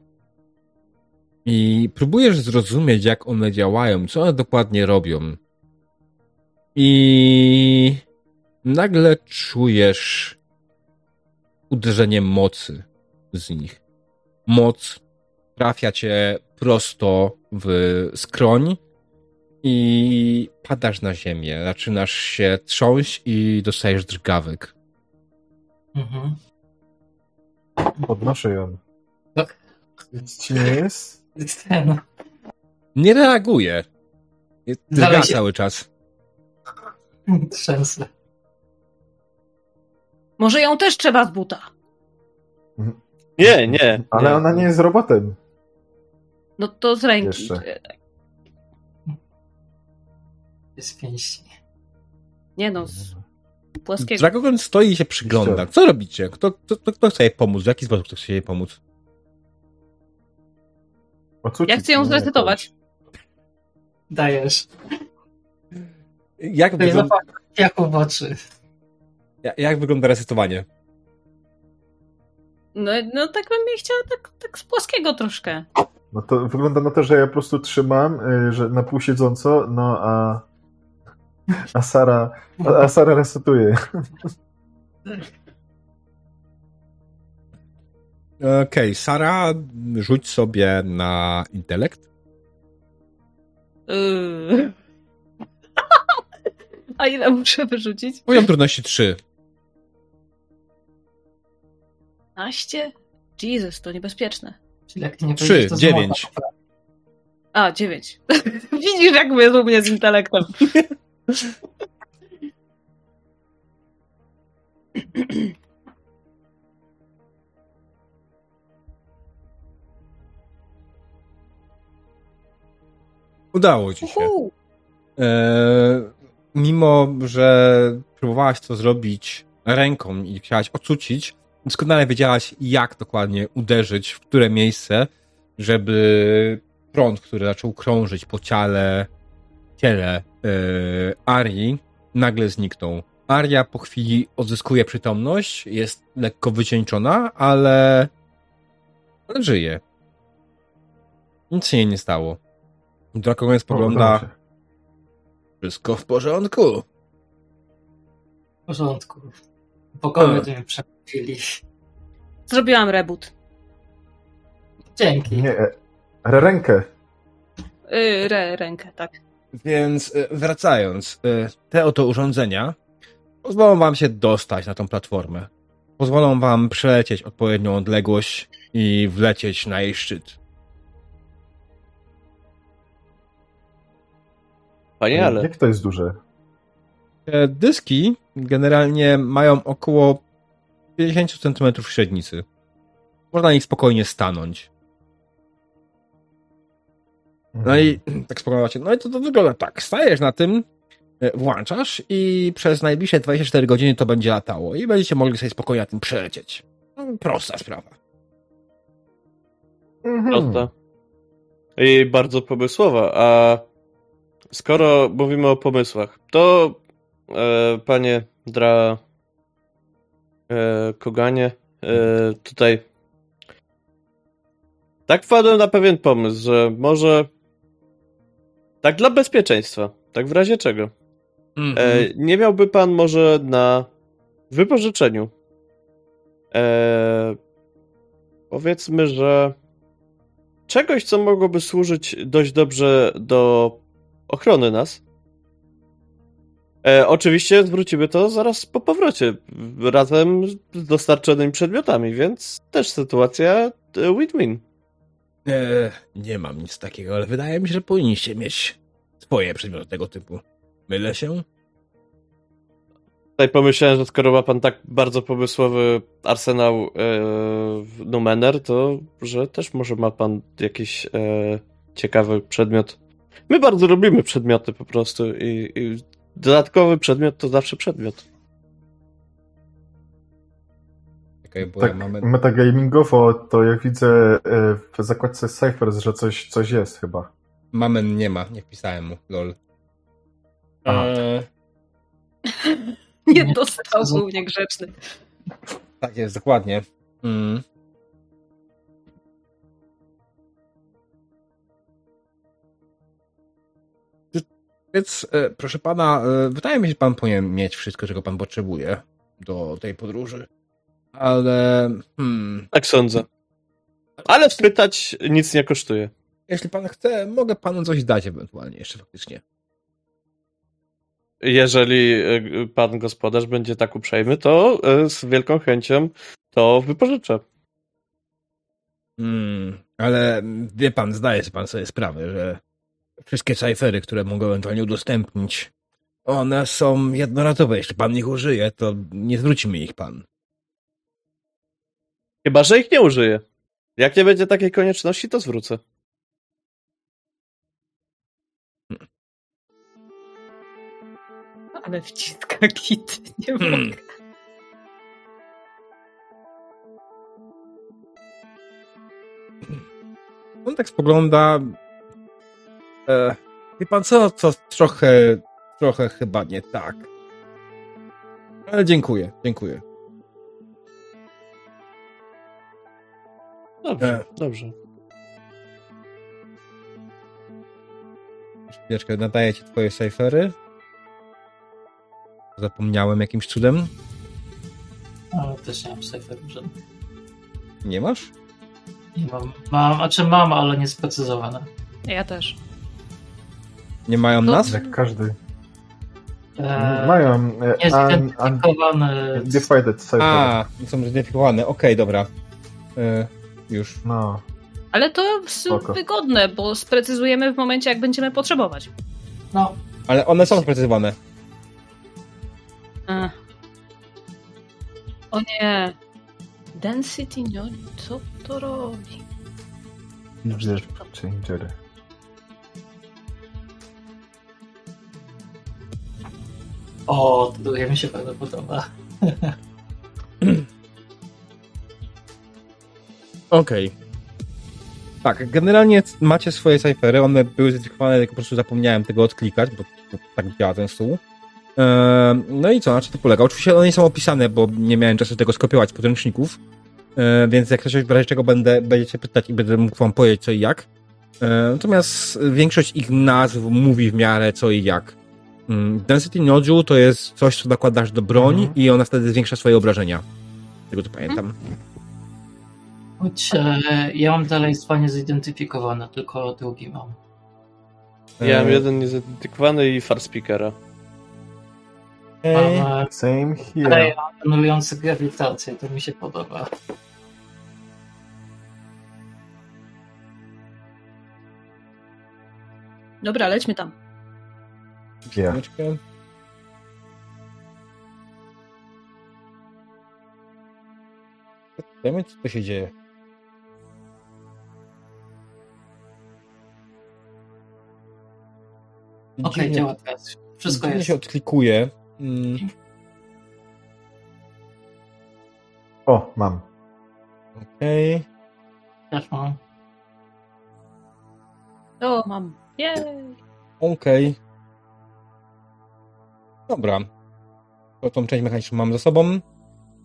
i próbujesz zrozumieć, jak one działają, co one dokładnie robią. I nagle czujesz uderzenie mocy z nich. Moc trafia cię prosto w skroń i padasz na ziemię. Zaczynasz się trząść i dostajesz drgawek. Mhm. Podnoszę ją. Ci nie jest? Ten. Nie reaguje. Drga się- cały czas. Trzęsę. Może ją też trzeba z buta. Nie, nie. Ale nie. ona nie jest robotem. No to z ręki. Jeszcze. Jest pięści. Nie no, z płaskiego. Dragogon stoi i się przygląda. Co robicie? Kto, kto, kto, chce jej pomóc? W jaki sposób chce jej pomóc? Ocucić Ja chcę ją zresetować. Dajesz. Jak wygląda, jak- jak wygląda resetowanie? No, no tak bym jej chciała tak, tak z płaskiego troszkę. No to wygląda na to, że ja po prostu trzymam, y, że na pół siedząco, no a a Sara, a, Sara resetuje. Okej, Sara, rzuć sobie na intelekt. Yy. A ile muszę wyrzucić? Poziom trudności 3. 15? Jesus, to niebezpieczne. Czyli jak nie Trzy, wyjdziesz, to dziewięć. złota. A, 9. Widzisz, jak jest u mnie z intelektem. Udało ci się. E, mimo, że próbowałaś to zrobić ręką i chciałaś ocucić, doskonale wiedziałaś, jak dokładnie uderzyć, w które miejsce, żeby prąd, który zaczął krążyć po ciele, ciele e, Arii, nagle zniknął. Aria po chwili odzyskuje przytomność, jest lekko wycieńczona, ale, ale żyje. Nic się jej nie stało. Drakonie spogląda. O. Wszystko w porządku. W porządku. Pokoju A. to mi przepili. Zrobiłam reboot. Dzięki. Nie, e, rękę. Yy, re, rękę, tak. Więc e, wracając, e, te oto urządzenia pozwolą wam się dostać na tą platformę. Pozwolą wam przelecieć odpowiednią odległość i wlecieć na jej szczyt. Wspaniale. Jak to jest duże? Te dyski generalnie mają około 50 cm średnicy. Można na nich spokojnie stanąć. No i tak spoglądacie, no i to, to wygląda tak. Stajesz na tym, e, włączasz i przez najbliższe 24 godziny to będzie latało i będziecie mogli sobie spokojnie na tym przelecieć. No, prosta sprawa. Mhm. Prosta. I bardzo pomysłowa. A skoro mówimy o pomysłach, to e, panie Dra e, Koganie, e, tutaj tak wpadłem na pewien pomysł, że może tak dla bezpieczeństwa, tak w razie czego. E, nie miałby pan może na wypożyczeniu powiedzmy, że czegoś, co mogłoby służyć dość dobrze do ochrony nas. E, oczywiście zwrócimy to zaraz po powrocie, razem z dostarczonymi przedmiotami, więc też sytuacja e, win-win. E, nie mam nic takiego, ale wydaje mi się, że powinniście mieć swoje przedmioty tego typu. Mylę się? Tutaj pomyślałem, że skoro ma pan tak bardzo pomysłowy arsenał e, Numener, to że też może ma pan jakiś e, ciekawy przedmiot. My bardzo lubimy przedmioty po prostu i, i dodatkowy przedmiot to zawsze przedmiot. Czekaj, bo Tak ja mamy... metagamingowo, to jak widzę e, w zakładce Cyphers, że coś, coś jest chyba. Mamen nie ma, nie wpisałem mu, lol. Aha. E, Nie dostał, był niegrzeczny. tak jest, dokładnie. Mm. Więc, e, proszę pana, e, wydaje mi się, że pan powinien mieć wszystko, czego pan potrzebuje do tej podróży. Ale, hmm, Tak sądzę. Ale spytać nic nie kosztuje. jeśli pan chce, mogę panu coś dać ewentualnie jeszcze faktycznie. Jeżeli e, pan gospodarz będzie tak uprzejmy, to z wielką chęcią to wypożyczę. Hmm, ale wie pan, zdaje pan sobie sprawę, że wszystkie cyfery, które mogę ewentualnie udostępnić, one są jednorazowe. Jeśli pan ich użyje, to nie zwróci mi ich pan. Chyba, że ich nie użyję. Jak nie będzie takiej konieczności, to zwrócę. Ale wciska kit. Nie Hmm. mogę. On tak spogląda. E, wie pan co? To trochę, trochę chyba nie tak. Ale dziękuję, dziękuję. Dobrze, E. dobrze. Chwileczkę, nadaję ci twoje cyfery. Zapomniałem jakimś cudem. Ale też nie mam cyferów żadnych. Nie masz? Nie mam. Mam, a czy mam, ale niesprecyzowane. Ja też. Nie mają No, nas? Jak każdy. E, Mają e, un, un, Niezidentyfikowany. Divided Cypher. A, są zidentyfikowane. Okej, dobra. E, już. No. Ale to w- Spoko. wygodne, bo sprecyzujemy w momencie, jak będziemy potrzebować. No, Ale one są sprecyzowane. Ech. O nie. Density, no co to robi? Wiesz, Changer. O, to drugie mi się bardzo podoba. Okej. Tak, generalnie macie swoje cyfery, one były zidentyfikowane, tylko po prostu zapomniałem tego odklikać, bo, bo tak działa ten stół. Eee, no i co, na czym to polega? Oczywiście one nie są opisane, bo nie miałem czasu tego skopiować z podręczników, eee, więc jak coś w razie czego będę, będziecie pytać i będę mógł wam powiedzieć co i jak. Eee, natomiast większość ich nazw mówi w miarę co i jak. Mm, Density Nodule to jest coś, co nakładasz do broni Mhm. i ona wtedy zwiększa swoje obrażenia. Z Tego to pamiętam. Choć e, ja mam dalej dwa niezidentyfikowane, tylko drugi mam. Ja mam Eee, jeden niezidentyfikowany i Farspeakera. okej. Mam e, Same here. Ray anulujący grawitację, to mi się podoba. Dobra, lećmy tam. Yeah. Chwileczkę. Wiemy, co tu się dzieje. Okej, Dziwnie- działa teraz. Wszystko jest. się odklikuje. Mm, O, mam. Okej. Też mam. O, mam. Jej. Okej. Dobra. To tą część mechaniczną mam za sobą.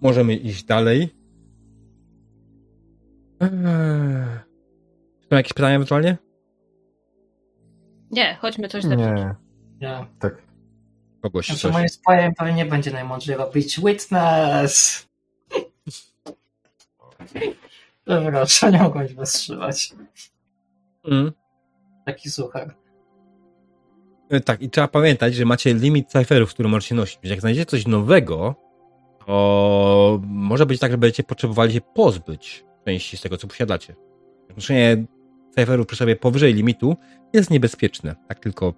Możemy iść dalej. Eee. Są jakieś pytania ewentualnie? Nie, chodźmy coś zepsuć. Nie, Nie. tak. Kogoś Znaczy coś. moim spojem pewnie nie będzie najmądrzej robić witness. Dobra, nie mogą się wstrzymać. Mm. Taki suchar. E, Tak, i trzeba pamiętać, że macie limit cyferów, który możecie nosić. Jak znajdziecie coś nowego, to może być tak, że będziecie potrzebowali się pozbyć części z tego, co posiadacie. Noszenie cyferów przy sobie powyżej limitu jest niebezpieczne. Tak tylko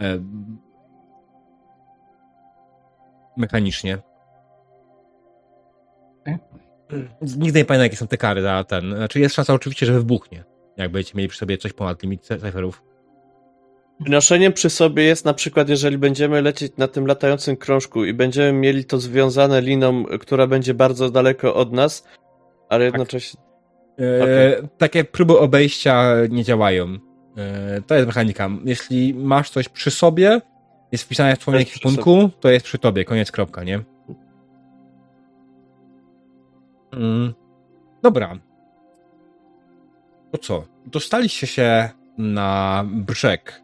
e, mechanicznie. Nigdy nie pamiętam, jakie są te kary za ten. Znaczy jest szansa oczywiście, że wybuchnie. Jak będziecie mieli przy sobie coś ponad limit cyferów. Noszeniem przy sobie jest na przykład, jeżeli będziemy lecieć na tym latającym krążku i będziemy mieli to związane liną, która będzie bardzo daleko od nas, ale jednocześnie. E, Okej. Takie próby obejścia nie działają. E, to jest mechanika. Jeśli masz coś przy sobie, jest wpisane w twoim ekwipunku, to jest przy tobie. Koniec, kropka, nie? Mm. Dobra. To co? Dostaliście się na brzeg,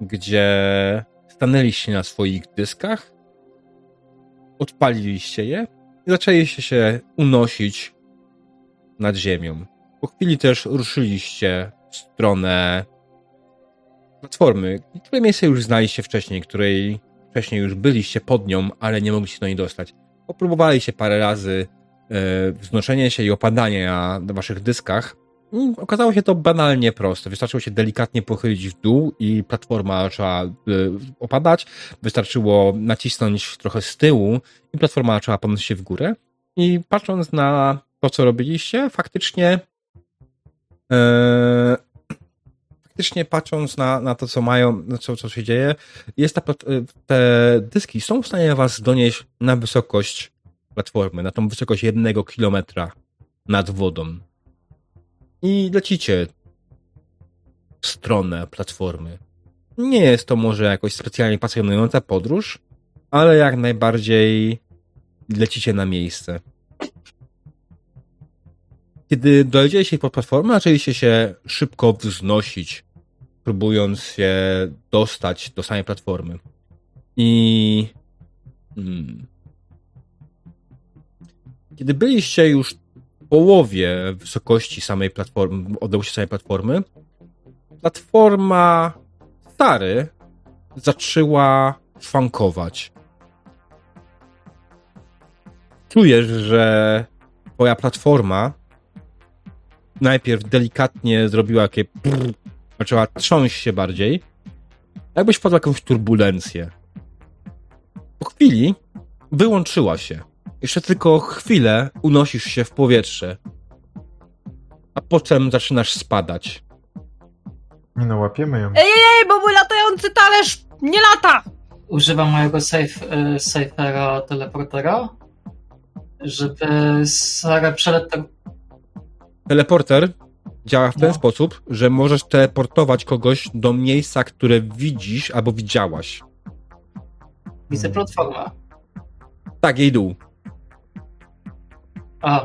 gdzie stanęliście na swoich dyskach, odpaliliście je i zaczęliście się unosić nad ziemią. Po chwili też ruszyliście w stronę platformy, które miejsce już znaliście wcześniej, której wcześniej już byliście pod nią, ale nie mogliście do niej dostać. Popróbowaliście parę razy e, wznoszenie się i opadanie na, na waszych dyskach. I okazało się to banalnie proste. Wystarczyło się delikatnie pochylić w dół i platforma zaczęła e, opadać. Wystarczyło nacisnąć trochę z tyłu i platforma zaczęła podnosić się w górę. I patrząc na to, co robiliście, faktycznie e, faktycznie patrząc na, na to, co mają, na co, co się dzieje, jest ta, te dyski są w stanie was donieść na wysokość platformy, na tą wysokość jednego kilometra nad wodą. I lecicie w stronę platformy. Nie jest to może jakoś specjalnie pasjonująca podróż, ale jak najbardziej lecicie na miejsce. Kiedy dojdziecie pod platformę, zaczęliście się szybko wznosić, próbując się dostać do samej platformy. I. Hmm. Kiedy byliście już połowie wysokości samej platformy, odległości samej platformy, platforma stary zaczęła szwankować. Czujesz, że twoja platforma najpierw delikatnie zrobiła takie brrr, zaczęła trząść się bardziej, jakbyś wpadł w jakąś turbulencję. Po chwili wyłączyła się. Jeszcze tylko chwilę unosisz się w powietrze, a potem zaczynasz spadać. Nie no, łapiemy ją. Ej, ej, bo mój latający talerz nie lata! Używam mojego safe, y, safera teleportera, żeby Sarę przeletał. Teleporter działa w ten No. sposób, że możesz teleportować kogoś do miejsca, które widzisz albo widziałaś. Widzę platformę. Tak, jej dół. A.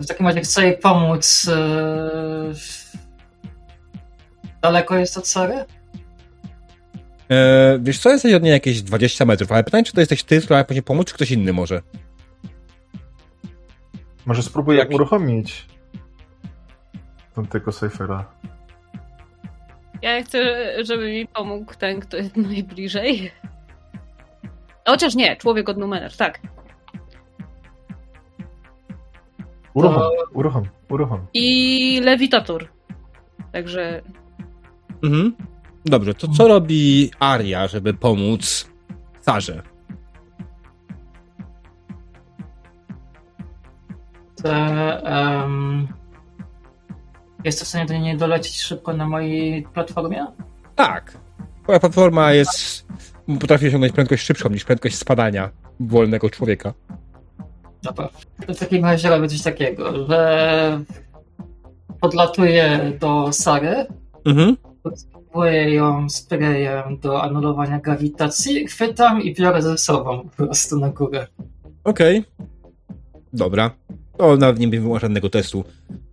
W takim razie chcę jej pomóc. y, Daleko jest od Sary? Eee, wiesz co, jesteś od niej jakieś 20 metrów, ale pytanie, czy to jesteś ty, która później pomóc, czy ktoś inny może? Może spróbuję Jak- uruchomić tego safera. Ja chcę, żeby mi pomógł ten, kto jest najbliżej. Chociaż nie, człowiek od numer, tak. Uruchom, uruchom, uruchom. I lewitator. Także Mhm. Dobrze, to co robi Aria, żeby pomóc Sarze? To, em, jest w stanie do niej dolecieć szybko na mojej platformie? Tak. Twoja platforma jest... potrafi osiągnąć prędkość szybszą niż prędkość spadania wolnego człowieka. Dobra. To w takim razie robię coś takiego, że podlatuję do Sary, Mhm. spróbuję ją sprayem do anulowania grawitacji, chwytam i biorę ze sobą po prostu na górę. Okej. Dobra. To nawet nie było żadnego testu.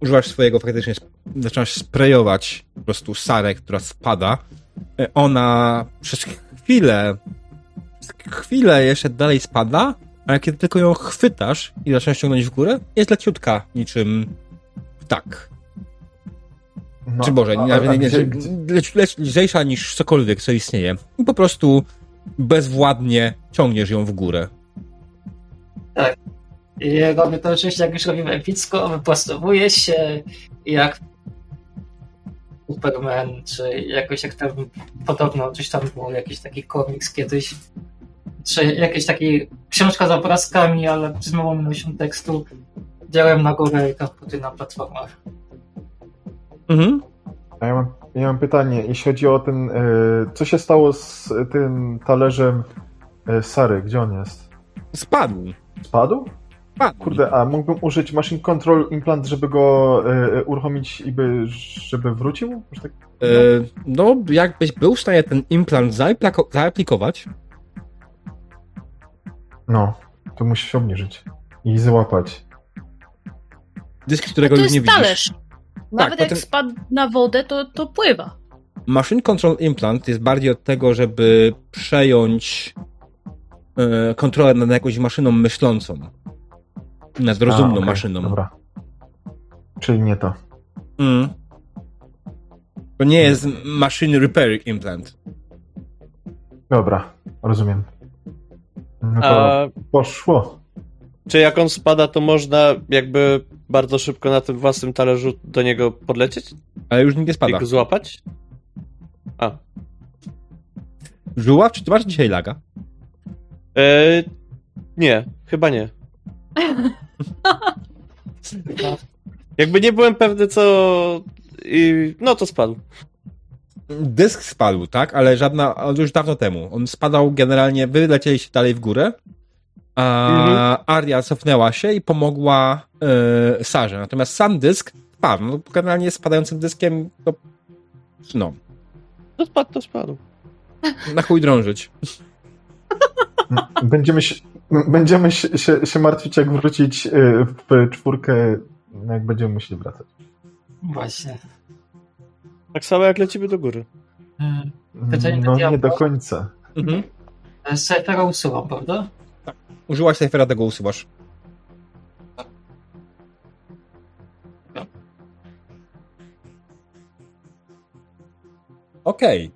Używasz swojego faktycznie, zaczynasz sprayować po prostu Sarę, która spada. E, Ona przez chwilę, chwilę jeszcze dalej spada, ale kiedy tylko ją chwytasz i zaczynasz ciągnąć w górę, jest leciutka, niczym ptak. No, Czy Boże, a- nie, a- nie, a nie, gdzie- leć, leć, lżejsza niż cokolwiek, co istnieje. I po prostu bezwładnie ciągniesz ją w górę. I robię to oczywiście, jak już robimy epicko, wyprostowuję się jak Superman, czy jakoś jak tam podobno coś tam było, jakiś taki komiks kiedyś, czy jakieś takie książka z obrazkami, ale z małą ilością tekstu. Działem na górę i komputy na platformach. Mhm. A ja mam, ja mam pytanie, jeśli chodzi o ten. e, co się stało z tym talerzem e, Sary? Gdzie on jest? Spadł. Spadł? Spadł. Kurde, a mógłbym użyć Machine Control Implant, żeby go e, uruchomić i by, żeby wrócił? Tak, E, no, jakbyś był w stanie ten implant zaapliko- zaaplikować, no, to musi się obniżyć i złapać. dysk, którego już nie widzisz. talerz. Nawet to jak ten- spadł na wodę, to, to pływa. Machine Control Implant jest bardziej od tego, żeby przejąć e, kontrolę nad jakąś maszyną myślącą. Nad rozumną A, okej, maszyną. Dobra. Czyli nie to. Mm. To nie jest Machine Repair Implant. Dobra, rozumiem. No to A poszło. czy jak on spada, to można jakby bardzo szybko na tym własnym talerzu do niego podlecieć Ale już nie i spada. go złapać? A. Żuław, czy ty masz dzisiaj laga? E, nie, chyba nie. Jakby nie byłem pewny, co. I... No to spadł. Dysk spadł, tak? Ale żadna, już dawno temu. On spadał generalnie, wy lecieliście dalej w górę, a Mhm. Aria cofnęła się i pomogła e, Sarze. Natomiast sam dysk spadł. No, generalnie spadającym dyskiem to no, To spadł, to spadł. na chuj drążyć. Będziemy się, będziemy się, się, się martwić, jak wrócić y, w czwórkę, no jak będziemy musieli wracać. Właśnie. Tak samo jak lecimy do góry. Mm, Pytanie do No nie diabła. do końca. Mhm. Safera usuwam, prawda? Użyłaś Cyphera, tego usuwasz. Okej.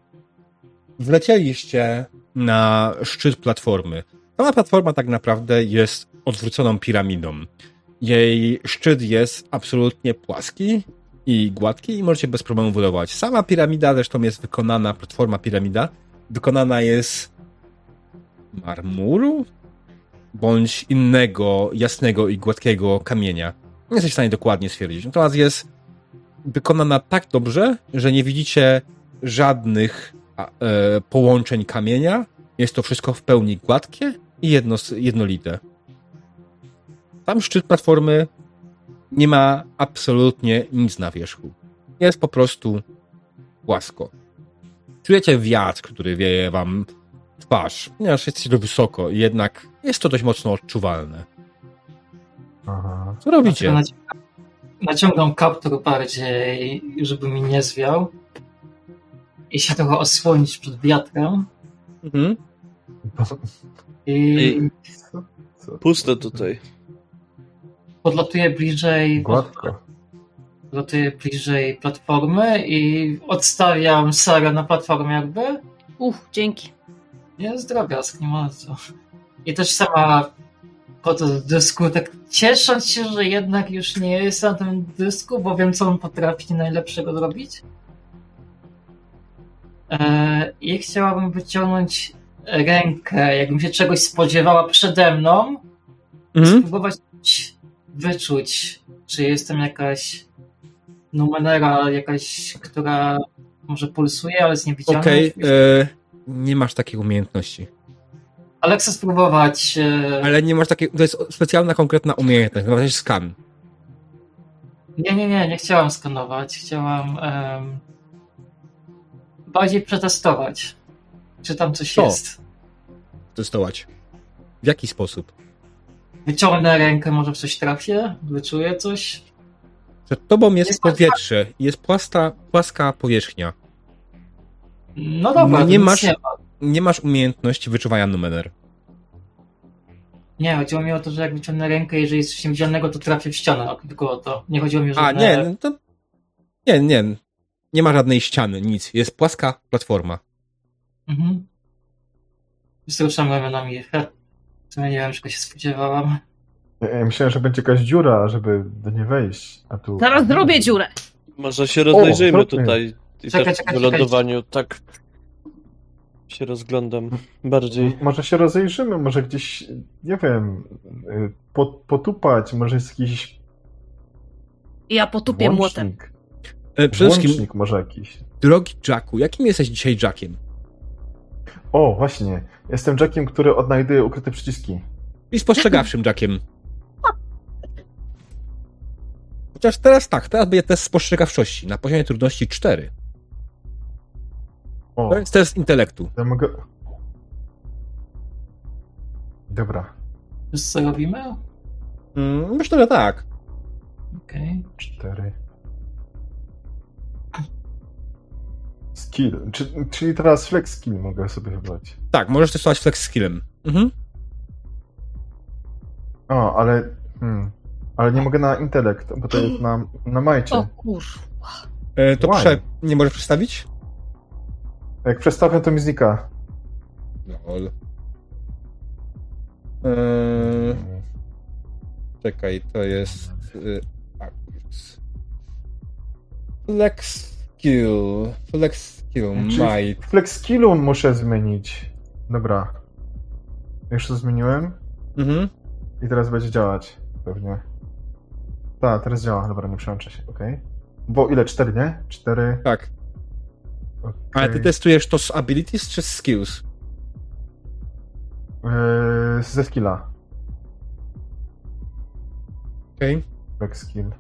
Wlecieliście na szczyt platformy. Sama platforma tak naprawdę jest odwróconą piramidą. Jej szczyt jest absolutnie płaski i gładki i możecie bez problemu budować. Sama piramida zresztą jest wykonana, platforma piramida, wykonana jest marmuru bądź innego jasnego i gładkiego kamienia. Nie jesteś w stanie dokładnie stwierdzić. Natomiast jest wykonana tak dobrze, że nie widzicie żadnych e, połączeń kamienia. Jest to wszystko w pełni gładkie i jedno, jednolite. Tam szczyt platformy nie ma absolutnie nic na wierzchu. Jest po prostu płasko. Czujecie wiatr, który wieje wam w twarz, ponieważ jesteście wysoko, jednak jest to dość mocno odczuwalne. Aha. Co robicie? Naci- Naciągam kaptur bardziej, żeby mi nie zwiał. I się trochę osłonić przed wiatrem. Mhm. I? Puste tutaj. Podlatuję bliżej. Gładko. Podlatuję bliżej platformy i odstawiam Sarę na platformie jakby. Uff, dzięki. Jest drobiazg, nie ma co. I też sama chodzę do dysku, tak ciesząc się, że jednak już nie jest na tym dysku, bo wiem, co on potrafi najlepszego zrobić. Eee, I chciałabym wyciągnąć rękę, jakbym się czegoś spodziewała przede mną, Mhm. spróbować wyczuć, czy jestem jakaś numenera, jakaś, która może pulsuje, ale jest niewidzialna. Okej, e, nie masz takiej umiejętności. Ale chcę spróbować. e, Ale nie masz takiej, to jest specjalna, konkretna umiejętność, nazywa się skan. Nie, nie, nie, nie chciałam skanować. Chciałam bardziej przetestować, czy tam coś Co? jest. Testować. W jaki sposób? Wyciągnę rękę, może w coś trafię, wyczuję coś. Przed tobą jest Jest powietrze, jest płasta, płaska powierzchnia. No dobra, No nie masz- Nie, ma. Nie masz umiejętności wyczuwania numener. nie, chodziło mi o to, że jak wyciągnę rękę, jeżeli jest coś niewidzialnego, to trafię w ścianę. Tylko o to. Nie chodziło mi o A, żadne... nie, no to... Nie, nie. Nie ma żadnej ściany, nic. Jest płaska platforma. Mhm. Wzruszam ramionami. Sumie nie wiem, czego się spodziewałam. Ja, myślałem, że będzie jakaś dziura, żeby do niej wejść. A tu... Zaraz zrobię dziurę. Może się rozejrzyjmy O, tutaj. I Czekaj, też czekaj, w lądowaniu tak się rozglądam bardziej. Może się rozejrzymy, może gdzieś, nie wiem, y, po, potupać, może jest jakiś Ja potupię młotem. E, przede wszystkim, może jakiś. drogi Jacku, jakim jesteś dzisiaj Jackiem? O, właśnie. Jestem Jackiem, który odnajduje ukryte przyciski. I spostrzegawczym Jackiem. Chociaż teraz tak, teraz będzie test spostrzegawczości na poziomie trudności 4. O, To jest test intelektu. ja mogę... Dobra. Wiesz, co robimy? Mm, myślę, że tak. Okej. Cztery. Skill. Czy, czyli teraz flex skill mogę sobie wybrać. Tak, możesz testować flex skillem. Mhm. O, ale... Hmm. Ale nie mogę na intelekt, bo to jest na, na majcie. O kur... E, to prze... nie możesz przedstawić? Jak przestawiam, to mi znika. Lol. Eee, czekaj, to jest. Actions. Flex skill. Flex skill. Might. Flex skillu muszę zmienić. Dobra. Już to zmieniłem Mhm. i teraz będzie działać. Pewnie. Tak, teraz działa. Dobra, nie przełączę się, okej. Bo ile? Cztery, nie? Cztery. Tak. okej. Ale ty testujesz to z abilities czy z skills? Yy, ze skilla. Okej. Flex skill.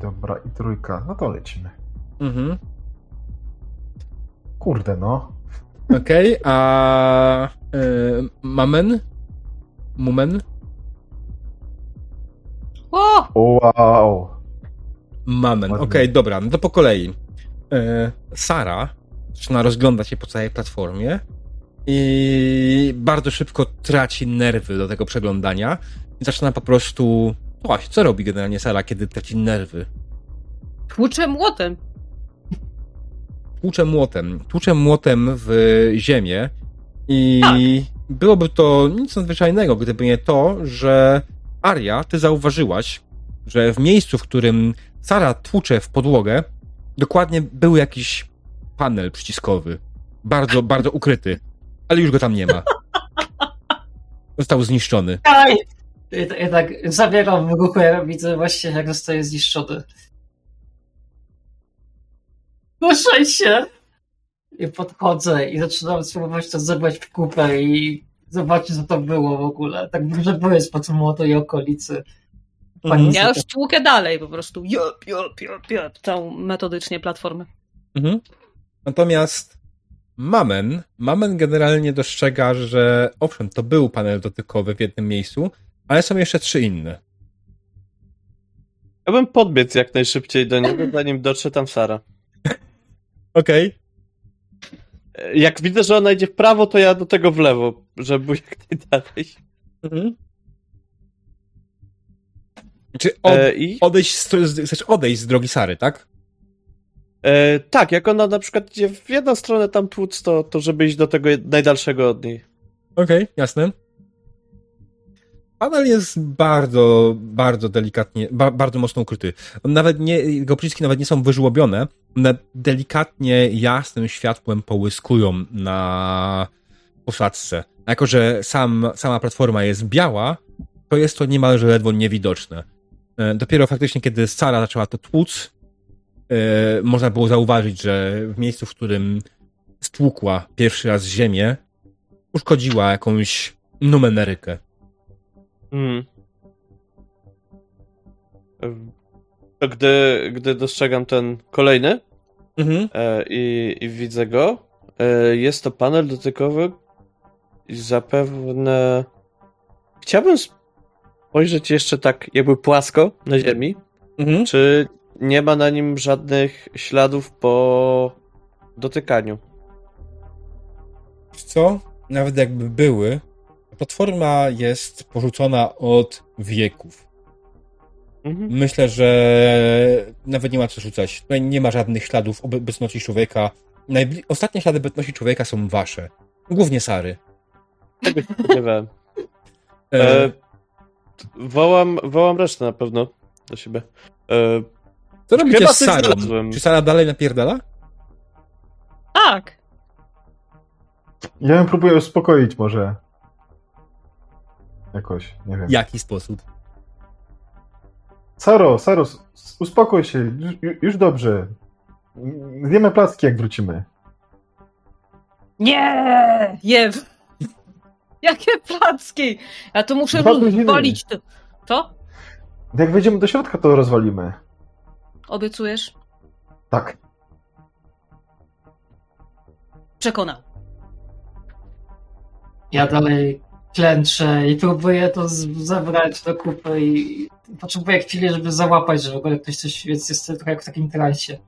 Dobra, i trójka. No to lecimy. Mhm. Kurde, no. Okej, a. Y, mamen? Mumen? O! Wow. Mamen. Okej, Ładnie. dobra, no to po kolei. E, Sara zaczyna rozglądać się po całej platformie i bardzo szybko traci nerwy do tego przeglądania i zaczyna po prostu... No Właśnie, co robi generalnie Sara, kiedy traci nerwy? Tłuczę młotem. tłucze młotem. Tłucze młotem w ziemię i byłoby to nic nadzwyczajnego, gdyby nie to, że Aria, ty zauważyłaś, że w miejscu, w którym Sara tłucze w podłogę, dokładnie był jakiś panel przyciskowy. Bardzo, bardzo ukryty. Ale już go tam nie ma. Został zniszczony. Aj! Tak zabieram w ruchu, ja widzę właśnie, jak zostaje zniszczony. Ruszaj się! I podchodzę i zaczynam spróbować to zebrać w kupę i zobaczyć, co to było w ogóle. Tak duże były młoto i okolicy. Pani Ja już tłukę dalej po prostu. Jop, jop, jop, jop. Całą metodycznie platformę. Mhm. Natomiast Mamen, Mamen generalnie dostrzega, że owszem, to był panel dotykowy w jednym miejscu, ale są jeszcze trzy inne. Ja bym podbiec jak najszybciej do niego, zanim dotrze tam Sara. Okej. E, Jak widzę, że ona idzie w prawo, to ja do tego w lewo, żeby był jak najdalej. Mhm. Czy od, E, I odejść, z, chcesz odejść z drogi Sary, tak? e, tak, jak ona na przykład idzie w jedną stronę tam tłuc, to, to żeby iść do tego najdalszego od niej. Okej, jasne. Panel jest bardzo, bardzo delikatnie, ba, bardzo mocno ukryty. Nawet nie, jego przyciski nawet nie są wyżłobione, one delikatnie jasnym światłem połyskują na posadzce. A jako, że sam, sama platforma jest biała, to jest to niemalże ledwo niewidoczne. E, Dopiero faktycznie, kiedy Sara zaczęła to tłuc, e, można było zauważyć, że w miejscu, w którym stłukła pierwszy raz ziemię, uszkodziła jakąś numenerykę. Mm. To gdy, gdy dostrzegam ten kolejny Mhm. e, i, i widzę go, e, jest to panel dotykowy i zapewne chciałbym spojrzeć jeszcze tak jakby płasko na ziemi, Mhm. czy nie ma na nim żadnych śladów po dotykaniu. Co? Nawet jakby były, platforma jest porzucona od wieków. Mhm. Myślę, że nawet nie ma co rzucać. Tutaj nie ma żadnych śladów obecności człowieka. Najbli- Ostatnie ślady obecności człowieka są wasze. Głównie Sary. Się spodziewałem. E, E, wołam, wołam resztę na pewno do siebie. E, co robicie chyba z Sarą? znalazłem. Czy Sara dalej napierdala? Tak. Ja ją próbuję uspokoić może. Jakoś, nie wiem. W jaki sposób? Saro, Saro, uspokój się, już, już dobrze. Zjemy placki, jak wrócimy. Nie! Je! Jakie placki! Ja to muszę rozwalić. To. Co? Jak wejdziemy do środka, to rozwalimy. Obiecujesz? Tak. Przekonał. Ja dalej klęczę i próbuję to zebrać do kupy i potrzebuję chwili, żeby załapać, że w ogóle ktoś coś, więc jestem trochę jak w takim transie.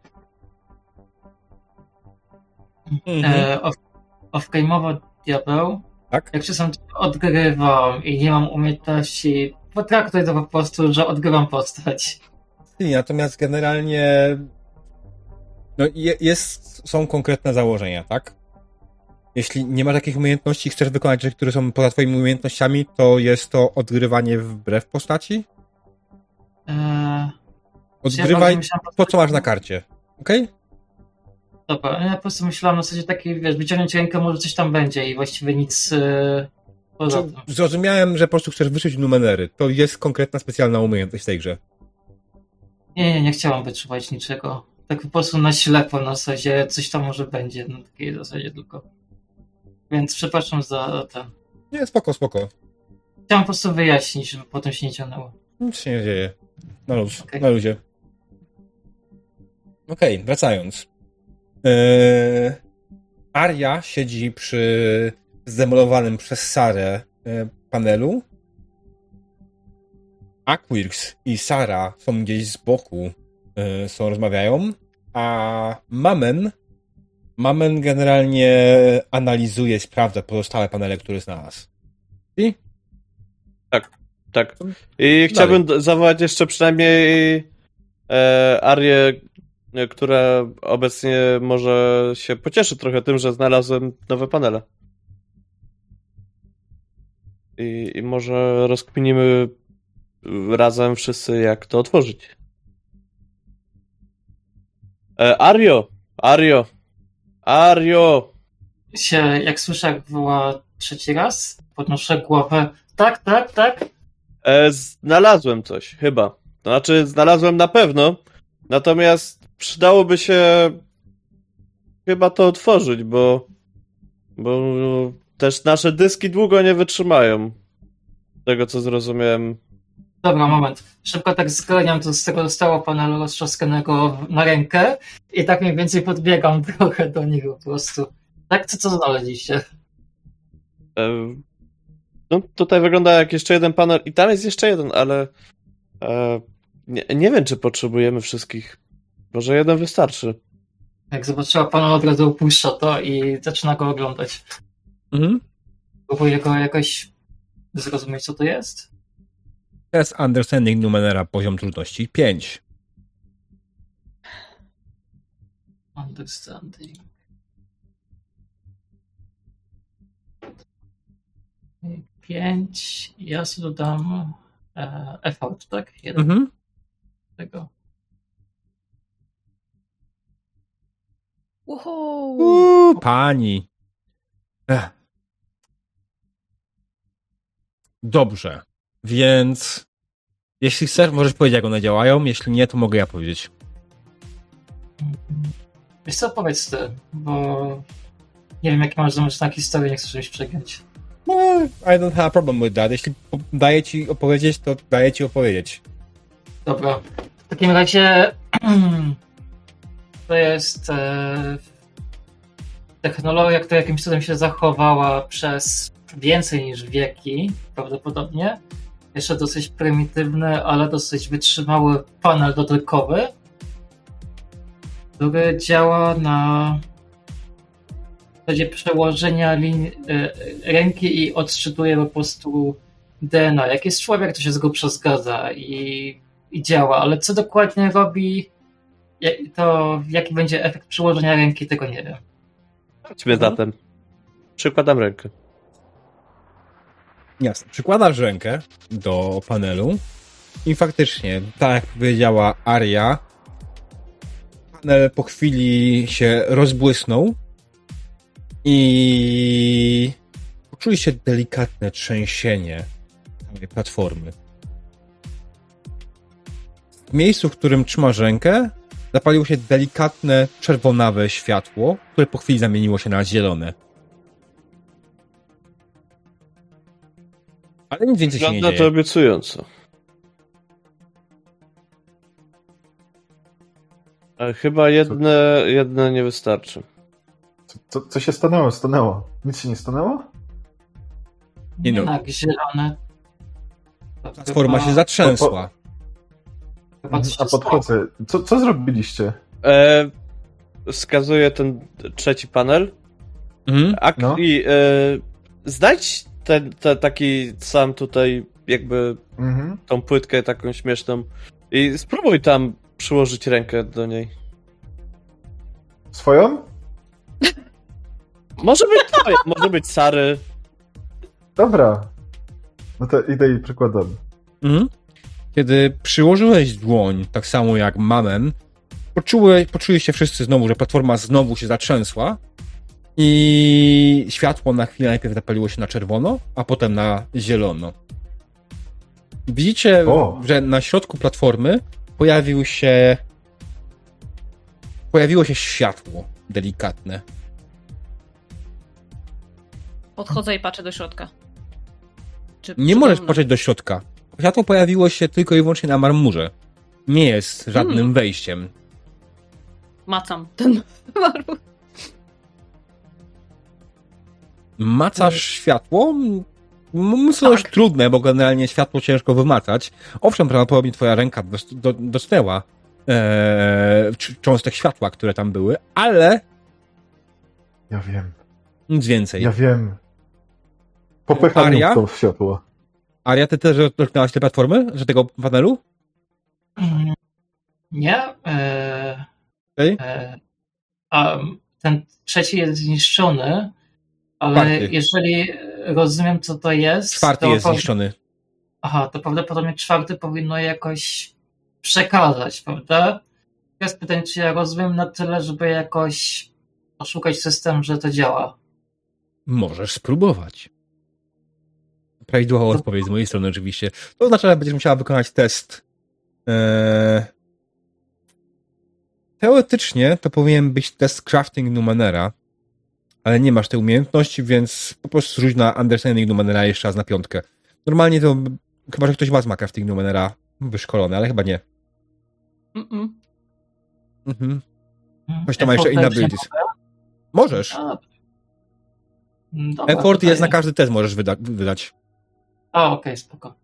Mhm. E, off- Off-game'owo diabeł, Tak? jak czasem odgrywam i nie mam umiejętności, potraktuję to po prostu, że odgrywam postać. Nie, natomiast generalnie no, je, jest, są konkretne założenia, tak? Jeśli nie masz takich umiejętności i chcesz wykonać rzeczy, które są poza twoimi umiejętnościami, to jest to odgrywanie wbrew postaci. E, Odgrywaj myślałem po to, co masz na karcie. Okej? Dobra, ja po prostu myślałam na zasadzie takiej, wiesz, wyciągnąć rękę, może coś tam będzie i właściwie nic e, poza tym. Czy Zrozumiałem, że po prostu chcesz wyszyć numery. To jest konkretna, specjalna umiejętność w tej grze. Nie, nie, nie chciałam wyczuwać niczego. Tak po prostu na ślepo na zasadzie coś tam może będzie, na takiej zasadzie tylko. Więc przepraszam za ten. Nie, spoko, spoko. Chciałam po prostu wyjaśnić, żeby potem się nie ciągnęło. Nic się nie dzieje. Na luz, Okej. na luzie. Okej, wracając. Eee, Aria siedzi przy zdemolowanym przez Sarę e, panelu. Aquirx i Sara są gdzieś z boku, e, są, rozmawiają, a Mamen Mamen generalnie analizuje, sprawdza pozostałe panele, które znalazł. I Tak. I chciałbym zawołać jeszcze przynajmniej e, Arię e, które obecnie może się pocieszy trochę tym, że znalazłem nowe panele. I, i może rozkminimy razem wszyscy, jak to otworzyć. E, Ario! Ario! Ario! Się, jak słyszę, jak woła trzeci raz, podnoszę głowę. Tak, tak, tak. E, znalazłem coś, chyba. To znaczy, znalazłem na pewno. Natomiast przydałoby się chyba to otworzyć, bo, bo też nasze dyski długo nie wytrzymają. Z tego co zrozumiałem. Dobra, moment. Szybko tak zgarniam to z tego zostało panelu roztrzaskanego na rękę i tak mniej więcej podbiegam trochę do nich po prostu. Tak, co, co znaleźliście? No, tutaj wygląda jak jeszcze jeden panel i tam jest jeszcze jeden, ale e, nie, nie wiem, czy potrzebujemy wszystkich. Może jeden wystarczy. Jak zobaczyła pana, od razu opuszcza to i zaczyna go oglądać. Mhm. Próbuje go jakoś zrozumieć, co to jest. Test Understanding Numenera, poziom trudności 5. Understanding. Pięć. Ja sobie dodam e, effort, tak? Jeden Mhm. tego. Uhu. Uuu, pani. Ech. Dobrze. Więc jeśli chcesz, możesz powiedzieć, jak one działają. Jeśli nie, to mogę ja powiedzieć. Wiesz co, powiedz ty, bo nie wiem, jaki masz zamysł na historię, nie chcę czegoś przegiąć. No, I don't have a problem with that. Jeśli daję ci opowiedzieć, to daję ci opowiedzieć. Dobra. W takim razie to jest e, technologia, która jakimś cudem się zachowała przez więcej niż wieki, prawdopodobnie. Jeszcze dosyć prymitywny, ale dosyć wytrzymały panel dotykowy, który działa na zasadzie przełożenia linii, e, ręki i odczytuje po prostu DNA. Jak jest człowiek, to się z grubsza zgadza i, i działa, ale co dokładnie robi, to jaki będzie efekt przełożenia ręki, tego nie wiem. Chodźmy zatem. Przykładam rękę. Jasne. Przykładasz rękę do panelu i faktycznie, tak jak powiedziała Aria, panel po chwili się rozbłysnął i poczuliście delikatne trzęsienie całej platformy. W miejscu, w którym trzymasz rękę, zapaliło się delikatne, czerwonawe światło, które po chwili zamieniło się na zielone. Ale nic więcej się nie dzieje. to obiecująco. E, Chyba jedne, jedne nie wystarczy. Co, co, co się stanęło? Stanęło. Nic się nie stanęło? Nie no. Tak, zielone. Platforma się zatrzęsła. chyba coś A podchodzę. Co, co zrobiliście? E, wskazuje ten trzeci panel. Mhm. A, No. I e, znajdź ten, te, taki sam tutaj jakby Mhm. tą płytkę taką śmieszną i spróbuj tam przyłożyć rękę do niej. Swoją? Może być twoja, może być Sary. Dobra. No to idę i przykładam. Mhm. Kiedy przyłożyłeś dłoń, tak samo jak mamen, poczułeś, poczuliście wszyscy znowu, że platforma znowu się zatrzęsła i światło na chwilę najpierw zapaliło się na czerwono, a potem na zielono. Widzicie, O. że na środku platformy pojawił się pojawiło się światło delikatne. Podchodzę i patrzę do środka. Czy Nie możesz patrzeć do środka. Światło pojawiło się tylko i wyłącznie na marmurze. Nie jest żadnym Hmm. wejściem. Macam ten marmur. Macasz światło? M- Myślę, Tak. trudne, bo generalnie światło ciężko wymacać. Owszem, prawdopodobnie twoja ręka dotknęła e, cząstek światła, które tam były, ale Ja wiem. nic więcej. Ja wiem. Popycham Aria? ją w to światło. Aria, ty też dotknęłaś tej platformy, że tego panelu? Mm, Nie. E, Okej? E, A ten trzeci jest zniszczony, ale Czwarty. jeżeli rozumiem, co to jest. Czwarty to jest po- zniszczony. Aha, to prawdopodobnie czwarty powinno jakoś przekazać, prawda? Teraz pytanie, czy ja rozumiem na tyle, żeby jakoś oszukać system, że to działa. Możesz spróbować. Prawidłowa odpowiedź z mojej strony oczywiście. To oznacza, że będziesz musiała wykonać test. Eee... Teoretycznie to powinien być test crafting Numenera, ale nie masz tej umiejętności, więc po prostu rzuć na understanding Numenera jeszcze raz na piątkę. Normalnie to, chyba że ktoś z was ma crafting Numenera wyszkolony, ale chyba nie. Mm-mm. Mhm. Hmm, Ktoś tam ma jeszcze nie abilities. Możesz. A, mm, dobra, Effort tutaj- jest na każdy test możesz wyda- wydać. A, okej, spoko.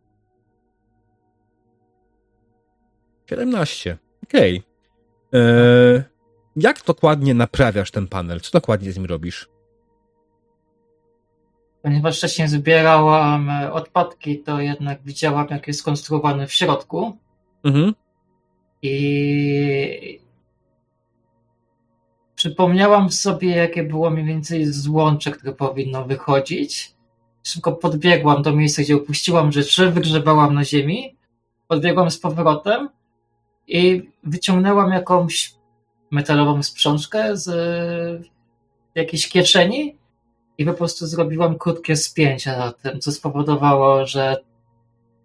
17. Okej. Eee, Jak dokładnie naprawiasz ten panel? Co dokładnie z nim robisz? Ponieważ wcześniej zbierałam e, odpadki, to jednak widziałam, jak jest skonstruowany w środku. Mhm. I przypomniałam sobie, jakie było mniej więcej złącze, które powinno wychodzić. Szybko podbiegłam do miejsca, gdzie upuściłam rzeczy, wygrzebałam na ziemi, podbiegłam z powrotem i wyciągnęłam jakąś metalową sprzączkę z jakiejś kieszeni i po prostu zrobiłam krótkie spięcie na tym, co spowodowało, że,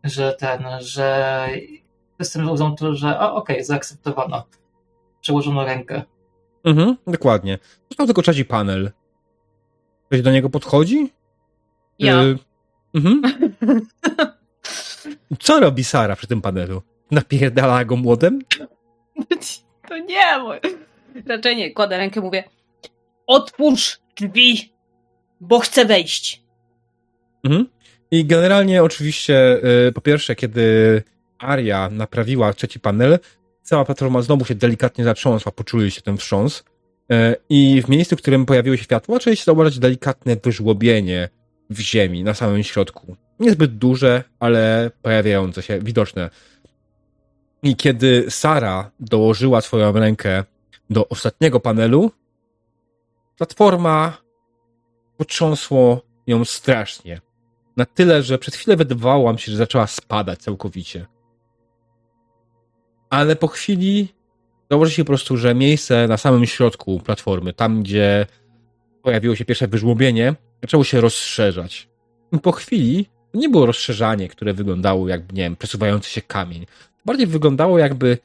że ten, że system uznał to, że a okej, zaakceptowano. Przełożono rękę. Mhm, dokładnie. Został tylko trzeci panel. Ktoś do niego podchodzi? Ja. Y, mhm. Co robi Sara przy tym panelu? Napierdala go młodem? To nie, mój. Raczej nie. Kładę rękę, mówię otwórz drzwi, bo chcę wejść. Mhm. I generalnie oczywiście, y, po pierwsze, kiedy Aria naprawiła trzeci panel, cała platforma znowu się delikatnie zatrząsła, poczuli się ten wstrząs. Y, I w miejscu, w którym pojawiło się światło, zaczęli się zauważyć delikatne wyżłobienie w ziemi, na samym środku. Niezbyt duże, ale pojawiające się, widoczne. I kiedy Sara dołożyła swoją rękę do ostatniego panelu, platforma potrząsło ją strasznie. Na tyle, że przez chwilę wydawało wam się, że zaczęła spadać całkowicie. Ale po chwili założy się po prostu, że miejsce na samym środku platformy, tam gdzie pojawiło się pierwsze wyżłobienie, zaczęło się rozszerzać. I po chwili to nie było rozszerzanie, które wyglądało jak, nie wiem, przesuwający się kamień. Bardziej wyglądało jakby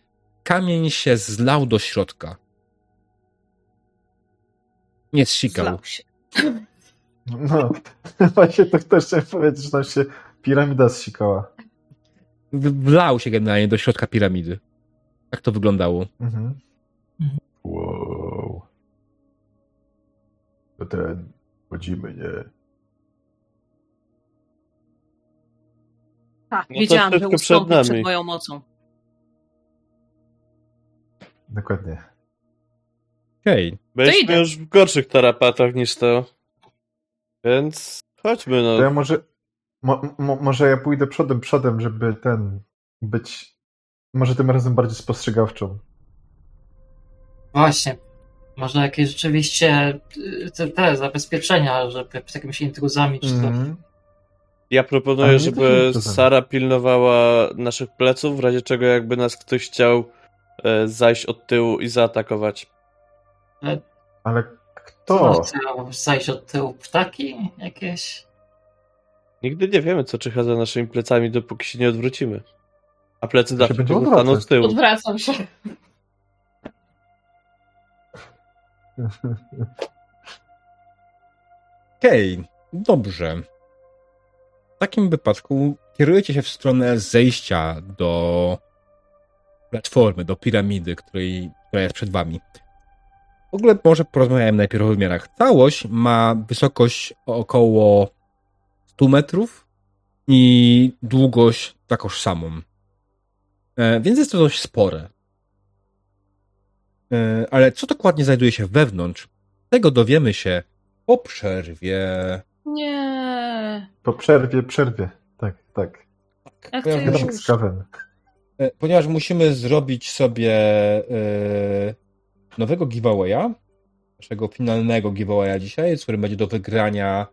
kamień się zlał do środka. Nie zsikał. Zlał się. No, właśnie to też chciałem powiedzieć, że tam się piramida zsikała. Wlał się generalnie do środka piramidy. Tak to wyglądało. Mhm. Mhm. Wow. To ten, chodzimy, nie? Tak, No to wiedziałam, że przed ustąpi przed, nami. moją mocą. Dokładnie. Okej. Byliśmy idę. już w gorszych tarapatach niż to. Więc chodźmy, To ja no. może, mo, mo, może ja pójdę przodem, przodem, żeby ten, być, może tym razem bardziej spostrzegawczą. Właśnie. Może jakieś rzeczywiście y, te, te zabezpieczenia, żeby z jakimiś intruzami czy coś. Mhm. Ja proponuję, żeby Sara pilnowała naszych pleców, w razie czego jakby nas ktoś chciał zajść od tyłu i zaatakować. Ale Co kto? chce zajść od tyłu? Ptaki jakieś? Nigdy nie wiemy, co czyha za naszymi plecami, dopóki się nie odwrócimy. A plecy zawsze pozostaną odwracać. z tyłu. Odwracam się. Okej, dobrze. W takim wypadku kierujecie się w stronę zejścia do platformy, do piramidy, której, która jest przed wami. W ogóle może porozmawiałem najpierw o wymiarach. Całość ma wysokość około 100 metrów i długość takoż samą. E, więc jest to dość spore. E, ale co dokładnie znajduje się wewnątrz, tego dowiemy się po przerwie. Nie. Po przerwie, przerwie. Tak, tak. Ja chcę Ponieważ, ponieważ musimy zrobić sobie e, nowego giveawaya, naszego finalnego giveawaya dzisiaj, z którym będzie do wygrania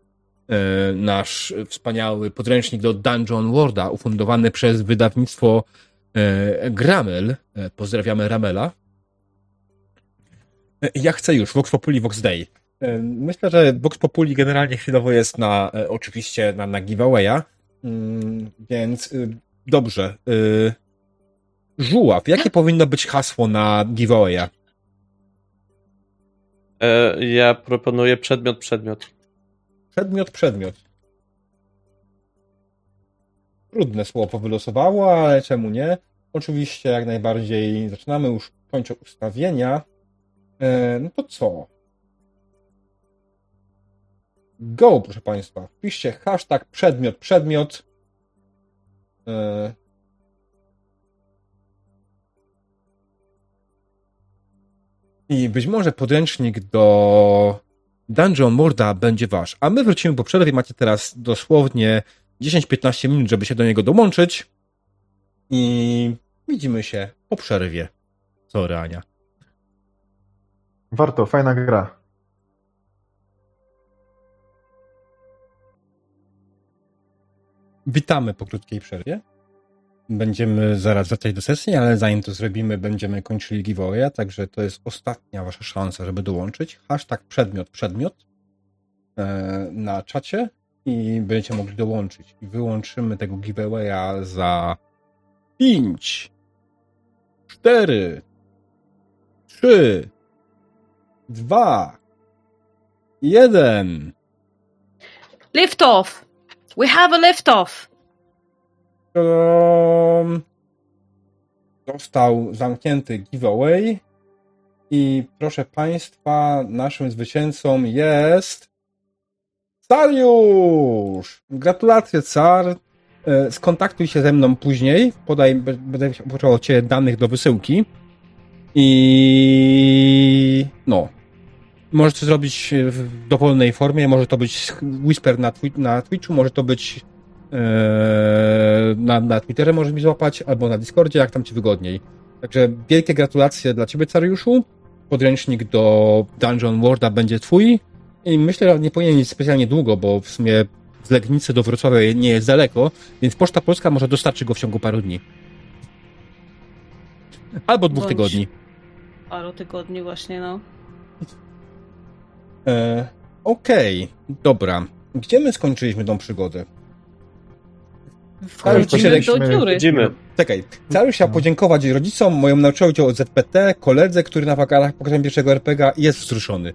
e, nasz wspaniały podręcznik do Dungeon Worlda, ufundowany przez wydawnictwo e, Gramel. E, pozdrawiamy Ramela. E, Ja chcę już, Vox Populi, Vox Day. E, Myślę, że Vox Populi generalnie chwilowo jest na, e, oczywiście na, na giveawaya, Mm, więc dobrze. Żuław, jakie powinno być hasło na giveawaya? E, ja proponuję przedmiot, przedmiot. Przedmiot, przedmiot. Trudne słowo wylosowało, ale czemu nie? Oczywiście, jak najbardziej zaczynamy już, kończę ustawienia. E, no to co? Go, proszę Państwa. Wpiszcie hashtag przedmiot, przedmiot. E, I być może podręcznik do Dungeon Morda będzie wasz. A my wrócimy po przerwie. Macie teraz dosłownie 10-15 minut, żeby się do niego dołączyć. I widzimy się po przerwie. Sorry, Ania. Warto, fajna gra. Witamy po krótkiej przerwie. Będziemy zaraz wracać do sesji, ale zanim to zrobimy, będziemy kończyli giveawaya, także to jest ostatnia wasza szansa, żeby dołączyć. Hashtag przedmiot, przedmiot e, na czacie i będziecie mogli dołączyć. I wyłączymy tego giveawaya za 5, 4, 3, 2, 1. Lift off! We have a lift off! Um, został zamknięty giveaway i proszę Państwa, naszym zwycięzcą jest Cariusz! Gratulacje, Car. E, Skontaktuj się ze mną później. Podaj, będę potrzebował Ciebie danych do wysyłki. I no. Możesz to zrobić w dowolnej formie. Może to być Whisper na, twi- na Twitchu, może to być na, na Twitterze możesz mi złapać, albo na Discordzie, jak tam ci wygodniej. Także wielkie gratulacje dla ciebie, Cariuszu. Podręcznik do Dungeon Worlda będzie twój. I myślę, że nie powinien mieć specjalnie długo, bo w sumie z Legnicy do Wrocławia nie jest daleko, więc Poczta Polska może dostarczy go w ciągu paru dni. Albo dwóch Bądź- tygodni. Paru tygodni właśnie, no. E, Okej, dobra. Gdzie my skończyliśmy tą przygodę? Wchodzimy do dziury. Czekaj, Cariusz chciał podziękować rodzicom, mojemu nauczycielowi od ZPT, koledze, który na wakacjach pokazał pierwszego RPGa i jest wzruszony.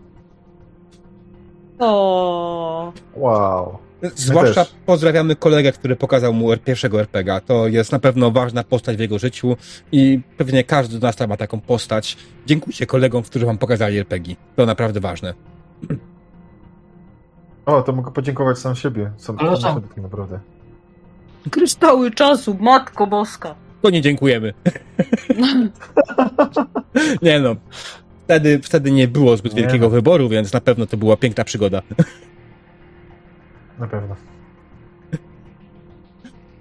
O, Wow. Zwłaszcza pozdrawiamy kolegę, który pokazał mu pierwszego RPGa. To jest na pewno ważna postać w jego życiu i pewnie każdy z nas tam ma taką postać. Dziękujcie kolegom, którzy wam pokazali RPG. To naprawdę ważne. O, to mogę podziękować sam siebie. Sam, sam sobie tak naprawdę. Kryształy czasu, matko boska. To nie dziękujemy. nie no. Wtedy, wtedy nie było zbyt Nie wielkiego no. wyboru, więc na pewno to była piękna przygoda. Na pewno.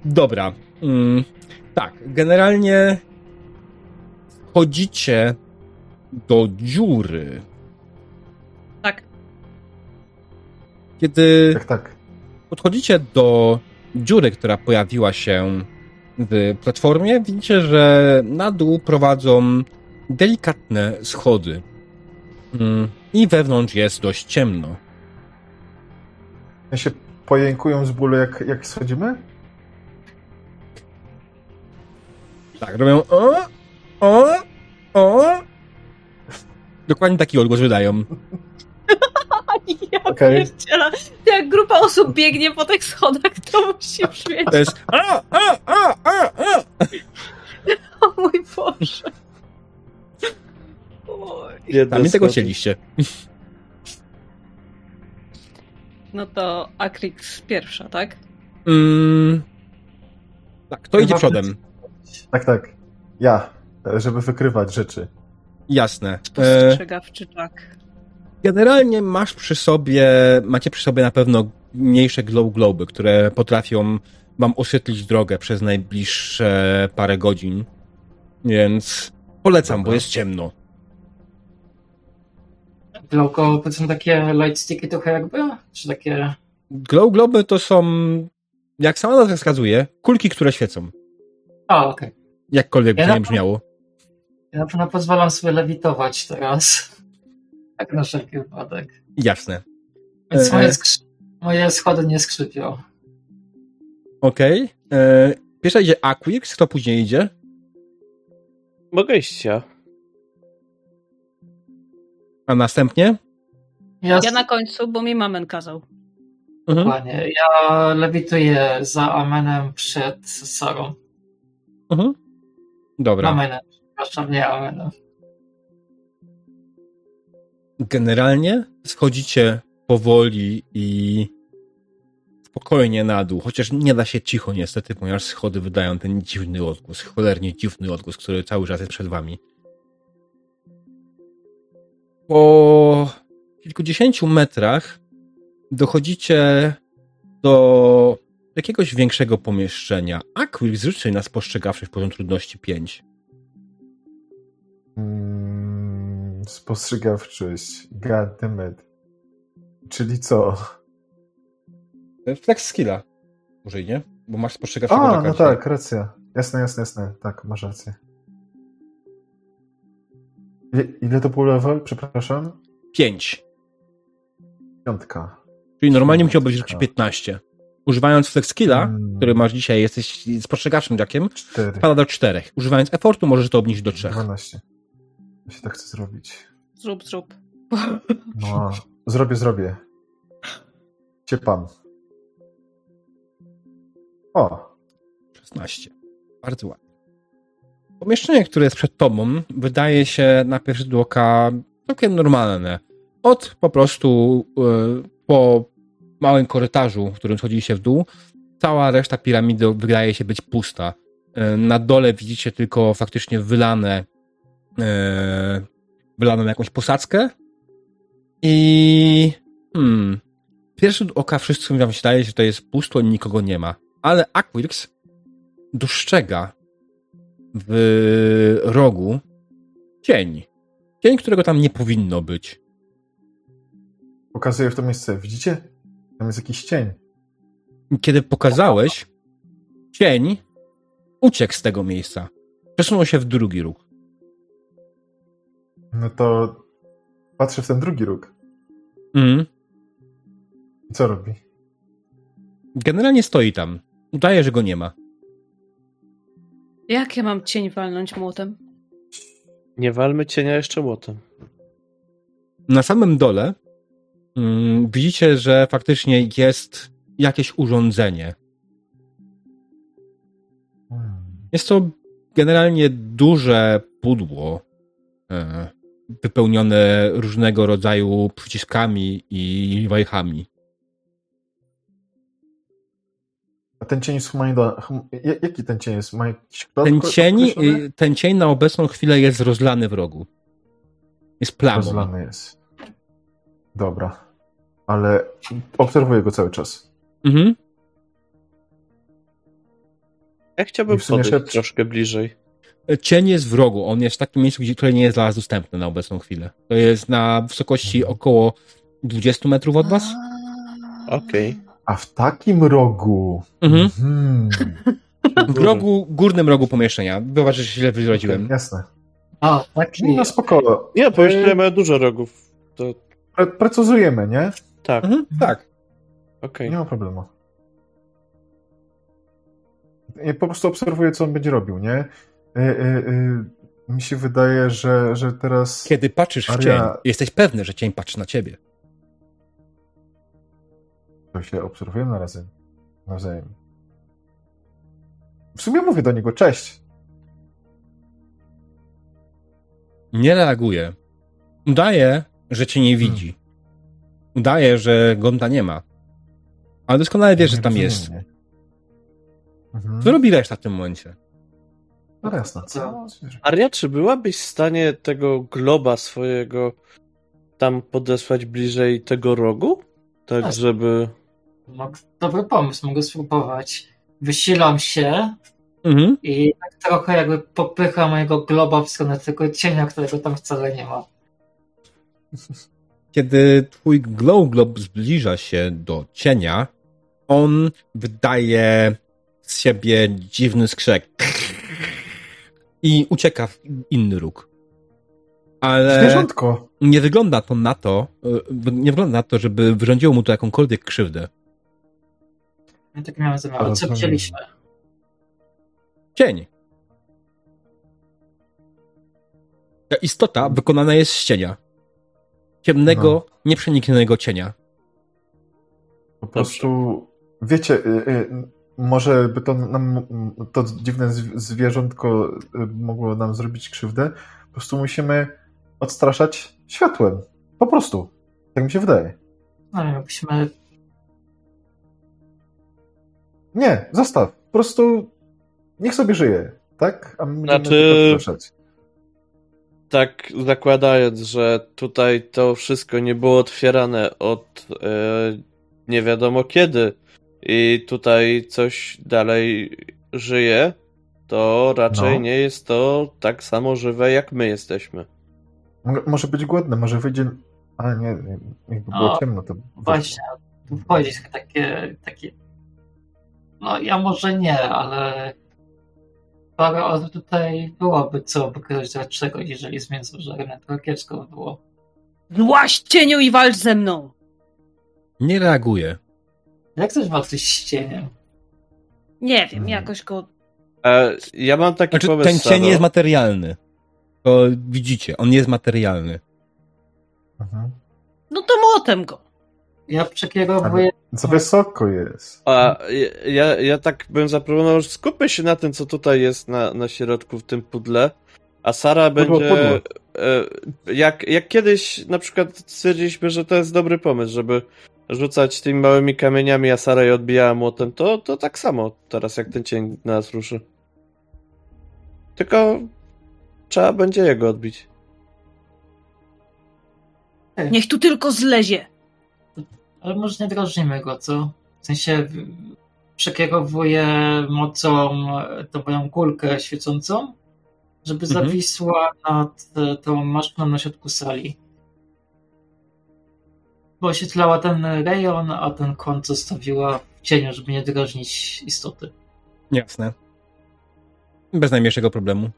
Dobra. Mm, tak, generalnie chodzicie do dziury. Tak. Kiedy Tak, tak. podchodzicie do dziury, która pojawiła się w platformie, widzicie, że na dół prowadzą delikatne schody. Mm, I wewnątrz jest dość ciemno. Ja się pojękują z bólu, jak, jak schodzimy? Tak, robią o, o, o. Dokładnie taki odgłos wydają. Ja Okej. pierdzielę. Jak grupa osób biegnie po tych schodach, to musi brzmieć. To jest a, a, a, a, a. O mój Boże. Oj. Jedne Sami tego chcieliście. No to Akrix pierwsza, tak? Mm, tak, to idzie przodem. Tak, tak. Ja, żeby wykrywać rzeczy. Jasne. Spostrzegawczy czak. Generalnie masz przy sobie, macie przy sobie na pewno mniejsze glow globy, które potrafią wam oświetlić drogę przez najbliższe parę godzin. Więc polecam, bo Dobra. jest ciemno. Glow to są takie light sticky trochę jakby? Czy takie... Glow globy to są, jak sama nazwa wskazuje, kulki, które świecą. A, okej. Jakkolwiek by Ja na- nie brzmiało. Ja na pewno pozwalam sobie lewitować teraz. Tak na wszelki wypadek. Jasne. Więc E. moje, skrzy- moje schody nie skrzypią. Okej. E, Pierwsza idzie Aquix, kto później idzie? Mogę iść ja. A następnie? Ja, Ja na końcu, bo mi mamen kazał. Mhm. Dokładnie. Ja lewituję za Amenem przed Sarą. Mhm. Dobra. Amenem, przepraszam, nie Amenem. Generalnie schodzicie powoli i spokojnie na dół, chociaż nie da się cicho niestety, ponieważ schody wydają ten dziwny odgłos, cholernie dziwny odgłos, który cały czas jest przed wami. Po kilkudziesięciu metrach dochodzicie do jakiegoś większego pomieszczenia. Aquil zrzuci na spostrzegawczość poziom trudności 5. Mm, spostrzegawczość. God damn it. Czyli co? Flex skilla. Może nie? Bo masz spostrzegawczego A, na no tak, racja. Jasne, jasne, jasne. Tak, masz rację. Ile, ile to był level? Przepraszam. 5. Piątka. Czyli normalnie musiałbyś Piątka. rzucić 15. Używając flex skilla, Mm. który masz dzisiaj, jesteś spostrzegawczym jackiem, Cztery. spada do 4. Używając effortu możesz to obniżyć do 3. 12. Ja się tak chcę zrobić. Zrób, zrób. No, zrobię, zrobię. Ciepam. O, 16. Bardzo ładnie. Pomieszczenie, które jest przed tobą, wydaje się na pierwszy rzut oka całkiem normalne. Od po prostu y, po małym korytarzu, w którym schodziliście w dół, cała reszta piramidy wydaje się być pusta. Y, na dole widzicie tylko faktycznie wylane y, wylaną jakąś posadzkę i hmm, pierwszy oka wszystkim wam się wydaje, że to jest pusto i nikogo nie ma. Ale Aquirx dostrzega w rogu cień. Cień, którego tam nie powinno być. pokazuję w to miejsce. Widzicie? Tam jest jakiś cień. Kiedy pokazałeś, cień uciekł z tego miejsca. Przesunął się w drugi róg. No to patrzę w ten drugi róg. Mhm. I co robi? Generalnie stoi tam. Udaje, że go nie ma. Jak ja mam cień walnąć młotem? Nie walmy cienia jeszcze młotem. Na samym dole mm, widzicie, że faktycznie jest jakieś urządzenie. Hmm. Jest to generalnie duże pudło e, wypełnione różnego rodzaju przyciskami i wajchami. A ten cień jest humanoidalny. Hum, ja- jaki ten cień jest? Ma jakiś Ten cień, określony? ten cień na obecną chwilę jest rozlany w rogu. Jest plamą. Rozlany jest. Dobra. Ale obserwuję go cały czas. Mhm. Ja chciałbym podejść szep- troszkę bliżej. Cień jest w rogu. On jest w takim miejscu, gdzie, które nie jest dla was dostępne na obecną chwilę. To jest na wysokości Mhm. około 20 metrów od was. Okej. A w takim rogu. Mhm. Hmm. W rogu, górnym rogu pomieszczenia. Wybacz, że się źle wyraziłem. Jasne. A, taki. No spoko. Nie, pomieszczenie ma dużo rogów. To Pre precyzujemy, nie? tak, Mhm, tak. okej. Nie ma problemu. Ja po prostu obserwuję, co on będzie robił, nie? Y, y, y, mi się wydaje, że, że teraz. Kiedy patrzysz w Aria- cień, jesteś pewny, że cień patrzy na ciebie. To się obserwujemy na razem. Nawzajem. W sumie mówię do niego, cześć. Nie reaguje. Udaje, że cię nie widzi. Udaje, że Gonta nie ma. Ale doskonale wiesz, że tam jest. Mhm. Co robi reszta w tym momencie? No jasne. Co? Aria, czy byłabyś w stanie tego globa swojego tam podesłać bliżej tego rogu? Tak, Tak. żeby... Mog- Dobry pomysł, mogę spróbować. Wysilam się Mhm. i tak trochę jakby popycham mojego globa w stronę tego cienia, którego tam wcale nie ma. kiedy twój glow glob zbliża się do cienia, on wydaje z siebie dziwny skrzek i ucieka w inny róg. Ale Zwierzątko. nie wygląda to na to, y, nie wygląda na to, żeby wyrządziło mu to jakąkolwiek krzywdę. Ja tak miałem. Ale Ale co chcieliśmy? Cień. Ta istota wykonana jest z cienia. Ciemnego, nieprzeniknionego cienia. Po prostu, wiecie, y, y, może by to nam, to dziwne zw- zwierzątko y, mogło nam zrobić krzywdę. Po prostu musimy odstraszać światłem. Po prostu. Tak mi się wydaje. No jakbyśmy... Nie, zostaw. Po prostu niech sobie żyje. Tak? A my Znaczy- odstraszać. Tak zakładając, że tutaj to wszystko nie było otwierane od e, nie wiadomo kiedy i tutaj coś dalej żyje, to raczej No. nie jest to tak samo żywe jak my jesteśmy. Mo- Może być głodne, może wyjdzie... Ale nie, nie, jakby było O, ciemno, to... Właśnie, tu wchodzi takie, takie... No ja może nie, ale parę osób tutaj byłoby co wykrywać czego, jeżeli z mięsożerem to kiepsko by było. Złaś cieniu i walcz ze mną! Nie reaguje. Jak chcesz walczyć z cieniem? Nie wiem, Hmm. jakoś go... E, ja mam taki Znaczy, pomysł. ten cień Saro. jest materialny. To widzicie, on jest materialny. Mhm. No to młotem go. Ja przekierowuję... Za wysoko jest. A ja, ja tak bym zaproponował, że skupmy się na tym, co tutaj jest na, na środku w tym pudle, a Sara Pudło, będzie. pudło. e, Jak, jak kiedyś na przykład stwierdziliśmy, że to jest dobry pomysł, żeby rzucać tymi małymi kamieniami, a Sara je odbijała młotem, to, to tak samo teraz, jak ten cień na nas ruszy. Tylko trzeba będzie jego odbić. Niech tu tylko zlezie. Ale może nie drażnimy go, co? W sensie przekierowuję mocą e, tą moją kulkę świecącą, żeby Mhm. zawisła nad e, tą maszką na środku sali. Bo oświetlała ten rejon, a ten kąt zostawiła w cieniu, żeby nie drażnić istoty. Jasne. Bez najmniejszego problemu.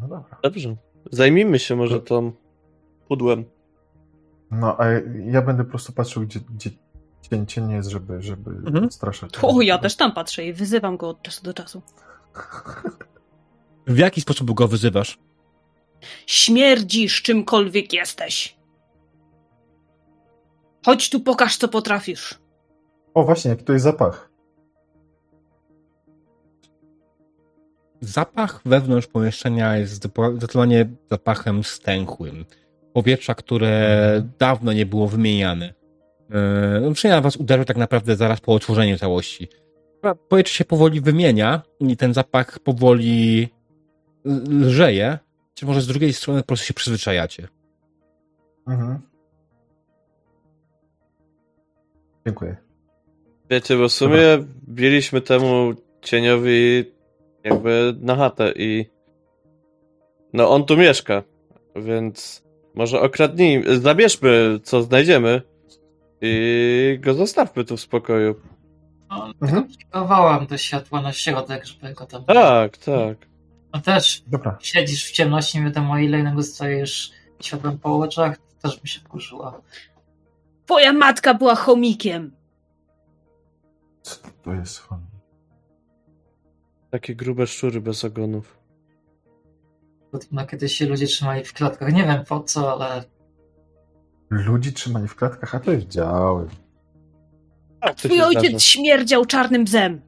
No dobra. Dobrze. Zajmijmy się może tą pudłem. No, a ja będę po prostu patrzył, gdzie, gdzie cień, cień jest, żeby, żeby Mhm. odstraszać. O, ja też tam patrzę i wyzywam go od czasu do czasu. W jaki sposób go wyzywasz? Śmierdzisz czymkolwiek jesteś. Chodź tu, pokaż, co potrafisz. O, właśnie, jaki to jest zapach. Zapach wewnątrz pomieszczenia jest zdecydowanie zapachem stęchłym. Powietrza, które dawno nie było wymieniane. Yy, No, przynajmniej was uderzył tak naprawdę zaraz po otworzeniu całości. Powietrze się powoli wymienia i ten zapach powoli lżeje. Czy może z drugiej strony po prostu się przyzwyczajacie. Mhm. Dziękuję. Wiecie, bo w sumie biliśmy temu cieniowi jakby na chatę i no on tu mieszka, więc może okradnijmy, zabierzmy co znajdziemy i go zostawmy tu w spokoju. No, Mhm. Przekierowałam to światło na środek, żeby go tam... Tak, tak. No też Dobra. siedzisz w ciemności, nie wiadomo ile innego dostajesz światłem po oczach, to też by się wkurzyła. Twoja matka była chomikiem. Co to jest? Takie grube szczury bez ogonów. Podobno kiedyś się ludzie trzymali w klatkach. Nie wiem po co, ale Ludzi trzymali w klatkach, a to jest działy. To Twój ojciec zdarza. śmierdział czarnym bzem.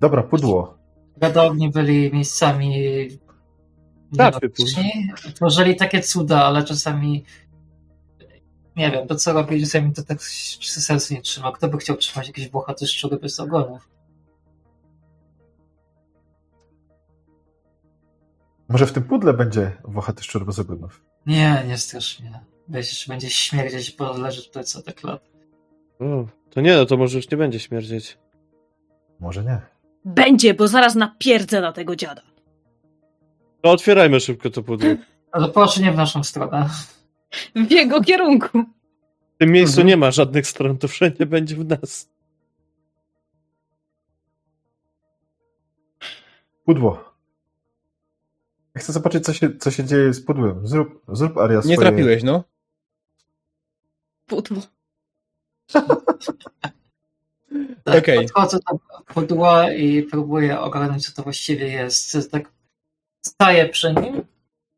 Dobra, pudło. Gadowni byli miejscami Tak, niebezpieczni. Tworzyli takie cuda, ale czasami nie wiem, to co robili, czasami to tak sercu nie trzyma. Kto by chciał trzymać jakieś włochate szczury bez ogonów? Może w tym pudle będzie włochaty szczur bez ogonów. Nie, nie strasz mnie. Wiesz, będzie śmierdzieć, bo leży tutaj co tak lat. O, to nie, no to może już nie będzie śmierdzieć. Może nie. Będzie, bo zaraz napierdzę na tego dziada. No otwierajmy szybko to pudło. Ale proszę nie w naszą stronę. W jego kierunku. W tym miejscu Mhm. nie ma żadnych stron, to wszędzie będzie w nas. Pudło. Chcę zobaczyć, co się, co się dzieje z pudłem. Zrób, zrób Aria swoje... Nie trafiłeś, no. Pudło. Tak, Okej. Podchodzę do pudła i próbuję ogarnąć, co to właściwie jest. Tak staję przy nim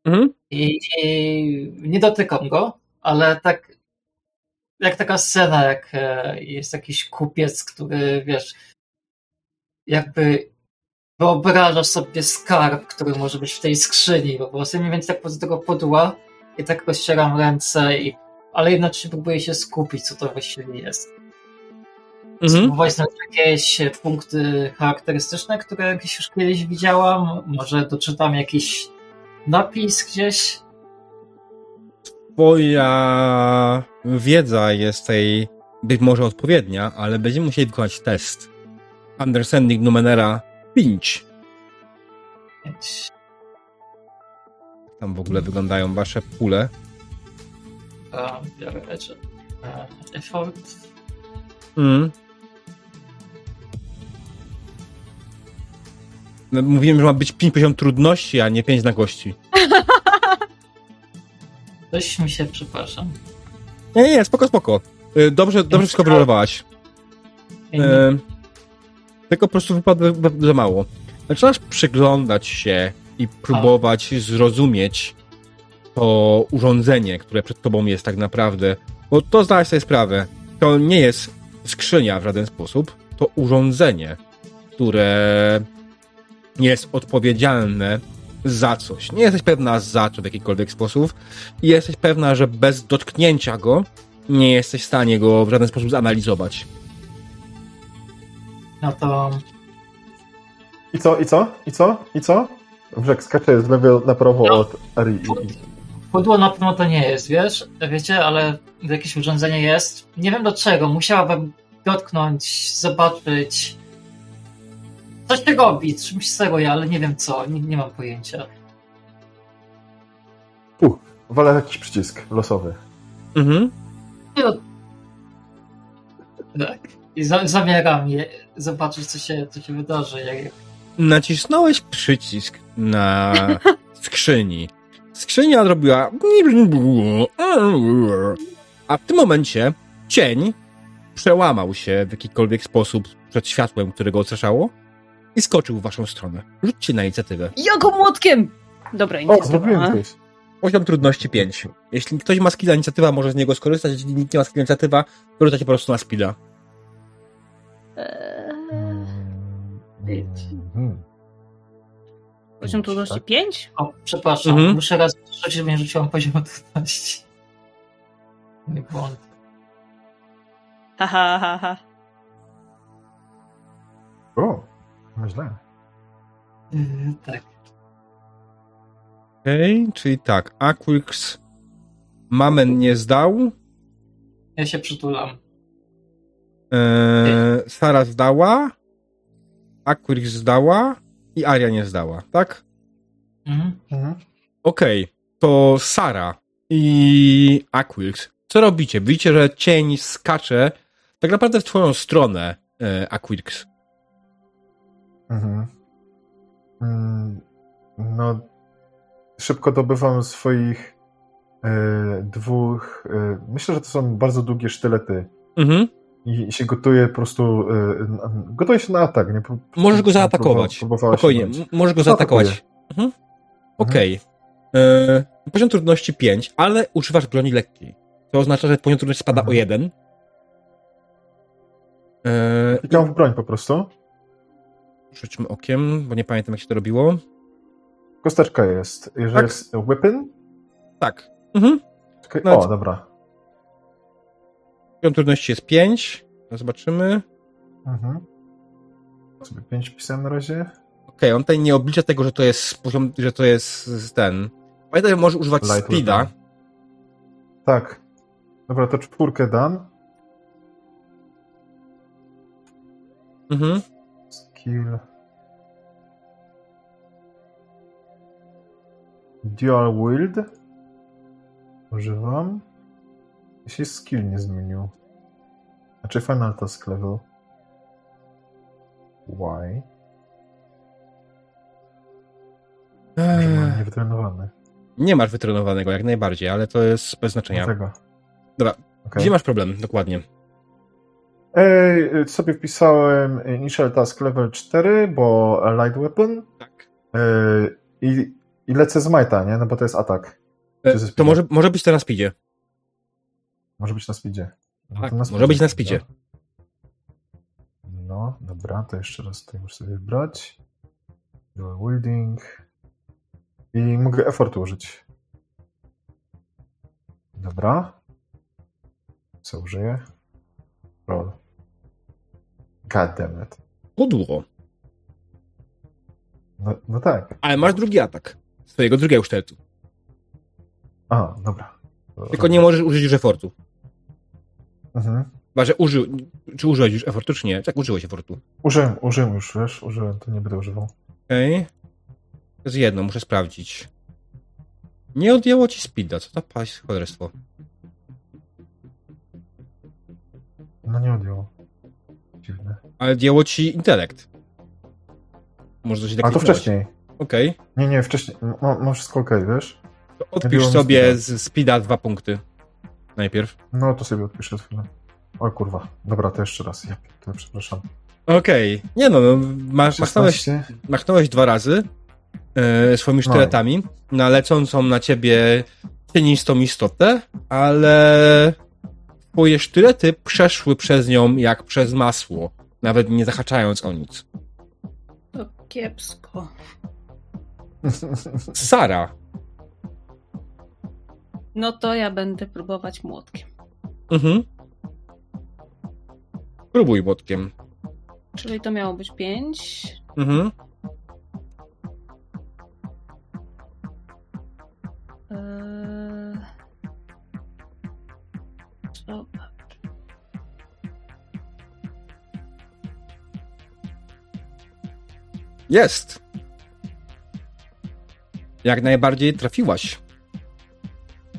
Mhm. i, i nie dotykam go, ale tak jak taka scena, jak e, jest jakiś kupiec, który wiesz, jakby wyobrażasz sobie skarb, który może być w tej skrzyni, po prostu mniej więcej tak do tego pudła i tak rozcieram ręce, i, ale jednocześnie próbuję się skupić, co to właściwie jest. Mhm. Spróbować znaleźć jakieś punkty charakterystyczne, które gdzieś już kiedyś widziałam. Może doczytam jakiś napis gdzieś. Twoja wiedza jest tej być może odpowiednia, ale będziemy musieli wykonać test. Understanding Numenera 5. Więc, Tam w ogóle wyglądają wasze pule. e, biorę rzeczy. E, effort. Mm. No, mówiłem, że ma być 5 poziom trudności, a nie 5 na kości. Coś mi się, przepraszam. Nie, nie, spoko, spoko. Y, Dobrze, dobrze wszystko wyrotowałaś. E, tylko po prostu wypadło za- za mało. Zaczynasz przyglądać się i próbować zrozumieć to urządzenie, które przed tobą jest tak naprawdę. Bo to zdałeś sobie sprawę. To nie jest skrzynia w żaden sposób. To urządzenie, które jest odpowiedzialne za coś. Nie jesteś pewna za co w jakikolwiek sposób i jesteś pewna, że bez dotknięcia go nie jesteś w stanie go w żaden sposób zanalizować. No to I co, i co, i co, i co? Brzeg skacze z lewej na prawo No. od Arii. I, i... pudło na pewno to nie jest, wiesz? Wiecie, ale jakieś urządzenie jest. Nie wiem do czego. Musiałabym dotknąć, zobaczyć. Coś się robi, czymś steruje, ale nie wiem co. Nie, nie mam pojęcia. U, walę jakiś przycisk losowy. Mhm. No. Tak. I za, zamieram je, zobaczyć, co się, co się wydarzy. Jak, Nacisnąłeś przycisk na skrzyni. Skrzynia zrobiła. A w tym momencie cień przełamał się w jakikolwiek sposób przed światłem, które go ostraszało i skoczył w waszą stronę. Rzućcie na inicjatywę. Jako młotkiem! Dobra, O, inicjatywa. zrobiłem coś. Poziom trudności 5. Jeśli ktoś ma skilla inicjatywa, może z niego skorzystać. Jeśli nikt nie ma skilla inicjatywa, to rzucacie po prostu na skilla. Eee, Mhm. Poziom trudności Tak? 5? o, przepraszam, Mhm. muszę raz rzucić, żeby nie rzuciłam poziomu trudności. Mój błąd. Ha, ha, ha, ha. O, źle. Yy, tak. Okej, czyli tak. Aquix Mamen nie zdał. Ja się przytulam. Eee, Sara zdała. Aquix zdała. I Aria nie zdała, tak? Mhm. Mhm. Okej, to Sara i Aquix. Co robicie? Widzicie, że cień skacze tak naprawdę w twoją stronę, e, Aquix. Mhm. Mm, No, szybko dobywam swoich e, dwóch. E, myślę, że to są bardzo długie sztylety. Mhm. I, i się gotuję po prostu. E, na, gotuję się na atak. Nie? Pró- Możesz go zaatakować. Spokojnie, możesz go No, zaatakować. atakuję. Mhm. Okej. E, Poziom trudności 5, ale używasz broni lekkiej. To oznacza, że poziom trudności spada Mhm. o 1. E, Klikam w broń po prostu. Rzućmy okiem, bo nie pamiętam, jak się to robiło. Kosteczka jest. Jeżeli Tak. jest weapon. Tak. Mhm. Czekaj, No, o, dobra. Poziom trudności jest 5. Zobaczymy. Mhm. Sobie 5 pisałem na razie. Okej, on tutaj nie oblicza tego, że to jest poziom, że to jest ten. Pamiętaj, że możesz używać Light speeda. weapon. Tak. Dobra, to czwórkę dam. Mhm. Skill. Dual Wield. Używam. Jeśli skill nie zmienił. Znaczy Final Task Level. Why? Może mam Eee, niewytrenowany. nie masz wytrenowanego jak najbardziej, ale to jest bez znaczenia. Dlatego. Dobra, Okej. gdzie masz problem? Dokładnie. Ej, sobie wpisałem Initial Task Level 4, bo Light Weapon. Tak. Ej, i, I lecę z Majta, nie? No bo to jest atak. E, to może, może być to na speedzie. Może być na speedzie. No Tak, to może być na speedzie. No, dobra, to jeszcze raz tutaj muszę sobie wybrać. Dual wielding. I mogę effort użyć. Dobra. Co użyję? Roll. God damn it. Podło. No, no tak. Ale masz drugi atak. Swojego drugiego sztyletu. A, dobra. Tylko nie możesz użyć już efortu. Mhm. Chyba, że użył, czy użyłeś już efortu, czy nie? Tak, użyłeś efortu. Użyłem, użyłem już, wiesz, użyłem, to nie będę używał. Okej. To jest jedno, muszę sprawdzić. Nie odjęło ci speeda, co to paść cholerstwo. No nie odjął. Ale odjęło ci intelekt. Może coś A to wcześniej. Okej. Nie, nie, wcześniej. Mam, mam wszystko okej, wiesz? To odpisz sobie z speeda dwa punkty. Najpierw. No to sobie odpiszę chwilę. O kurwa. Dobra, to jeszcze raz. Ja to przepraszam. Okej. Nie no, no masz, machnąłeś, 16. machnąłeś dwa razy e, swoimi sztyletami na lecącą na ciebie cienistą istotę, ale twoje sztylety przeszły przez nią jak przez masło, nawet nie zahaczając o nic. To kiepsko. Sara. No to ja będę próbować młotkiem. Mhm. Próbuj młotkiem. Czyli to miało być 5. Mhm. Jest. Jak najbardziej trafiłaś.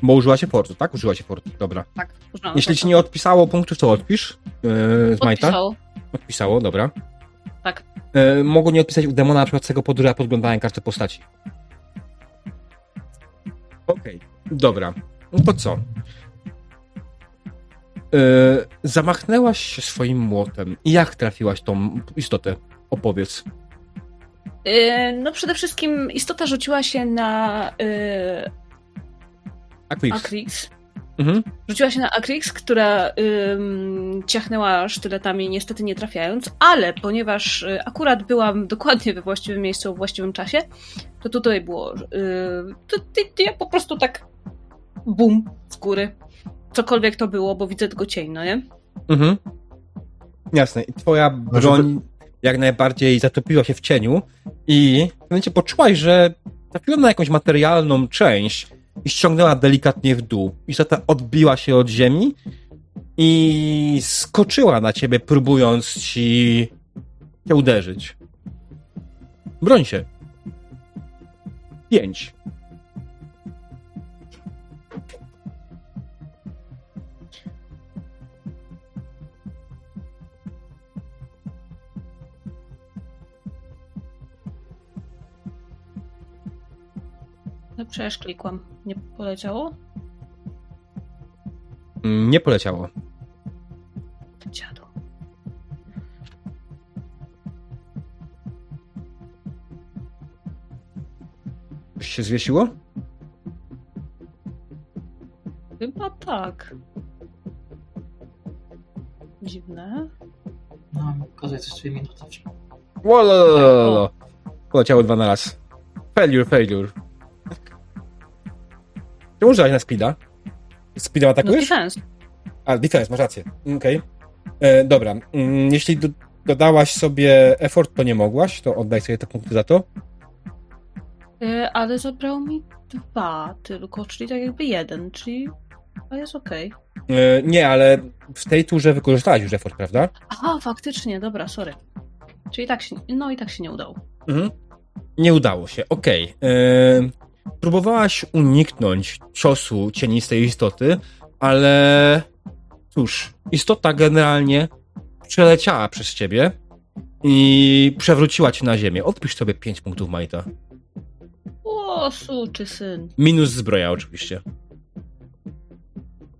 Bo użyłaś efortu, tak? Użyłaś efortu, dobra. Tak, uznałam. Jeśli ci nie odpisało punktu, to odpisz yy, z Majta. Odpisało. Odpisało, dobra. Tak. Yy, mogło nie odpisać u demona na przykład z tego powodu, że ja podglądałem każde postaci. Okej, dobra. No to co? Yy, zamachnęłaś się swoim młotem. I jak trafiłaś tą istotę? Opowiedz. Yy, no przede wszystkim istota rzuciła się na yy, Akwix. Akrix. Mhm. Rzuciła się na Akrix, która ym, ciachnęła sztyletami, niestety nie trafiając, ale ponieważ y, akurat byłam dokładnie we właściwym miejscu w właściwym czasie, to tutaj było. Y, to, to, to ja po prostu tak. Bum z góry. Cokolwiek to było, bo widzę tylko cień, no nie? Mhm. Jasne. I twoja broń jak najbardziej zatopiła się w cieniu i w momencie poczułaś, że trafiła na jakąś materialną część i ściągnęła delikatnie w dół. Istota odbiła się od ziemi i skoczyła na ciebie, próbując ci cię uderzyć. Broń się. Pięć. Przecież klikłam. Nie poleciało? Mm, Nie poleciało. Dziadu. Coś się zwiesiło? Chyba tak. Dziwne. No, pokazuję coś dwie minuty. Wololololo. Poleciało dwa na raz. Failure, failure. Czy użyłaś na speeda? Speedem No atakujesz? defense. A, defense, masz rację. Okej. E, Dobra. Mm, Jeśli do, dodałaś sobie effort, to nie mogłaś, to oddaj sobie te punkty za to. Y, ale zabrało mi dwa tylko, czyli tak jakby jeden, czyli a jest okej. E, Nie, ale w tej turze wykorzystałaś już effort, prawda? Aha, faktycznie, dobra, sorry. Czyli tak się, no i tak się nie udało. Mhm. Nie udało się, okej. E, Próbowałaś uniknąć ciosu cienistej istoty, ale cóż, istota generalnie przeleciała przez ciebie i przewróciła cię na ziemię. Odpisz sobie 5 punktów Majta. O, suczy syn. Minus zbroja oczywiście.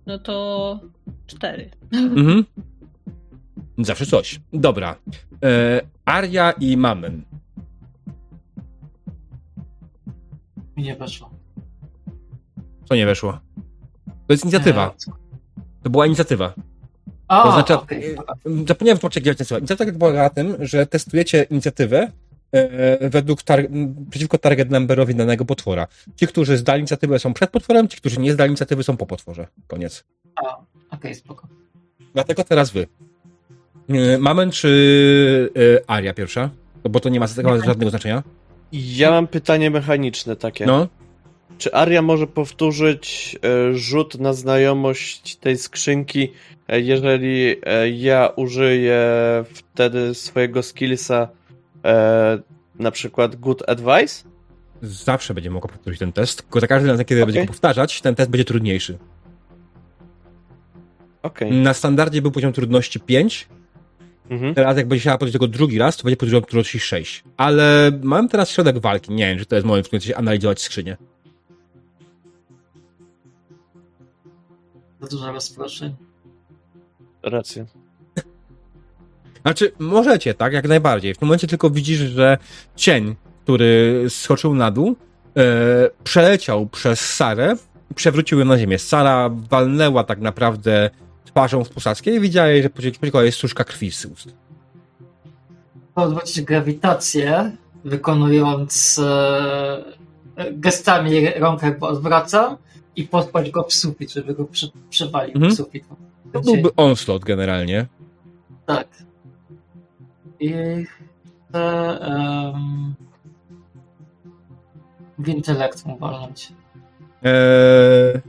No to cztery. Mhm. Zawsze coś. Dobra. E, Aria i Mamen. Mi nie weszło. Co nie weszło? To jest inicjatywa. E, To była inicjatywa. A, To znaczy, okej. zapomniałem wytłumaczyć, jak działa inicjatywa. Inicjatywa polega na tym, że testujecie inicjatywę e, według tar- przeciwko target numberowi danego potwora. Ci, którzy zdali inicjatywę są przed potworem, ci, którzy nie zdali inicjatywy są po potworze. Koniec. A, okej, spoko. Dlatego teraz wy. E, Mamen czy e, Aria pierwsza? Bo to nie ma tego żadnego znaczenia. Ja mam pytanie mechaniczne takie. No. Czy Aria może powtórzyć e, rzut na znajomość tej skrzynki, e, jeżeli e, ja użyję wtedy swojego skillsa na przykład Good Advice? Zawsze będzie mogła powtórzyć ten test, tylko za każdym razem, kiedy Okej. będzie go powtarzać, ten test będzie trudniejszy. Okej. Na standardzie był poziom trudności 5, Mhm. teraz jak będzie chciała podjąć tego drugi raz, to będzie poziom trudności 6. Ale mam teraz środek walki, nie wiem, czy to jest moment, w którym chcecie analizować skrzynię. Za dużo rozproszeń. Racja. Znaczy, możecie, tak, jak najbardziej. W tym momencie tylko widzisz, że cień, który schoczył na dół, e, przeleciał przez Sarę i przewrócił ją na ziemię. Sara walnęła tak naprawdę twarzą w posadzkę i widziałeś, że pociekła jest suszka krwi z ust. Odwrócić grawitację, wykonując e, gestami rąkę odwracam i podpaść go w sufit, żeby go przy, przywalił Mhm. w sufit. To byłby onslaught generalnie. Tak. I chcę um, w intelekt mu walnąć. Eee,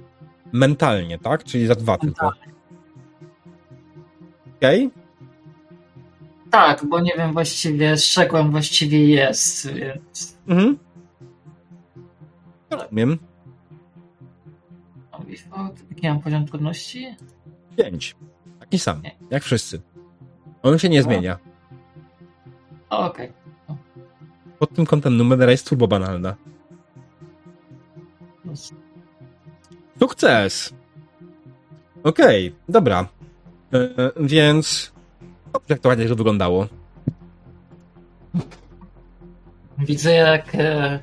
mentalnie, tak? Czyli za dwa tylko. Okej? Tak, bo nie wiem właściwie z czego on właściwie jest, więc Mhm. Rozumiem. jaki mam poziom trudności? Pięć. Taki sam, jak wszyscy. On się nie zmienia. O, Okej. Pod tym kątem numera jest turbo banalna. No, Sukces! Okej, dobra. E, więc... Jak to ładnie to wyglądało. Widzę jak e,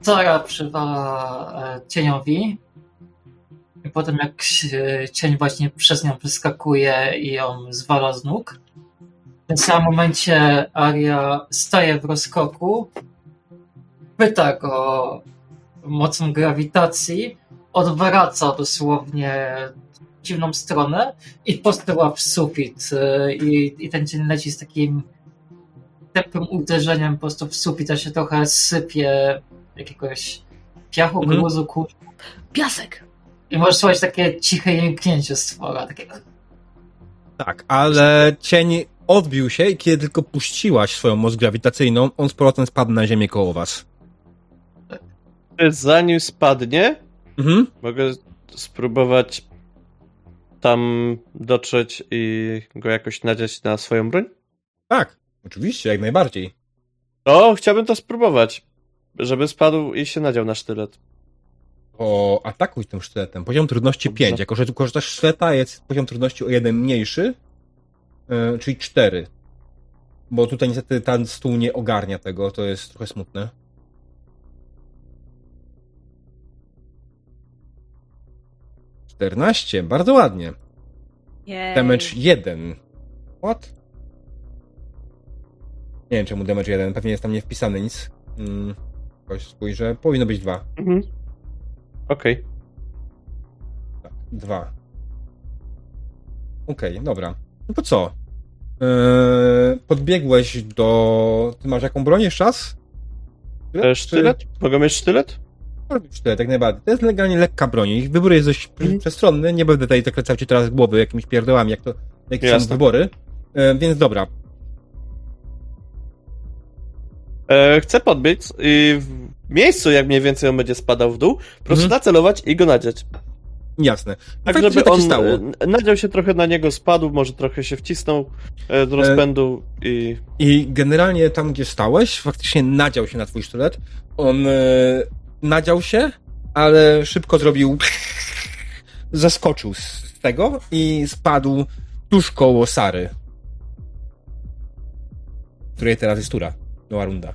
Sara przywala e, cieniowi i potem jak cień właśnie przez nią przeskakuje i ją zwala z nóg. W tym samym momencie Aria staje w rozkoku, pyta go mocą grawitacji, odwraca dosłownie dziwną stronę i postyła w sufit e, i, i ten cień leci z takim tępym uderzeniem po prostu w sufit, a się trochę sypie jakiegoś piachu, Mhm. gruzu, kurzu. Piasek! I możesz słuchać takie ciche jęknięcie stwora, takie Tak, ale cień odbił się i kiedy tylko puściłaś swoją moc grawitacyjną, on z powrotem spadł na ziemię koło was. Zanim spadnie, Mhm. mogę spróbować tam dotrzeć i go jakoś nadziać na swoją broń? Tak, oczywiście, jak najbardziej. O, chciałbym to spróbować. Żeby spadł i się nadział na sztylet. O, atakuj tym sztyletem. Poziom trudności Dobrze. 5. Jako, że tu korzystasz z sztyleta, jest poziom trudności o jeden mniejszy, yy, czyli 4. Bo tutaj niestety ten stół nie ogarnia tego, to jest trochę smutne. Czternaście, bardzo ładnie. Jej. Damage 1. What? Nie wiem czemu damage 1, pewnie jest tam nie wpisane nic. Mm, jakoś spojrzę, powinno być 2. Mhm. Okej. Tak, dwa. Okej, dobra. No to co? Eee, podbiegłeś do... Ty masz jaką broń jeszcze raz? E, Sztylet? Mogę mieć sztylet? Może być Sztylet, jak najbardziej. To jest legalnie lekka broń. Ich wybór jest dość Mhm. przestronny. Nie będę tutaj zakręcał ci teraz głowy jakimiś pierdołami, jak to, jakie są Jasne. wybory. E, więc dobra. E, chcę podbiec i w miejscu, jak mniej więcej on będzie spadał w dół, po prostu Mhm. nacelować i go nadziać. Jasne. Tak, żeby tak on stało. e, nadział się trochę na niego, spadł, może trochę się wcisnął e, do rozpędu i... I generalnie tam, gdzie stałeś, faktycznie nadział się na twój sztylet. On e, nadział się, ale szybko zrobił. Zaskoczył z tego i spadł tuż koło Sary. Której teraz jest tura. Nowa runda.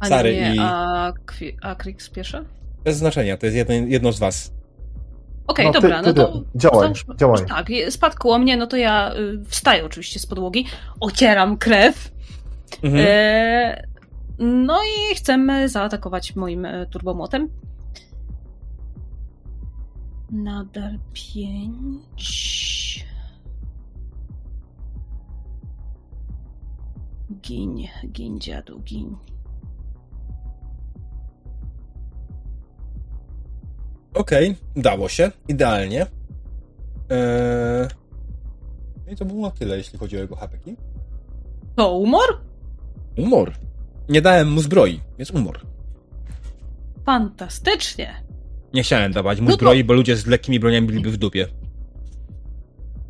A Sary nie, i- a, Kwi- a Krix pierwszy? Bez znaczenia, to jest jedno, jedno z was. Okej, No, ty- dobra, ty- no to... działaj, to- działaj. Tak, spadł koło mnie, no to ja y, wstaję oczywiście z podłogi, ocieram krew, Mhm. e, no i chcemy zaatakować moim e, turbomłotem. Nadal pięć... Giń, giń dziadu, giń. Okej, udało się. Idealnie. Eee... No i to było na tyle, jeśli chodzi o jego hapeki. To umor? Umor. Nie dałem mu zbroi, więc umor. Fantastycznie. Nie chciałem dawać mu No to- zbroi, bo ludzie z lekkimi broniami byliby w dupie.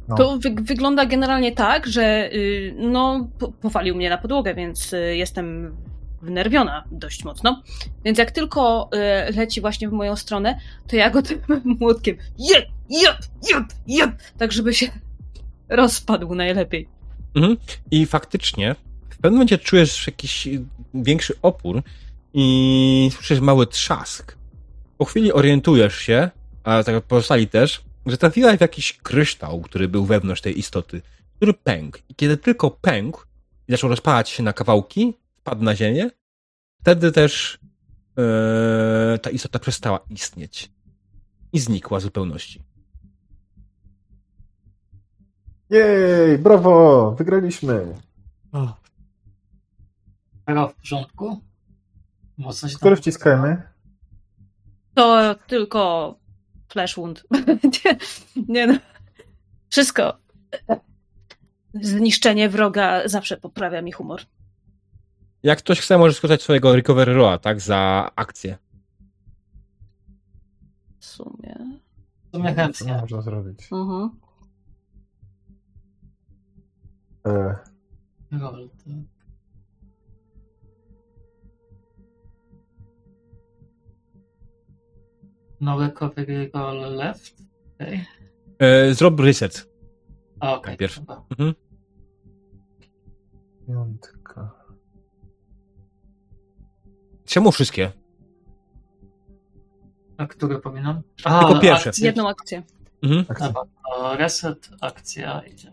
No. To wy wygląda generalnie tak, że y, no, po powalił mnie na podłogę, więc y, jestem wnerwiona dość mocno. Więc jak tylko y, leci właśnie w moją stronę, to ja go tym młotkiem jeb, jeb, jeb, jeb, tak żeby się rozpadł najlepiej. Mhm. I faktycznie w pewnym momencie czujesz jakiś większy opór i słyszysz mały trzask. Po chwili orientujesz się, a tak pozostali też, że trafiłaś w jakiś kryształ, który był wewnątrz tej istoty, który pękł. I kiedy tylko pękł i zaczął rozpalać się na kawałki, spadł na ziemię, wtedy też e, ta istota przestała istnieć i znikła w zupełności. Jej, brawo, wygraliśmy. Era w porządku? Mocno się. Które wciskajmy? To tylko flash wound. nie, nie no. Wszystko. Zniszczenie wroga zawsze poprawia mi humor. Jak ktoś chce, może skorzystać swojego recovery roa, tak, za akcję. W sumie. W sumie Co chętnie. można zrobić? Mhm. E, Roll, No recovery roll left. Okay. E, zrób reset. A, okej. Najpierw. dobra. Mhm. piątka. Czemu wszystkie? A który powinnam? Tylko pierwsze. akcje. Jedną akcję. Mhm. Dobra, to reset, akcja idzie.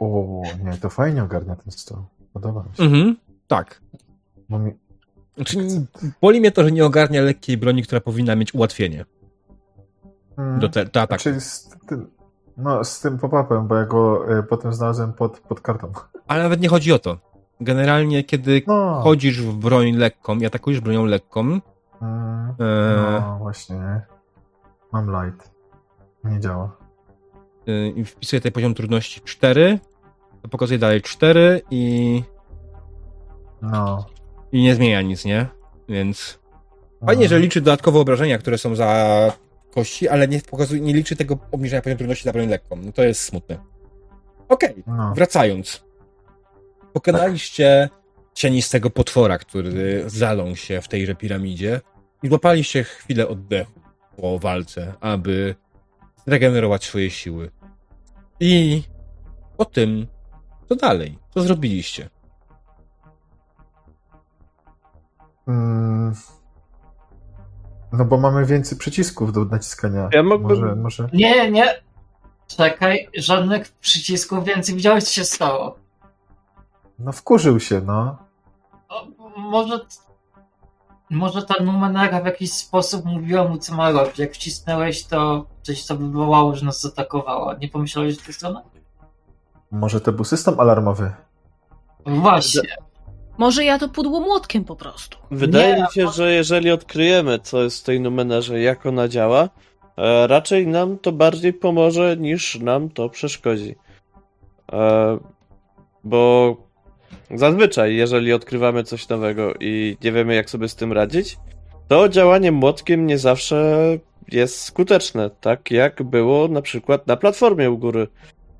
O, nie, to fajnie ogarnia ten stół. Podoba mi się. Mhm. Tak. Bo mi... Znaczy, boli mnie to, że nie ogarnia lekkiej broni, która powinna mieć ułatwienie Mm, do, te, do ataku. Czyli z tym, no, z tym pop-upem, bo ja go e, potem znalazłem pod, pod kartą. Ale nawet nie chodzi o to. Generalnie, kiedy No, chodzisz w broń lekką i atakujesz bronią lekką, mm, e, no właśnie. nie. Mam light. Nie działa. y, i wpisuję tutaj poziom trudności 4, to pokazuje dalej 4 i, No. I nie zmienia nic, nie? Więc fajnie, że liczy dodatkowe obrażenia, które są za kości, ale nie, pokazuje, nie liczy tego obniżenia poziomu trudności za broń lekką. No to jest smutne. Okej. No. Wracając. Pokonaliście cienistego potwora, który zalął się w tejże piramidzie i złapaliście chwilę oddechu po walce, aby zregenerować swoje siły. I po tym, co dalej? Co zrobiliście? Mm. No bo mamy więcej przycisków do naciskania. Ja mógłbym- Może, może... Nie, nie! Czekaj, żadnych przycisków więcej. Widziałeś, co się stało? No wkurzył się, no. O, może... Może ta numenera w jakiś sposób mówiła mu, co ma robić. Jak wcisnęłeś, to coś to wywołało, że nas zaatakowała. Nie pomyślałeś w tę stronę? Może to był system alarmowy. Właśnie. Może ja to pudło młotkiem po prostu. Wydaje mi się, że jeżeli odkryjemy, co jest w tej numerze, jak ona działa, e, raczej nam to bardziej pomoże, niż nam to przeszkodzi. E, bo zazwyczaj, jeżeli odkrywamy coś nowego i nie wiemy, jak sobie z tym radzić, to działanie młotkiem nie zawsze jest skuteczne, tak jak było na przykład na platformie u góry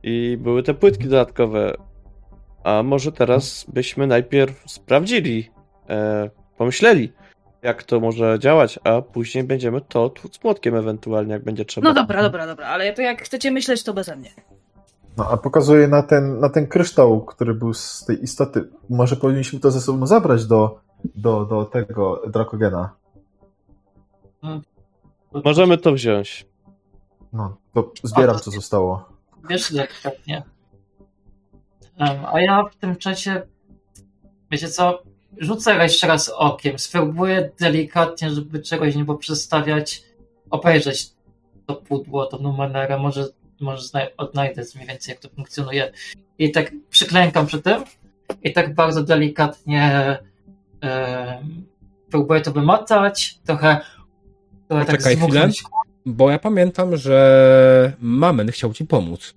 i były te płytki dodatkowe. A może teraz byśmy najpierw sprawdzili, e, pomyśleli, jak to może działać, a później będziemy to tłuc młotkiem ewentualnie, jak będzie trzeba. No dobra, dobra, dobra, ale to jak chcecie myśleć, to beze mnie. No a pokazuje na ten, na ten kryształ, który był z tej istoty. Może powinniśmy to ze sobą zabrać do, do, do tego Drakogena. Możemy to wziąć. No, to zbieram, co zostało. Wiesz, delikatnie. Um, a ja w tym czasie, wiecie co, rzucę jeszcze raz okiem, spróbuję delikatnie, żeby czegoś nie poprzestawiać, obejrzeć to pudło, tą numerę, może, może odnajdę mniej więcej, jak to funkcjonuje. I tak przyklękam przy tym i tak bardzo delikatnie um, próbuję to wymotać, trochę, trochę tak Poczekaj chwilę. Bo ja pamiętam, że Mamen chciał ci pomóc.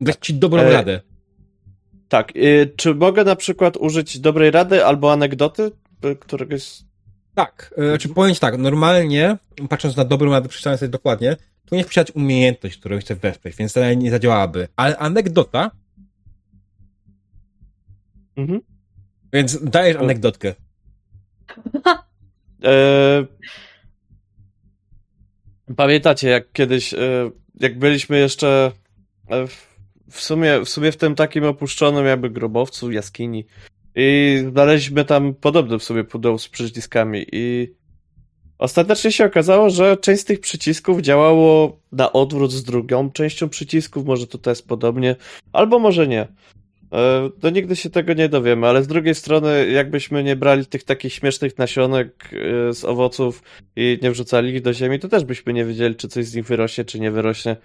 Dać ci dobrą E, radę. Tak, y, czy mogę na przykład użyć dobrej rady albo anegdoty, któregoś... Tak, e, znaczy powiem tak, normalnie, patrząc na dobrą radę, przeczytałem sobie dokładnie, to nie posiadać umiejętność, którą chcę wesprzeć, więc to nie zadziałałaby. Ale anegdota, Mhm. więc dajesz anegdotkę. E... Pamiętacie, jak kiedyś, e, jak byliśmy jeszcze e, w- w sumie, w sumie w tym takim opuszczonym jakby grobowcu, jaskini i znaleźliśmy tam podobne w sobie pudeł z przyciskami i ostatecznie się okazało, że część z tych przycisków działało na odwrót z drugą częścią przycisków, może tutaj jest podobnie, albo może nie. E, No nigdy się tego nie dowiemy, ale z drugiej strony, jakbyśmy nie brali tych takich śmiesznych nasionek e, z owoców i nie wrzucali ich do ziemi, to też byśmy nie wiedzieli, czy coś z nich wyrośnie, czy nie wyrośnie.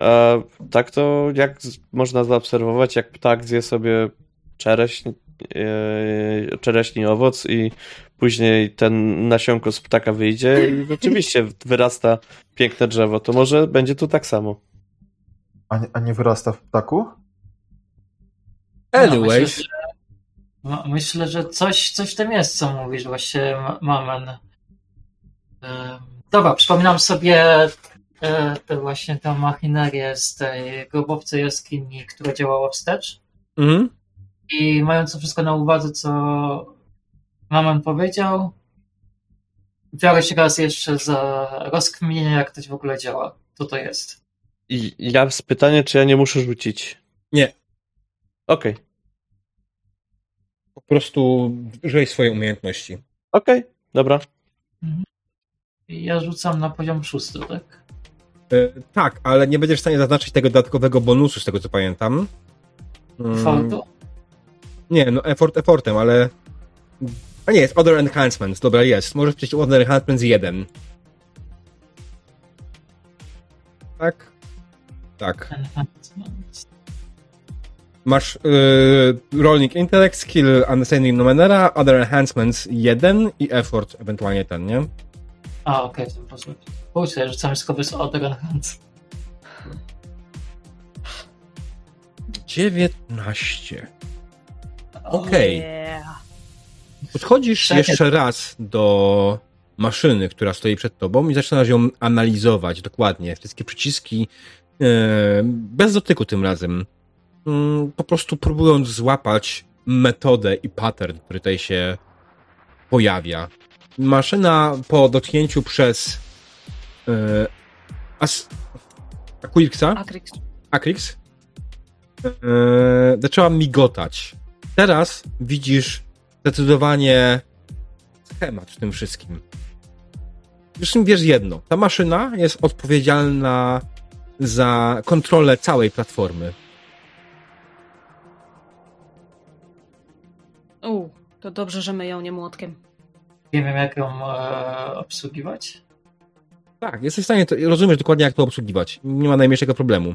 A tak to jak z- można zaobserwować, jak ptak zje sobie czereśń, e, czereśni owoc i później ten nasionko z ptaka wyjdzie i rzeczywiście wyrasta piękne drzewo, to może będzie tu tak samo. A nie, a nie wyrasta w ptaku? Anyways, No, myślę, że, no, myślę, że coś, coś w tym jest, co mówisz właśnie, Ma- Mamen. Dobra, przypominam sobie e, tę właśnie tę machinerię z tej grobowcy jaskini, która działała wstecz. mhm. I mając to wszystko na uwadze, co Mamen powiedział, biorę się raz jeszcze za rozkminienie, jak to w ogóle działa. Co to jest? I ja z pytanie, czy ja nie muszę rzucić. Nie. Okej, po prostu użyj swojej umiejętności. okej, dobra. I ja rzucam na poziom szósty, tak? E, tak, ale nie będziesz w stanie zaznaczyć tego dodatkowego bonusu, z tego co pamiętam. Mm, Fartu? Nie, no effort effortem, ale... A nie, jest Other Enhancements, dobra, jest. Możesz przejść Other Enhancements 1. Tak? Tak. Masz yy, Rolling Intellect, Skill Understanding Numenera, Other Enhancements 1 i Effort, ewentualnie ten, nie? A, okej, w ten sposób. Ja rzucam wszystko bez Enhance. 19. Okej. Yeah. Podchodzisz Czekaj. jeszcze raz do maszyny, która stoi przed tobą i zaczynasz ją analizować dokładnie. Wszystkie przyciski, e, bez dotyku tym razem. Mm, Po prostu próbując złapać metodę i pattern, który tutaj się pojawia. Maszyna po dotknięciu przez e, As- Aquirxa, Akrix. Akrix e, zaczęła migotać. Teraz widzisz zdecydowanie schemat w tym wszystkim. Zresztą wiesz jedno, ta maszyna jest odpowiedzialna za kontrolę całej platformy. U, to dobrze, że my ją nie młotkiem. Nie wiem, jak ją e, obsługiwać. Tak, jesteś w stanie, to, rozumiesz dokładnie jak to obsługiwać. Nie ma najmniejszego problemu.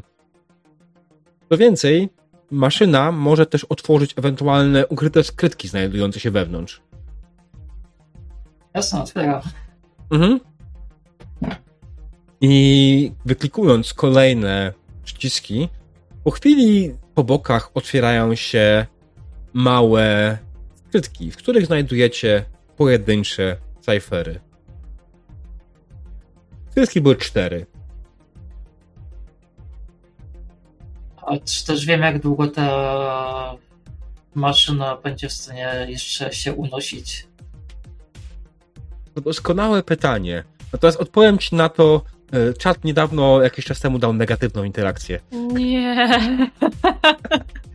Co więcej, maszyna może też otworzyć ewentualne ukryte skrytki znajdujące się wewnątrz. Jasno, otwieram. Mhm. I wyklikując kolejne przyciski, Po chwili po bokach otwierają się małe skrytki, w których znajdujecie pojedyncze cyfery. Skrytki były cztery. A czy też wiem, jak długo ta maszyna będzie w stanie jeszcze się unosić? To doskonałe pytanie. Natomiast odpowiem ci na to. e, Czat niedawno, jakiś czas temu dał negatywną interakcję. Nie.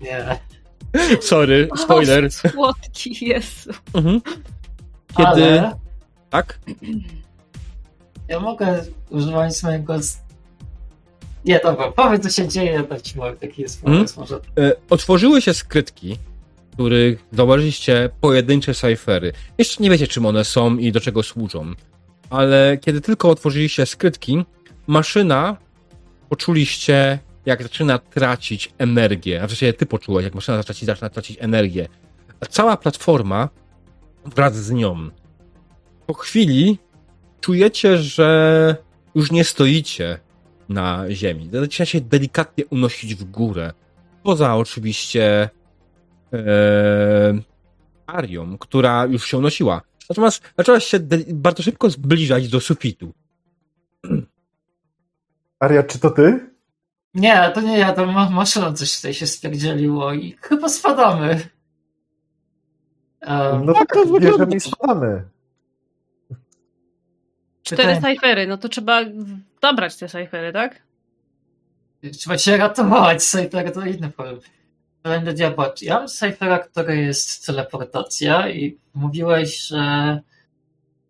Nie. Sorry, spoiler. O, słodki Jezu. Mhm. Kiedy. Ale Tak? ja mogę używać mojego... Nie, dobra, powiedz co się dzieje, to ci mówię, taki jest pomysł może. E, Otworzyły się skrytki, w których zauważyliście pojedyncze cyfery. Jeszcze nie wiecie, czym one są i do czego służą. Ale kiedy tylko otworzyliście skrytki, maszyna poczuliście, jak zaczyna tracić energię. A w zasadzie ty poczułeś, jak maszyna zaczyna, zaczyna tracić energię. A cała platforma wraz z nią. Po chwili czujecie, że już nie stoicie na ziemi. Zaczyna się delikatnie unosić w górę. Poza oczywiście e, Arią, która już się unosiła. Natomiast zaczęła się bardzo szybko zbliżać do sufitu. Aria, czy to ty? Nie, to nie ja, to ma maszyna coś tutaj się spierdzieliło i chyba spadamy. Um, No Jak tak, to wygląda? bierzemy i spadamy. Cztery cyfery, no to trzeba dobrać te cyfery, tak? Trzeba się ratować, Cypher to inny problem. Będę diabła. Ja mam Cyphera, który jest teleportacja i mówiłeś, że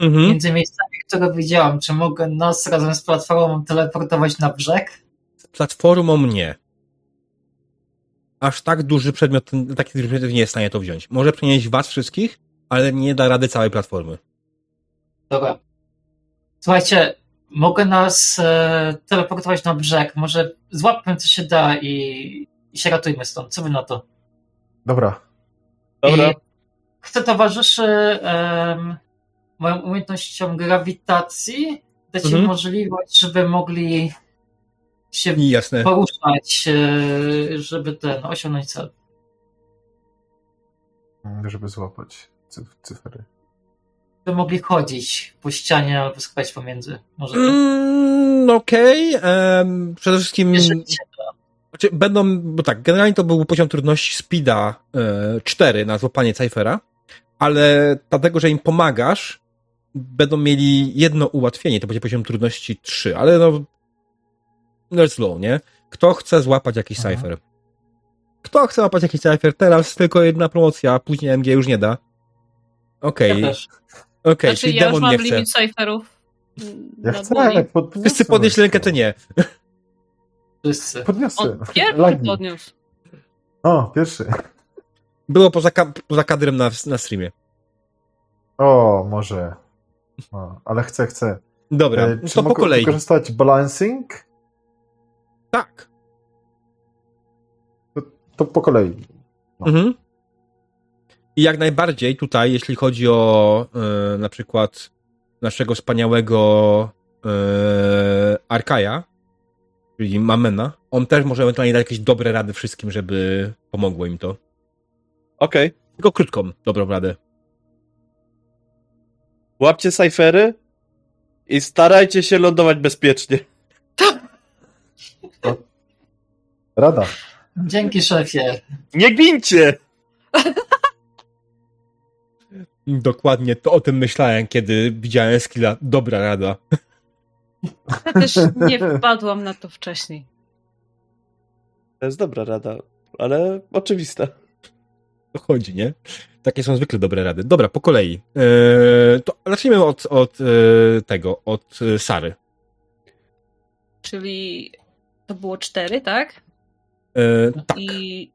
Mhm. między miejscami, które widziałam, czy mogę nas razem z platformą teleportować na brzeg? Z platformą nie. Aż tak duży przedmiot, taki duży przedmiot nie jest w stanie to wziąć. Może przenieść was wszystkich, ale nie da rady całej platformy. Dobra. Słuchajcie, mogę nas e, teleportować na brzeg. Może złapmy co się da i, i się ratujmy stąd. Co wy na to? Dobra. Dobra. I kto towarzyszy em, moją umiejętnością grawitacji, dać im Mhm. możliwość, żeby mogli się jasne. poruszać, e, żeby ten osiągnąć cel. Żeby złapać cyf- cyfery. Żeby mogli chodzić po ścianie albo skakać pomiędzy. Może tak. Mm, Okej. em, przede wszystkim. Znaczy, będą, bo tak, generalnie to był poziom trudności Speeda e, 4 na złapanie Cyphera, ale dlatego, że im pomagasz, będą mieli jedno ułatwienie, to będzie poziom trudności 3, ale no, let's low, nie? Kto chce złapać jakiś Mhm. Cypher? Kto chce złapać jakiś Cypher? Teraz tylko jedna promocja, a później MG już nie da. Okej, Ja okej, znaczy, czyli ja już demon mam nie chce. limit cyferów. Ja na chcę, pod, Wszyscy podnieśli rękę, czy nie? Wszyscy. Podniosę. On pierwszy Lagi. podniósł. O, pierwszy. Było poza, ka- poza kadrem na, na streamie. O, może. O, ale chcę, chcę. Dobra, E, no czy to po mogę kolei. wykorzystać balancing? Tak. To po kolei. No. Mhm. I jak najbardziej tutaj, jeśli chodzi o e, na przykład naszego wspaniałego e, Arkaja, czyli Mamena, on też może ewentualnie dać jakieś dobre rady wszystkim, żeby pomogło im to. Okej. Tylko krótką, dobrą radę. Łapcie cyfery i starajcie się lądować bezpiecznie. Rada. Dzięki szefie. Nie gincie! Dokładnie to o tym myślałem, kiedy widziałem skilla. Dobra rada. Ja też nie wpadłam na to wcześniej. To jest dobra rada, ale oczywista. To chodzi, nie? Takie są zwykle dobre rady. Dobra, po kolei. E, to zacznijmy od, od e, tego, od e, Sary. Czyli to było cztery, tak? E, tak. I,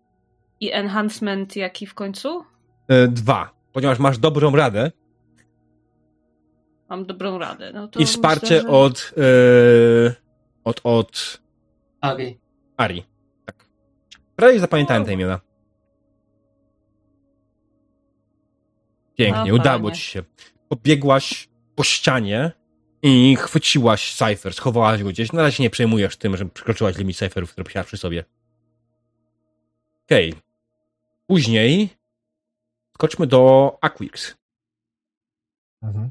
I enhancement jaki w końcu? E, dwa. Ponieważ masz dobrą radę Mam dobrą radę. No to i wsparcie myślę, że... od, e, od, od Ari. Ari. Tak. Prawie zapamiętałem te imiona. Pięknie, No, udało ci się. Pobiegłaś po ścianie i chwyciłaś cyfer, schowałaś go gdzieś. Na razie nie przejmujesz tym, że przekroczyłaś limit cyferów, które posiadasz przy sobie. Okej. Później skoczmy do Aquix. Mhm.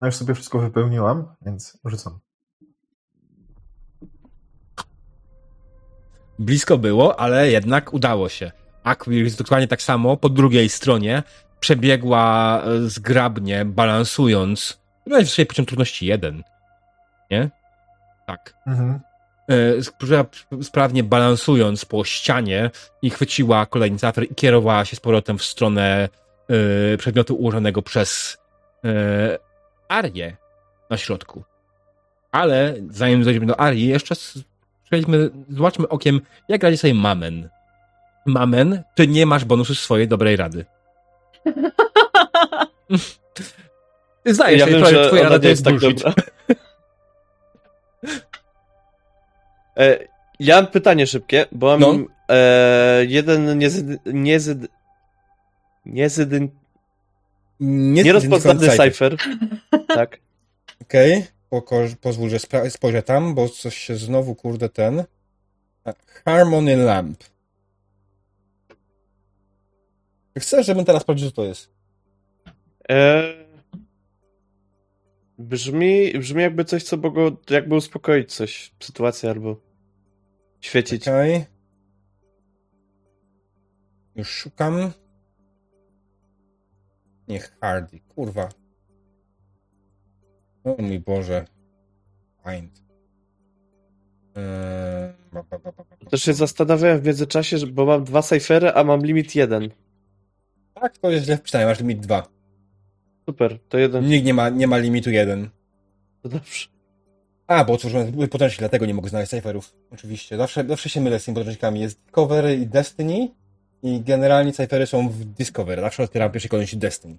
No już sobie wszystko wypełniłam, więc rzucam. Blisko było, ale jednak udało się. Aquix dokładnie tak samo po drugiej stronie przebiegła e, zgrabnie, balansując. No jest sobie poziom trudności jeden. Nie? Tak. Mhm. E, spra- sprawnie balansując po ścianie i chwyciła kolejny zafer i kierowała się z powrotem w stronę e, przedmiotu ułożonego przez e, Arię na środku. Ale zanim dojdziemy do Arii, jeszcze przejdźmy, zobaczmy okiem, jak radzi sobie Mamen. Mamen, ty nie masz bonusu swojej dobrej rady. Zdaje ja się, wiem, że twoja rada jest tak dobra. e, ja mam pytanie szybkie, bo mam No. e, jeden niezyd... niezyd... niezyd... Nie, nierozpoznany cypher. tak. Okej, okay. pozwól, że spojrzę tam, bo coś się znowu, kurde, ten... A, Harmony Lamp. Chcę, żebym teraz sprawdził, co to jest. E, brzmi, brzmi jakby coś, co mogło jakby uspokoić coś, sytuację albo świecić. Okej. Już szukam. Niech Hardy, kurwa. O mój Boże. Find. Ba. Też się zastanawiałem w międzyczasie, bo mam dwa cyfery, a mam limit jeden. Tak, to jest źle wpisane, masz limit 2. Super, to jeden. Nikt nie ma, nie ma limitu 1. To dobrze. A, bo otworzyłem były potężni, dlatego nie mogę znaleźć cyferów. Oczywiście. Zawsze, zawsze się mylę z tymi potężnikami. Jest Discovery i Destiny i generalnie cyfery są w Discovery. Zawsze otwieram pierwszej kolejności Destiny.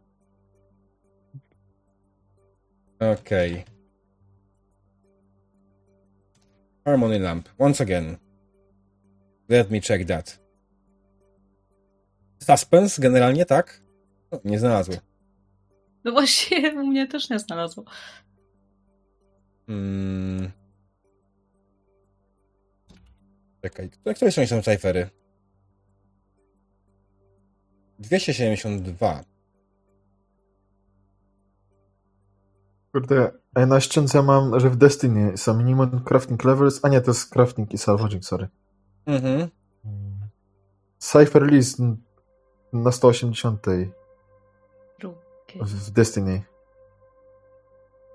Okej. Harmony Lamp. Once again. Let me check that. Suspense generalnie, tak? No, nie znalazły. No właśnie, u mnie też nie znalazło. Mm. Czekaj, które, które stronie są cyfery? 272. Kurde, a ja na ściance mam, że w Destiny są minimum crafting levels, a nie, to jest crafting i salvaging, sorry. Mhm. Cypher list na 180 Drugie. w w Destiny.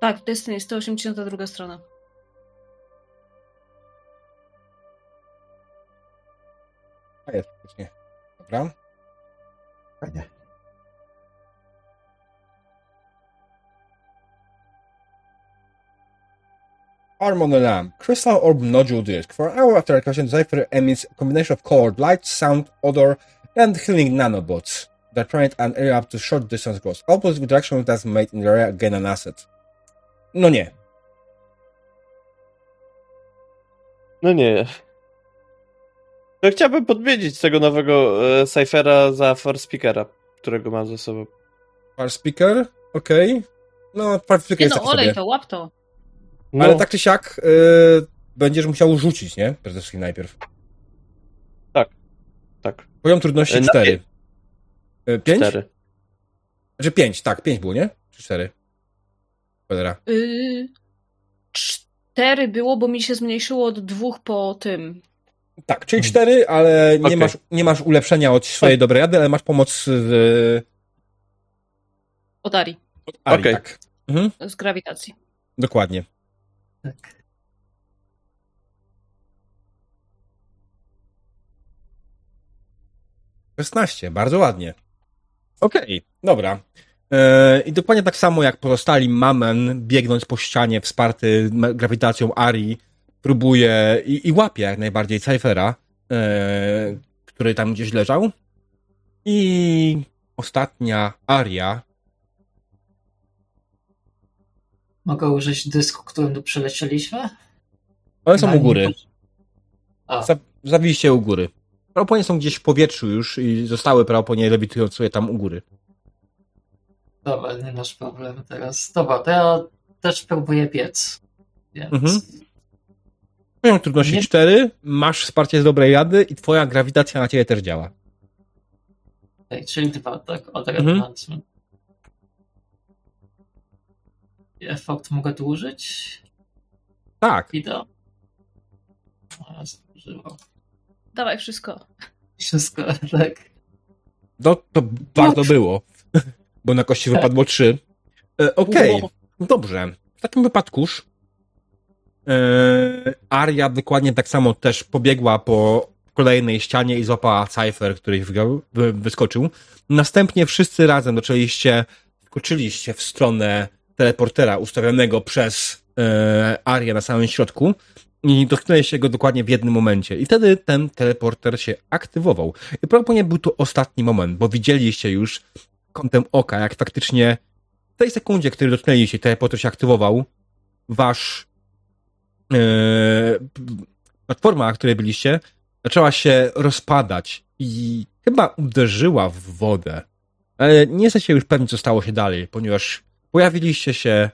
Tak, w Destiny 182 strona. A jest faktycznie. Dobra. Fajnie. Harmony Lamp. Crystal Orb Nodule Disc. For an hour after activation, Cypher emits a combination of colored light, sound, odor, and healing nanobots that penetrate an area up to short distance across. All positive interaction that's made in the area gain an asset. No nie. No nie. To chciałbym podmienić tego nowego e, Cyphera za Force Speakera, którego mam ze sobą. Far Speaker? Okej. No, Far Speaker Nie jest no, tak olej sobie. to, łap to. No, Ale tak czy siak y, będziesz musiał rzucić, nie? Przede wszystkim najpierw. tak. Poziom trudności E, na 4. 5? Cztery. Znaczy 5, tak, 5 było, nie? Czy 4? Cholera. Yy, cztery było, bo mi się zmniejszyło od dwóch po tym. Tak, czyli 4, ale nie, Okej. masz, nie masz ulepszenia od swojej dobrej rady, ale masz pomoc z Od Ari, Ari, Okej. tak. Mhm, z grawitacji. dokładnie. Tak. Szesnaście, bardzo ładnie. Okej, dobra. E, I dokładnie tak samo jak pozostali Mamen, biegnąc po ścianie, wsparty grawitacją Ari, próbuje i, i łapie jak najbardziej Cyphera, e, który tam gdzieś leżał. I ostatnia Aria. Mogę użyć dysku, którym tu przelecieliśmy? One są Na u góry. A, Za, zawiliście u góry. Prawoponie są gdzieś w powietrzu już i zostały prawoponie lewitują sobie tam u góry. Dobra, nie masz problemu teraz. Dobra, to ja też próbuję biec. Więc Mhm. Poziom trudności Nie- 4, masz wsparcie z dobrej rady i twoja grawitacja na ciebie też działa. Okej, czyli dwa, tak? Od Mhm. Efekt mogę tu użyć? Tak. Zużywał. Dawaj wszystko. Wszystko, tak. No, to warto było, bo na kości wypadło 3. E, Okej, Wow. dobrze. W takim wypadkuż e, Aria dokładnie tak samo też pobiegła po kolejnej ścianie i złapała Cypher, który wyskoczył. Następnie wszyscy razem zaczęliście, skoczyliście w stronę teleportera ustawionego przez e, Arię na samym środku i dotknęliście go dokładnie w jednym momencie. I wtedy ten teleporter się aktywował. I prawdopodobnie był to ostatni moment, bo widzieliście już kątem oka, jak faktycznie w tej sekundzie, w której dotknęliście, teleporter się aktywował, wasz p- platforma, na której byliście, zaczęła się rozpadać i chyba uderzyła w wodę. Ale nie jesteście już pewni, co stało się dalej, ponieważ pojawiliście się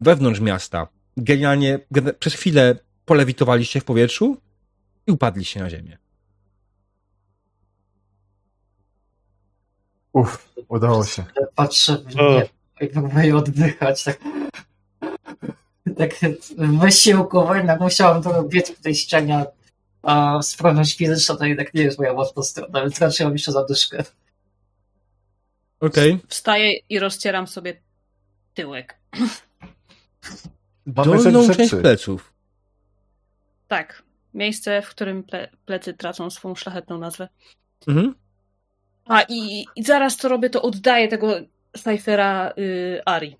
wewnątrz miasta. Genialnie, przez chwilę polewitowaliście w powietrzu i upadliście na ziemię. Uff, udało się. Patrzę w nie i próbuję oddychać, tak. Tak wysiłkowo, jednak musiałem to biec po tej ścianie, a sprawność fizyczna to jednak nie jest moja mocna strona, więc raczej mam jeszcze zadyszkę. Okej. Wstaję i rozcieram sobie tyłek. Mamy Dolną część pleców. Tak. Miejsce, w którym ple, plecy tracą swą szlachetną nazwę. Mhm. A i, i zaraz co robię, to oddaję tego Cyphera y, Ari.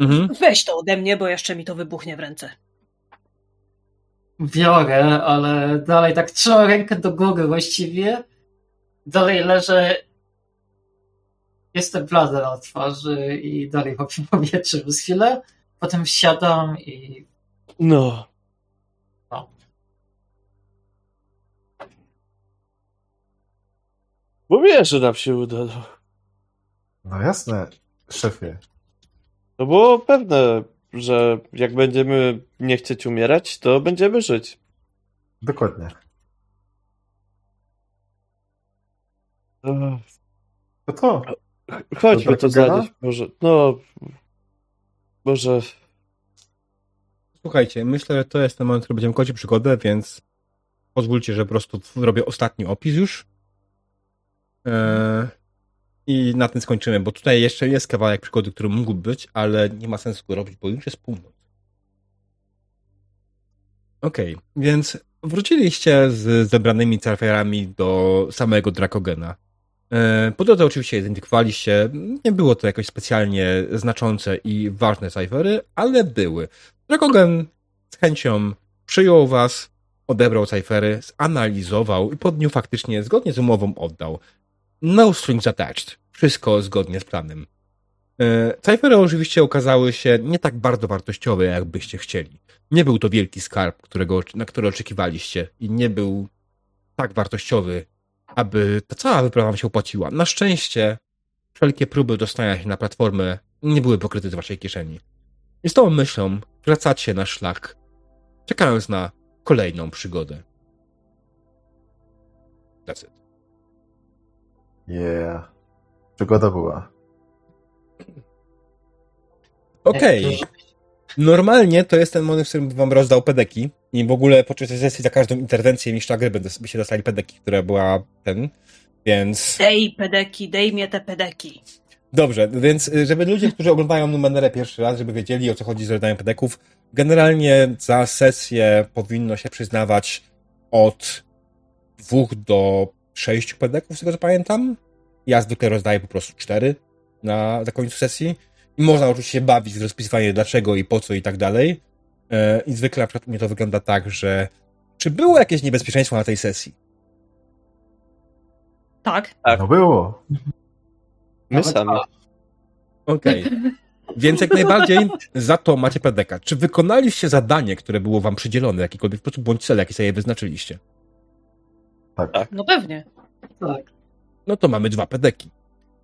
Mhm. Weź to ode mnie, bo jeszcze mi to wybuchnie w ręce. Biorę, ale dalej tak trzymam rękę do góry właściwie. Dalej leżę. Jestem blady na twarzy i dalej łapię powietrze przez chwilę. Potem wsiadam i. No. Bo wiesz, że nam się uda. No. No jasne, szefie. To było pewne, że jak będziemy nie chcieć umierać, to będziemy żyć. Dokładnie. To to. Chodźmy to Kagana? zanieść. Może, no, może Słuchajcie, myślę, że to jest ten moment, w którym będziemy kończyć przygodę, więc pozwólcie, że po prostu robię ostatni opis już. Eee, I na tym skończymy, bo tutaj jeszcze jest kawałek przygody, który mógł być, ale nie ma sensu go robić, bo już jest północ. Okej, więc wróciliście z zebranymi cyferami do samego Drakogena. E, Po drodze oczywiście identyfikowaliście, nie było to jakoś specjalnie znaczące i ważne cyfery, ale były. Drakogen z chęcią przyjął was, odebrał cyfery, zanalizował i po dniu faktycznie zgodnie z umową oddał. No strings attached. Wszystko zgodnie z planem. E, Cyfery oczywiście okazały się nie tak bardzo wartościowe, jakbyście chcieli. Nie był to wielki skarb, którego, na który oczekiwaliście i nie był tak wartościowy, aby ta cała wyprawa wam się opłaciła. Na szczęście wszelkie próby dostania się na platformę nie były pokryte z waszej kieszeni. I z tą myślą wracacie na szlak, czekając na kolejną przygodę. That's it. Yeah. Przygoda była. Okej. Normalnie to jest ten moment, w którym wam rozdał pedeki i w ogóle podczas sesji za każdą interwencję mistrza gry będę- byście dostali pedeki, która była ten, więc... Dej pedeki, dej mnie te pedeki. Dobrze, więc y, żeby ludzie, którzy oglądają Numenerę pierwszy raz, żeby wiedzieli o co chodzi z rodzajem pedeków, generalnie za sesję powinno się przyznawać od dwóch do sześciu pedeków, z tego co pamiętam. Ja zwykle rozdaję po prostu cztery na, na końcu sesji. I można oczywiście się bawić w rozpisywanie dlaczego i po co i tak dalej. E, I zwykle na przykład u mnie to wygląda tak, że czy było jakieś niebezpieczeństwo na tej sesji? Tak. Tak. No było. my Nawet sami. dwa. Okej. Więc jak najbardziej za to macie pedeka. Czy wykonaliście zadanie, które było wam przydzielone, w jakikolwiek sposób, bądź cel, jaki sobie wyznaczyliście? Tak. No pewnie. Tak. No to mamy dwa pedeki.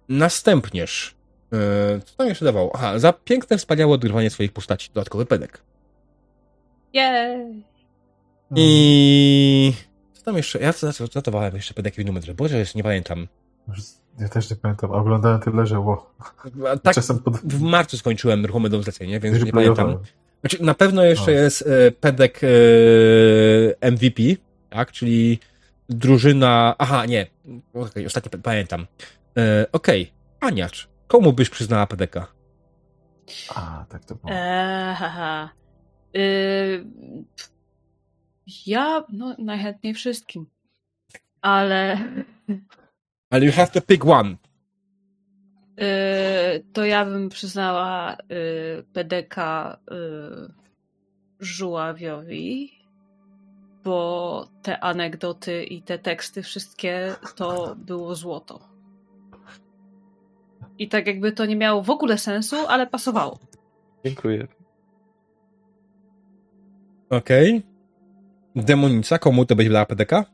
Następnież, yy, co tam jeszcze dawało? Aha, za piękne, wspaniałe odgrywanie swoich postaci, dodatkowy pedek. Jej. I... Co tam jeszcze? Ja zanotowałem jeszcze pod jakim numer, Boże, już nie pamiętam. Ja też nie pamiętam, a oglądałem tyle, że ło. Tak, Czasem pod... w marcu skończyłem ruchome dom zlecenie, więc nie Replayowałem. pamiętam. Znaczy, na pewno jeszcze jest e, pedek e, MVP, tak? Czyli drużyna. Aha, nie. Okej, ostatnio pamiętam. E, Okej, Aniacz, komu byś przyznała pedeka? A, tak to było. Eee, haha. Yy, ja, no, najchętniej wszystkim. Ale Ale you have to pick one. yy, to ja bym przyznała yy, PDK yy, Żuławiowi, bo te anegdoty i te teksty wszystkie to było złoto. I tak jakby to nie miało w ogóle sensu, ale pasowało. Dziękuję. Okej. Demonica, komu to byś dała pedeka?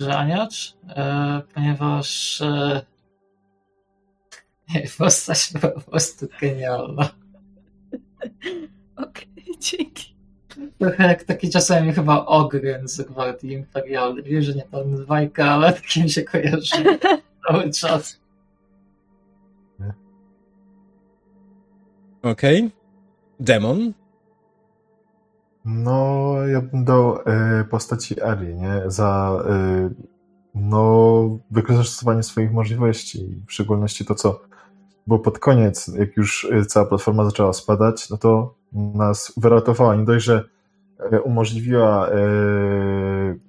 że Aniacz, e, ponieważ e, postać była po prostu genialna. Okej, dzięki. Trochę jak taki czasami chyba Ogryn z Gwardii Imperialnej. Wiem, że nie pan Wajka, ale takim się kojarzy cały czas. Okej. Demon? No, ja bym dał e, postaci Ari, nie? Za e, no, wykorzystywanie swoich możliwości. W szczególności to, co było pod koniec, jak już e, cała platforma zaczęła spadać, no to nas wyratowała. Nie dość, że e, umożliwiła e,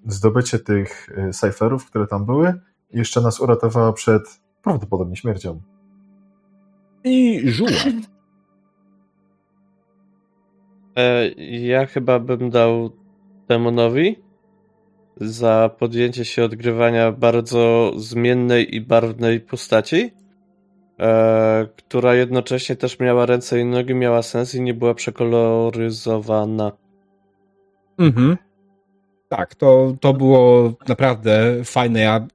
zdobycie tych e, cyferów, które tam były, jeszcze nas uratowała przed prawdopodobnie śmiercią. I Żuła. E, ja chyba bym dał demonowi za podjęcie się odgrywania bardzo zmiennej i barwnej postaci, e, która jednocześnie też miała ręce i nogi, miała sens i nie była przekoloryzowana. Mhm. Tak, to, to było naprawdę fajne. Ja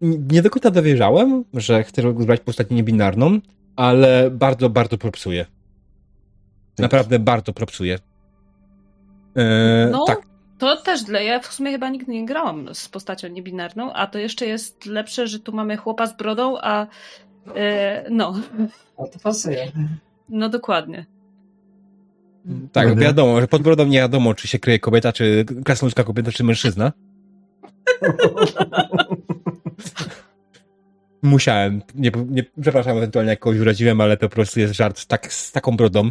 nie do końca dowierzałem, że chcesz grać postać niebinarną, ale bardzo, bardzo propsuję. Naprawdę bardzo propsuję. Eee, No, tak, to też dla. Ja w sumie chyba nigdy nie grałam z postacią niebinarną, a to jeszcze jest lepsze, że tu mamy chłopa z brodą, a e, no, No to pasuje. no dokładnie. tak, Mhm. wiadomo, że pod brodą nie wiadomo, czy się kryje kobieta, czy krasnoludzka kobieta, czy mężczyzna. Musiałem. Nie, nie, przepraszam, ewentualnie jak kogoś uraziłem, ale to po prostu jest żart tak, z taką brodą.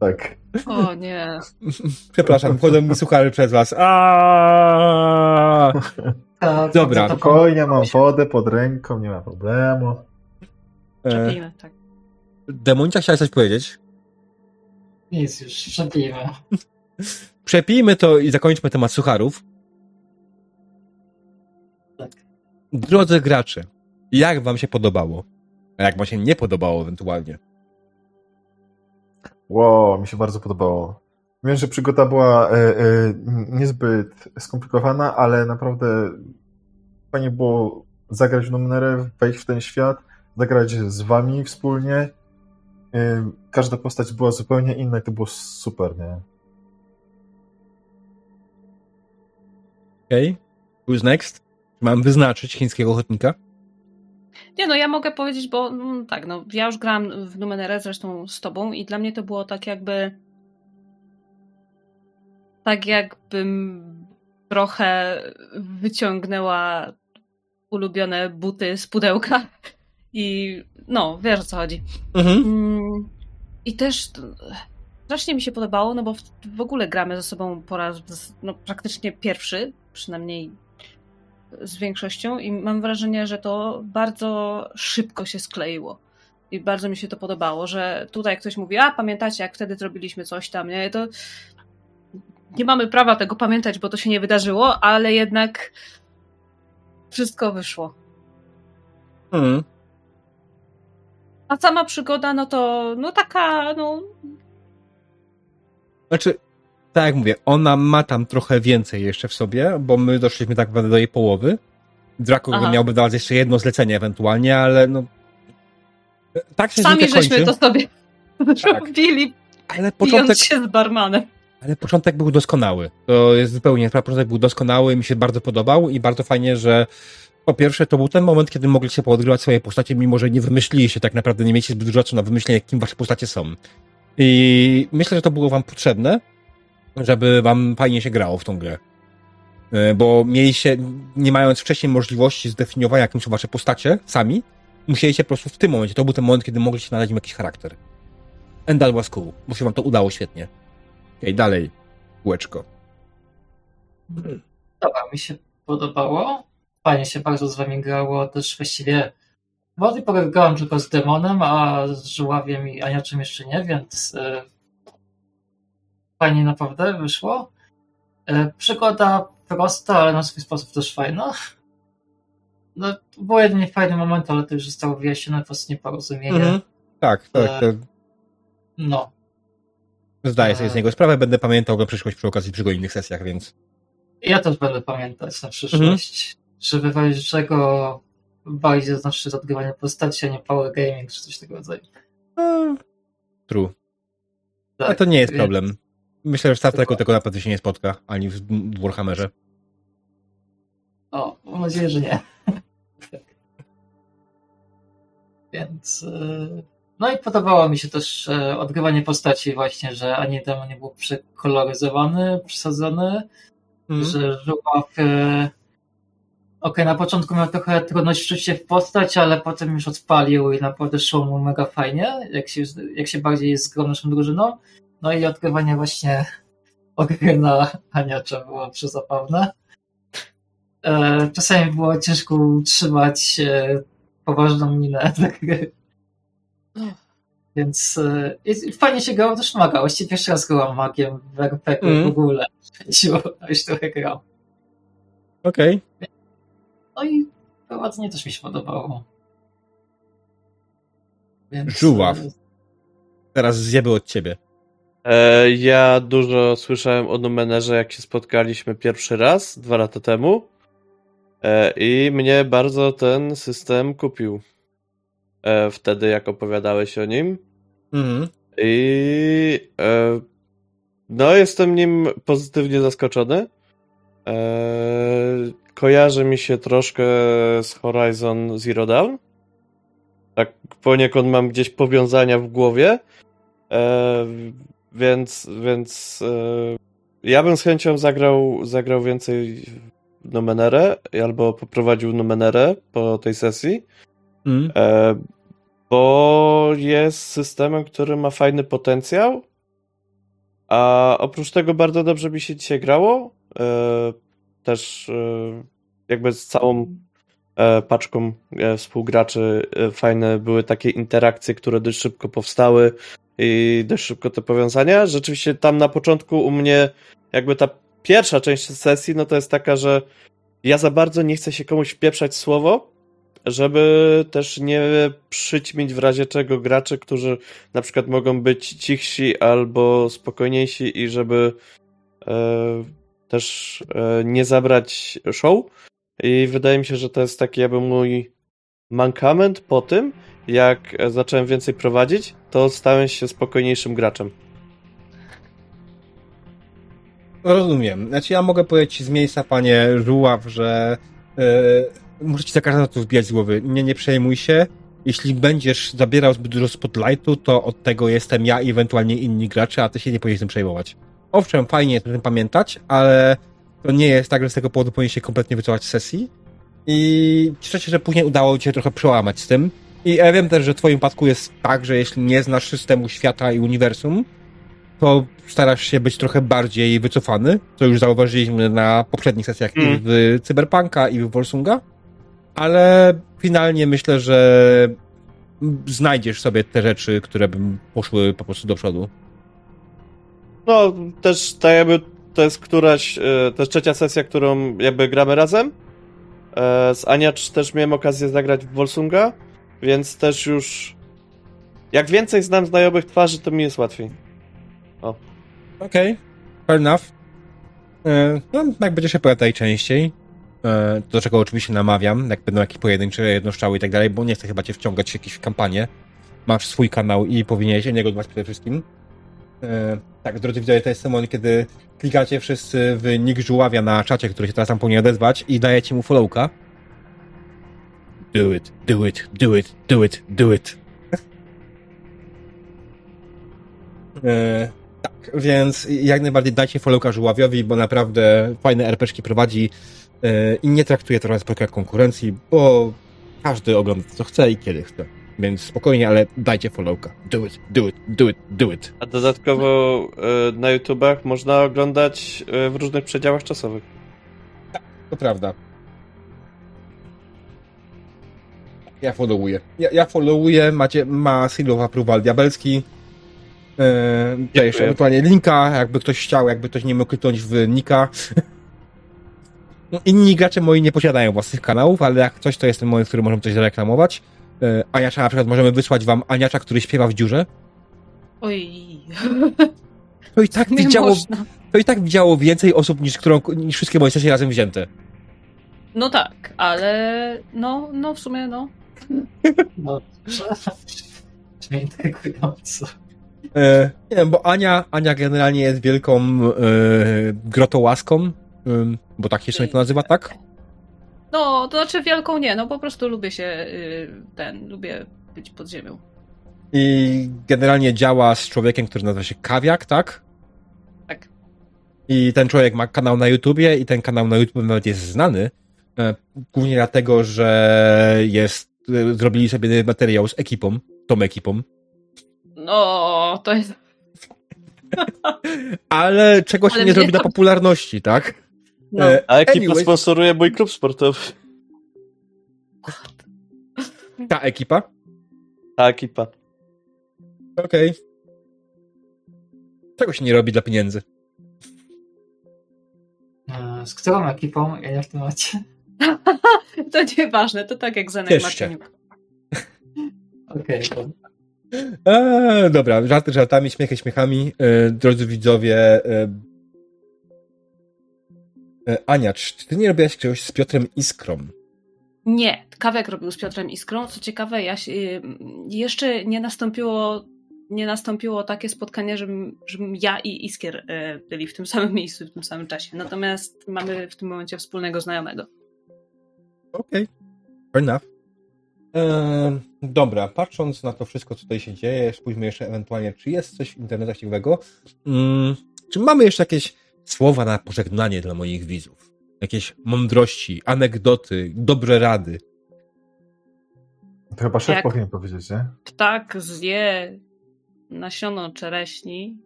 Tak. O nie. Przepraszam, wchodzą mi suchary przez was. Aaaa! Tak, Dobra. Spokojnie, mam wodę pod ręką, nie ma problemu. E, Czepimy, tak. Demonica chciała coś powiedzieć. Nic już, przebijmy. Przepijmy to i zakończmy temat sucharów. Tak. Drodzy gracze, jak wam się podobało? A jak wam się nie podobało ewentualnie? Wow, mi się bardzo podobało. Wiem, że przygoda była e, e, niezbyt skomplikowana, ale naprawdę fajnie było zagrać w numerę, wejść w ten świat, zagrać z wami wspólnie. E, każda postać była zupełnie inna i to było super, nie? Okej? Who's next? Mam wyznaczyć chińskiego ochotnika? Nie no, ja mogę powiedzieć, bo mm, tak, no, ja już grałam w Numenere zresztą z tobą i dla mnie to było tak jakby tak jakbym trochę wyciągnęła ulubione buty z pudełka i no, wiesz o co chodzi. Mhm. Mm, I też strasznie mi się podobało, no bo w, w ogóle gramy ze sobą po raz no, praktycznie pierwszy, przynajmniej z większością i mam wrażenie, że to bardzo szybko się skleiło. I bardzo mi się to podobało, że tutaj ktoś mówi, a pamiętacie jak wtedy zrobiliśmy coś tam, nie? To nie mamy prawa tego pamiętać, bo to się nie wydarzyło, ale jednak wszystko wyszło. Mhm. A sama przygoda, no to no taka, no Znaczy, tak jak mówię, ona ma tam trochę więcej jeszcze w sobie, bo my doszliśmy tak naprawdę do jej połowy. Draco Aha. miałby dawać jeszcze jedno zlecenie ewentualnie, ale no... Tak się sami żeśmy kończy. to sobie zrobili Ale początek, się z barmanem. Ale początek był doskonały. To jest zupełnie. Początek był doskonały, mi się bardzo podobał i bardzo fajnie, że po pierwsze to był ten moment, kiedy mogliście poodgrywać swoje postacie, mimo że nie wymyśliliście tak naprawdę, nie mieliście zbyt dużo czasu na wymyślenie, kim wasze postacie są. I myślę, że to było wam potrzebne, żeby wam fajnie się grało w tą grę. E, Bo mieliście, nie mając wcześniej możliwości zdefiniowania, jakim są wasze postacie sami, musieliście po prostu w tym momencie, to był ten moment, kiedy mogliście nadać im jakiś charakter. And that was cool, bo się wam to udało świetnie. Okej, dalej. Kółeczko. Dobra, mi się podobało. Fajnie się bardzo z wami grało. Też właściwie pory grałem tylko z demonem, a z żuławiem i aniaczem jeszcze nie, więc e, fajnie naprawdę wyszło. E, przygoda prosta, ale na swój sposób też fajna. No, był jeden fajny moment, ale to już zostało wyjaśnione, po prostu nieporozumienie. Mhm. Tak, tak. E, To No, zdaję sobie z niego sprawę, będę pamiętał go przyszłość przy okazji przy innych sesjach, więc. ja też będę pamiętać na przyszłość, żeby w razie czego bardziej znaczy odgrywanie postaci, a nie power gaming czy coś tego rodzaju. No, true. Tak, A to nie jest więc- problem. Myślę, że Star Treku tego naprawdę się nie spotka, ani w Warhammerze. O, mam nadzieję, że nie. tak. Więc. e, No i podobało mi się też e, odgrywanie postaci, właśnie, że ani demon nie był przekoloryzowany, przesadzony, że żuław. E... Okej, na początku miał trochę trudność wczuć się w postać, ale potem już odpalił i naprawdę szło mu mega fajnie, jak się, jak się bardziej jest z grą naszą drużyną. No i odgrywanie właśnie ogry na Aniacza było przezapawne. E, czasami było ciężko utrzymać e, poważną minę gry. Więc i fajnie się grało też maga. Właściwie pierwszy raz grałam magiem w RPG Mm. w ogóle. Już trochę grał. Okej. No i prowadzenie też mi się podobało. Więc, Żuław. e, Teraz zjeby od ciebie. E, ja dużo słyszałem o Numenerze, jak się spotkaliśmy pierwszy raz, dwa lata temu. E, I mnie bardzo ten system kupił. E, wtedy, jak opowiadałeś o nim. Mhm. I e, no, jestem nim pozytywnie zaskoczony. E, kojarzy mi się troszkę z Horizon Zero Dawn. Tak poniekąd mam gdzieś powiązania w głowie. E, więc więc e, ja bym z chęcią zagrał, zagrał więcej w Numenerę albo poprowadził Numenerę po tej sesji. Mhm. E, bo jest systemem, który ma fajny potencjał. A oprócz tego bardzo dobrze mi się dzisiaj grało. E, też e, jakby z całą paczką współgraczy fajne były takie interakcje, które dość szybko powstały i dość szybko te powiązania. Rzeczywiście tam na początku u mnie jakby ta pierwsza część sesji, no to jest taka, że ja za bardzo nie chcę się komuś wpieprzać słowo, żeby też nie przyćmić w razie czego graczy, którzy na przykład mogą być cichsi albo spokojniejsi i żeby e, też e, nie zabrać show. I wydaje mi się, że to jest taki jakby mój mankament po tym, jak zacząłem więcej prowadzić, to stałem się spokojniejszym graczem. Rozumiem. Znaczy ja mogę powiedzieć z miejsca, panie Żuław, że yy, muszę ci za każdym razem to wbijać z głowy. Nie, nie przejmuj się. Jeśli będziesz zabierał zbyt dużo spotlightu, to od tego jestem ja i ewentualnie inni gracze, a ty się nie powinieneś tym przejmować. Owszem, fajnie jest o tym pamiętać, ale to nie jest tak, że z tego powodu powinien się kompletnie wycofać z sesji. I cieszę się, że później udało ci się trochę przełamać z tym. I ja wiem też, że w twoim przypadku jest tak, że jeśli nie znasz systemu świata i uniwersum, to starasz się być trochę bardziej wycofany, co już zauważyliśmy na poprzednich sesjach Mm. i w Cyberpunka i w Wolsunga, ale finalnie myślę, że znajdziesz sobie te rzeczy, które by poszły po prostu do przodu. No, też tak jakby to jest któraś, e, to jest trzecia sesja, którą jakby gramy razem. E, Z Aniacz też miałem okazję zagrać w Volsunga, więc też już jak więcej znam znajomych twarzy, to mi jest łatwiej. Okej, fair enough. E, No, jak będziesz się pojawiał częściej, do czego oczywiście namawiam, jak będą jakieś pojedyncze jednoszczały i tak dalej, bo nie chcę chyba cię wciągać w jakieś kampanie. Masz swój kanał i powinieneś o niego dbać przede wszystkim. E, tak, drodzy widzowie, to jest moment, kiedy klikacie wszyscy w nick żuławia na czacie, który się teraz tam powinien odezwać i dajecie mu followka. Do it, do it, do it, do it, do it. e, tak, więc jak najbardziej dajcie followka żuławiowi, bo naprawdę fajne RPszki prowadzi e, i nie traktuje to tylko jak konkurencji, bo każdy ogląda co chce i kiedy chce. Więc spokojnie, ale dajcie followka. Do it, do it, do it, do it. A dodatkowo e, na YouTubach można oglądać e, w różnych przedziałach czasowych. To prawda. Ja followuję. Ja, ja followuję, macie, ma seal of approval diabelski. Yy, ewentualnie linka, jakby ktoś chciał, jakby ktoś nie mógł kliknąć w nika. No, inni gracze moi nie posiadają własnych kanałów, ale jak coś, to jest ten moment, w którym możemy coś zareklamować. Yy, Aniacza na przykład możemy wysłać wam Aniacza, który śpiewa w dziurze. Oj, To i tak nie widziało, można. to i tak widziało więcej osób niż, którą, niż wszystkie moje sesje razem wzięte. No tak, ale no, no w sumie no. No, intrygująco. E, nie wiem, bo Ania, Ania generalnie jest wielką e, grotołaską, bo tak się to nazywa, tak? No, to znaczy wielką nie, no po prostu lubię się y, ten, lubię być pod ziemią. I generalnie działa z człowiekiem, który nazywa się Kawiak, tak? Tak. I ten człowiek ma kanał na YouTubie i ten kanał na YouTube nawet jest znany, e, głównie dlatego, że jest, e, zrobili sobie materiał z ekipą, tą ekipą, No, to jest. ale czegoś Ale nie zrobi na popularności, tak? No. E, A ekipa Anyways. sponsoruje mój klub sportowy. ta ekipa? Ta ekipa. Okej. Czego się nie robi dla pieniędzy? E, Z którą ekipą? Ja nie w temacie. To nieważne, to tak jak Zenek. Martyniuk. Okej, dobra. Eee, dobra, żarty żartami, śmiechy śmiechami. E, drodzy widzowie, e, e, Ania, czy ty nie robiłaś czegoś z Piotrem Iskrą? Nie, Kawek robił z Piotrem Iskrą. Co ciekawe, ja się, y, jeszcze nie nastąpiło, nie nastąpiło takie spotkanie, żebym, żebym ja i Iskier y, byli w tym samym miejscu w tym samym czasie. Natomiast mamy w tym momencie wspólnego znajomego. Okej, fair enough. Eee, dobra, patrząc na to wszystko, co tutaj się dzieje, spójrzmy jeszcze ewentualnie, czy jest coś w internetach ciekawego. Mm, czy mamy jeszcze jakieś słowa na pożegnanie dla moich widzów? Jakieś mądrości, anegdoty, dobre rady? To chyba szef Jak- powinien powiedzieć, nie? Ptak zje nasiono czereśni.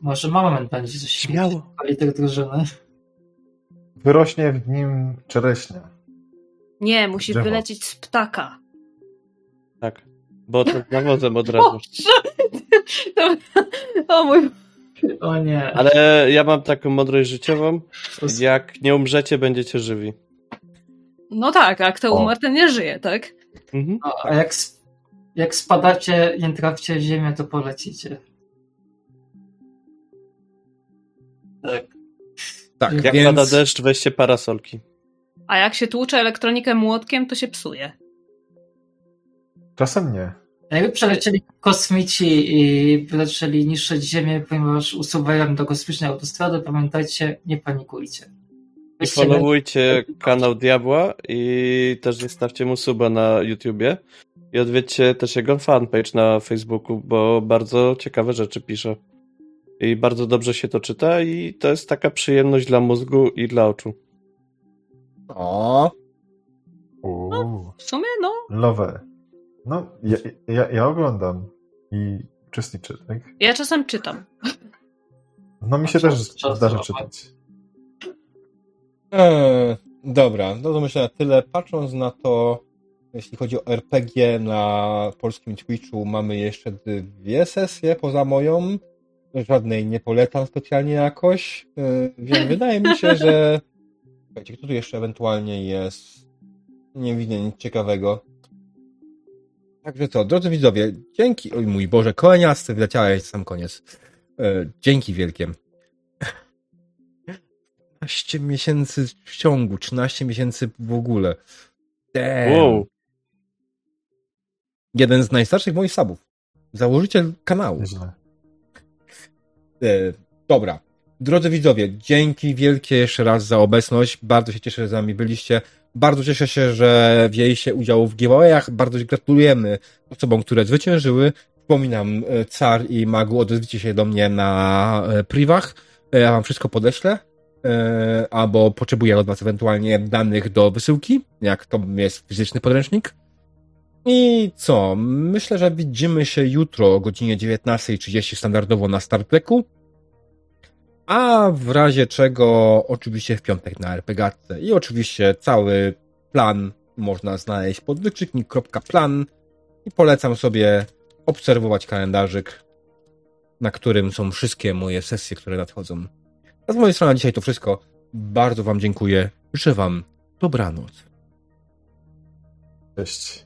Może moment będzie coś Śmiało. liter drużyny. Wyrośnie w nim czereśnia. Nie, musi Drzewo. wylecieć z ptaka. Tak. Bo to nawozem od razu. Boże! To- O mój... O nie. Ale ja mam taką mądrość życiową. Jak nie umrzecie, będziecie żywi. No tak, a kto O. umarł, ten nie żyje, tak? Mhm. A a jak, jak spadacie, trafcie w ziemię, to polecicie. Tak. Tak, Jak Jak więc... pada deszcz, weźcie parasolki. A jak się tłucze elektronikę młotkiem, to się psuje. Czasem nie. Jakby przelecieli kosmici i zaczęli niszczyć Ziemię, ponieważ usuwają do kosmicznej autostrady, pamiętajcie, nie panikujcie. I followujcie kanał Diabła i też zostawcie mu suba na YouTubie. I odwiedźcie też jego fanpage na Facebooku, bo bardzo ciekawe rzeczy pisze. I bardzo dobrze się to czyta i to jest taka przyjemność dla mózgu i dla oczu. O, Uuu, W sumie, no, love. No, ja, ja, ja oglądam i uczestniczę, tak? ja czasem czytam. No mi się Czas- też czas zdarza czytać. Eee, dobra, no to myślę na tyle. Patrząc na to, jeśli chodzi o RPG na polskim Twitchu, mamy jeszcze dwie sesje poza moją. Żadnej nie polecam specjalnie jakoś, eee, więc wydaje mi się, że. Słuchajcie, kto tu jeszcze ewentualnie jest? Nie widzę nic ciekawego. Także co, drodzy widzowie, dzięki. Oj mój Boże, kołeniasty, wleciałeś sam koniec. Eee, dzięki wielkie. 13 miesięcy w ciągu, 13 miesięcy w ogóle. Damn. Wow. Jeden z najstarszych moich subów. założyciel kanału. Nieźle. E, dobra. Drodzy widzowie, dzięki wielkie jeszcze raz za obecność. Bardzo się cieszę, że z nami byliście. Bardzo cieszę się, że wzięliście udział w giveawayach. Bardzo gratulujemy osobom, które zwyciężyły. Przypominam, e, Car i Magu, odezwijcie się do mnie na e, privach. E, Ja wam wszystko podeślę. Albo potrzebuję od was ewentualnie danych do wysyłki, jak to jest fizyczny podręcznik. I co? Myślę, że widzimy się jutro o godzinie 19.30 standardowo na Star Treku. A w razie czego oczywiście w piątek na RPGatce. I oczywiście cały plan można znaleźć pod wykrzyknik.plan i polecam sobie obserwować kalendarzyk, na którym są wszystkie moje sesje, które nadchodzą. A z mojej strony dzisiaj to wszystko. Bardzo Wam dziękuję. Życzę Wam dobranoc. Cześć.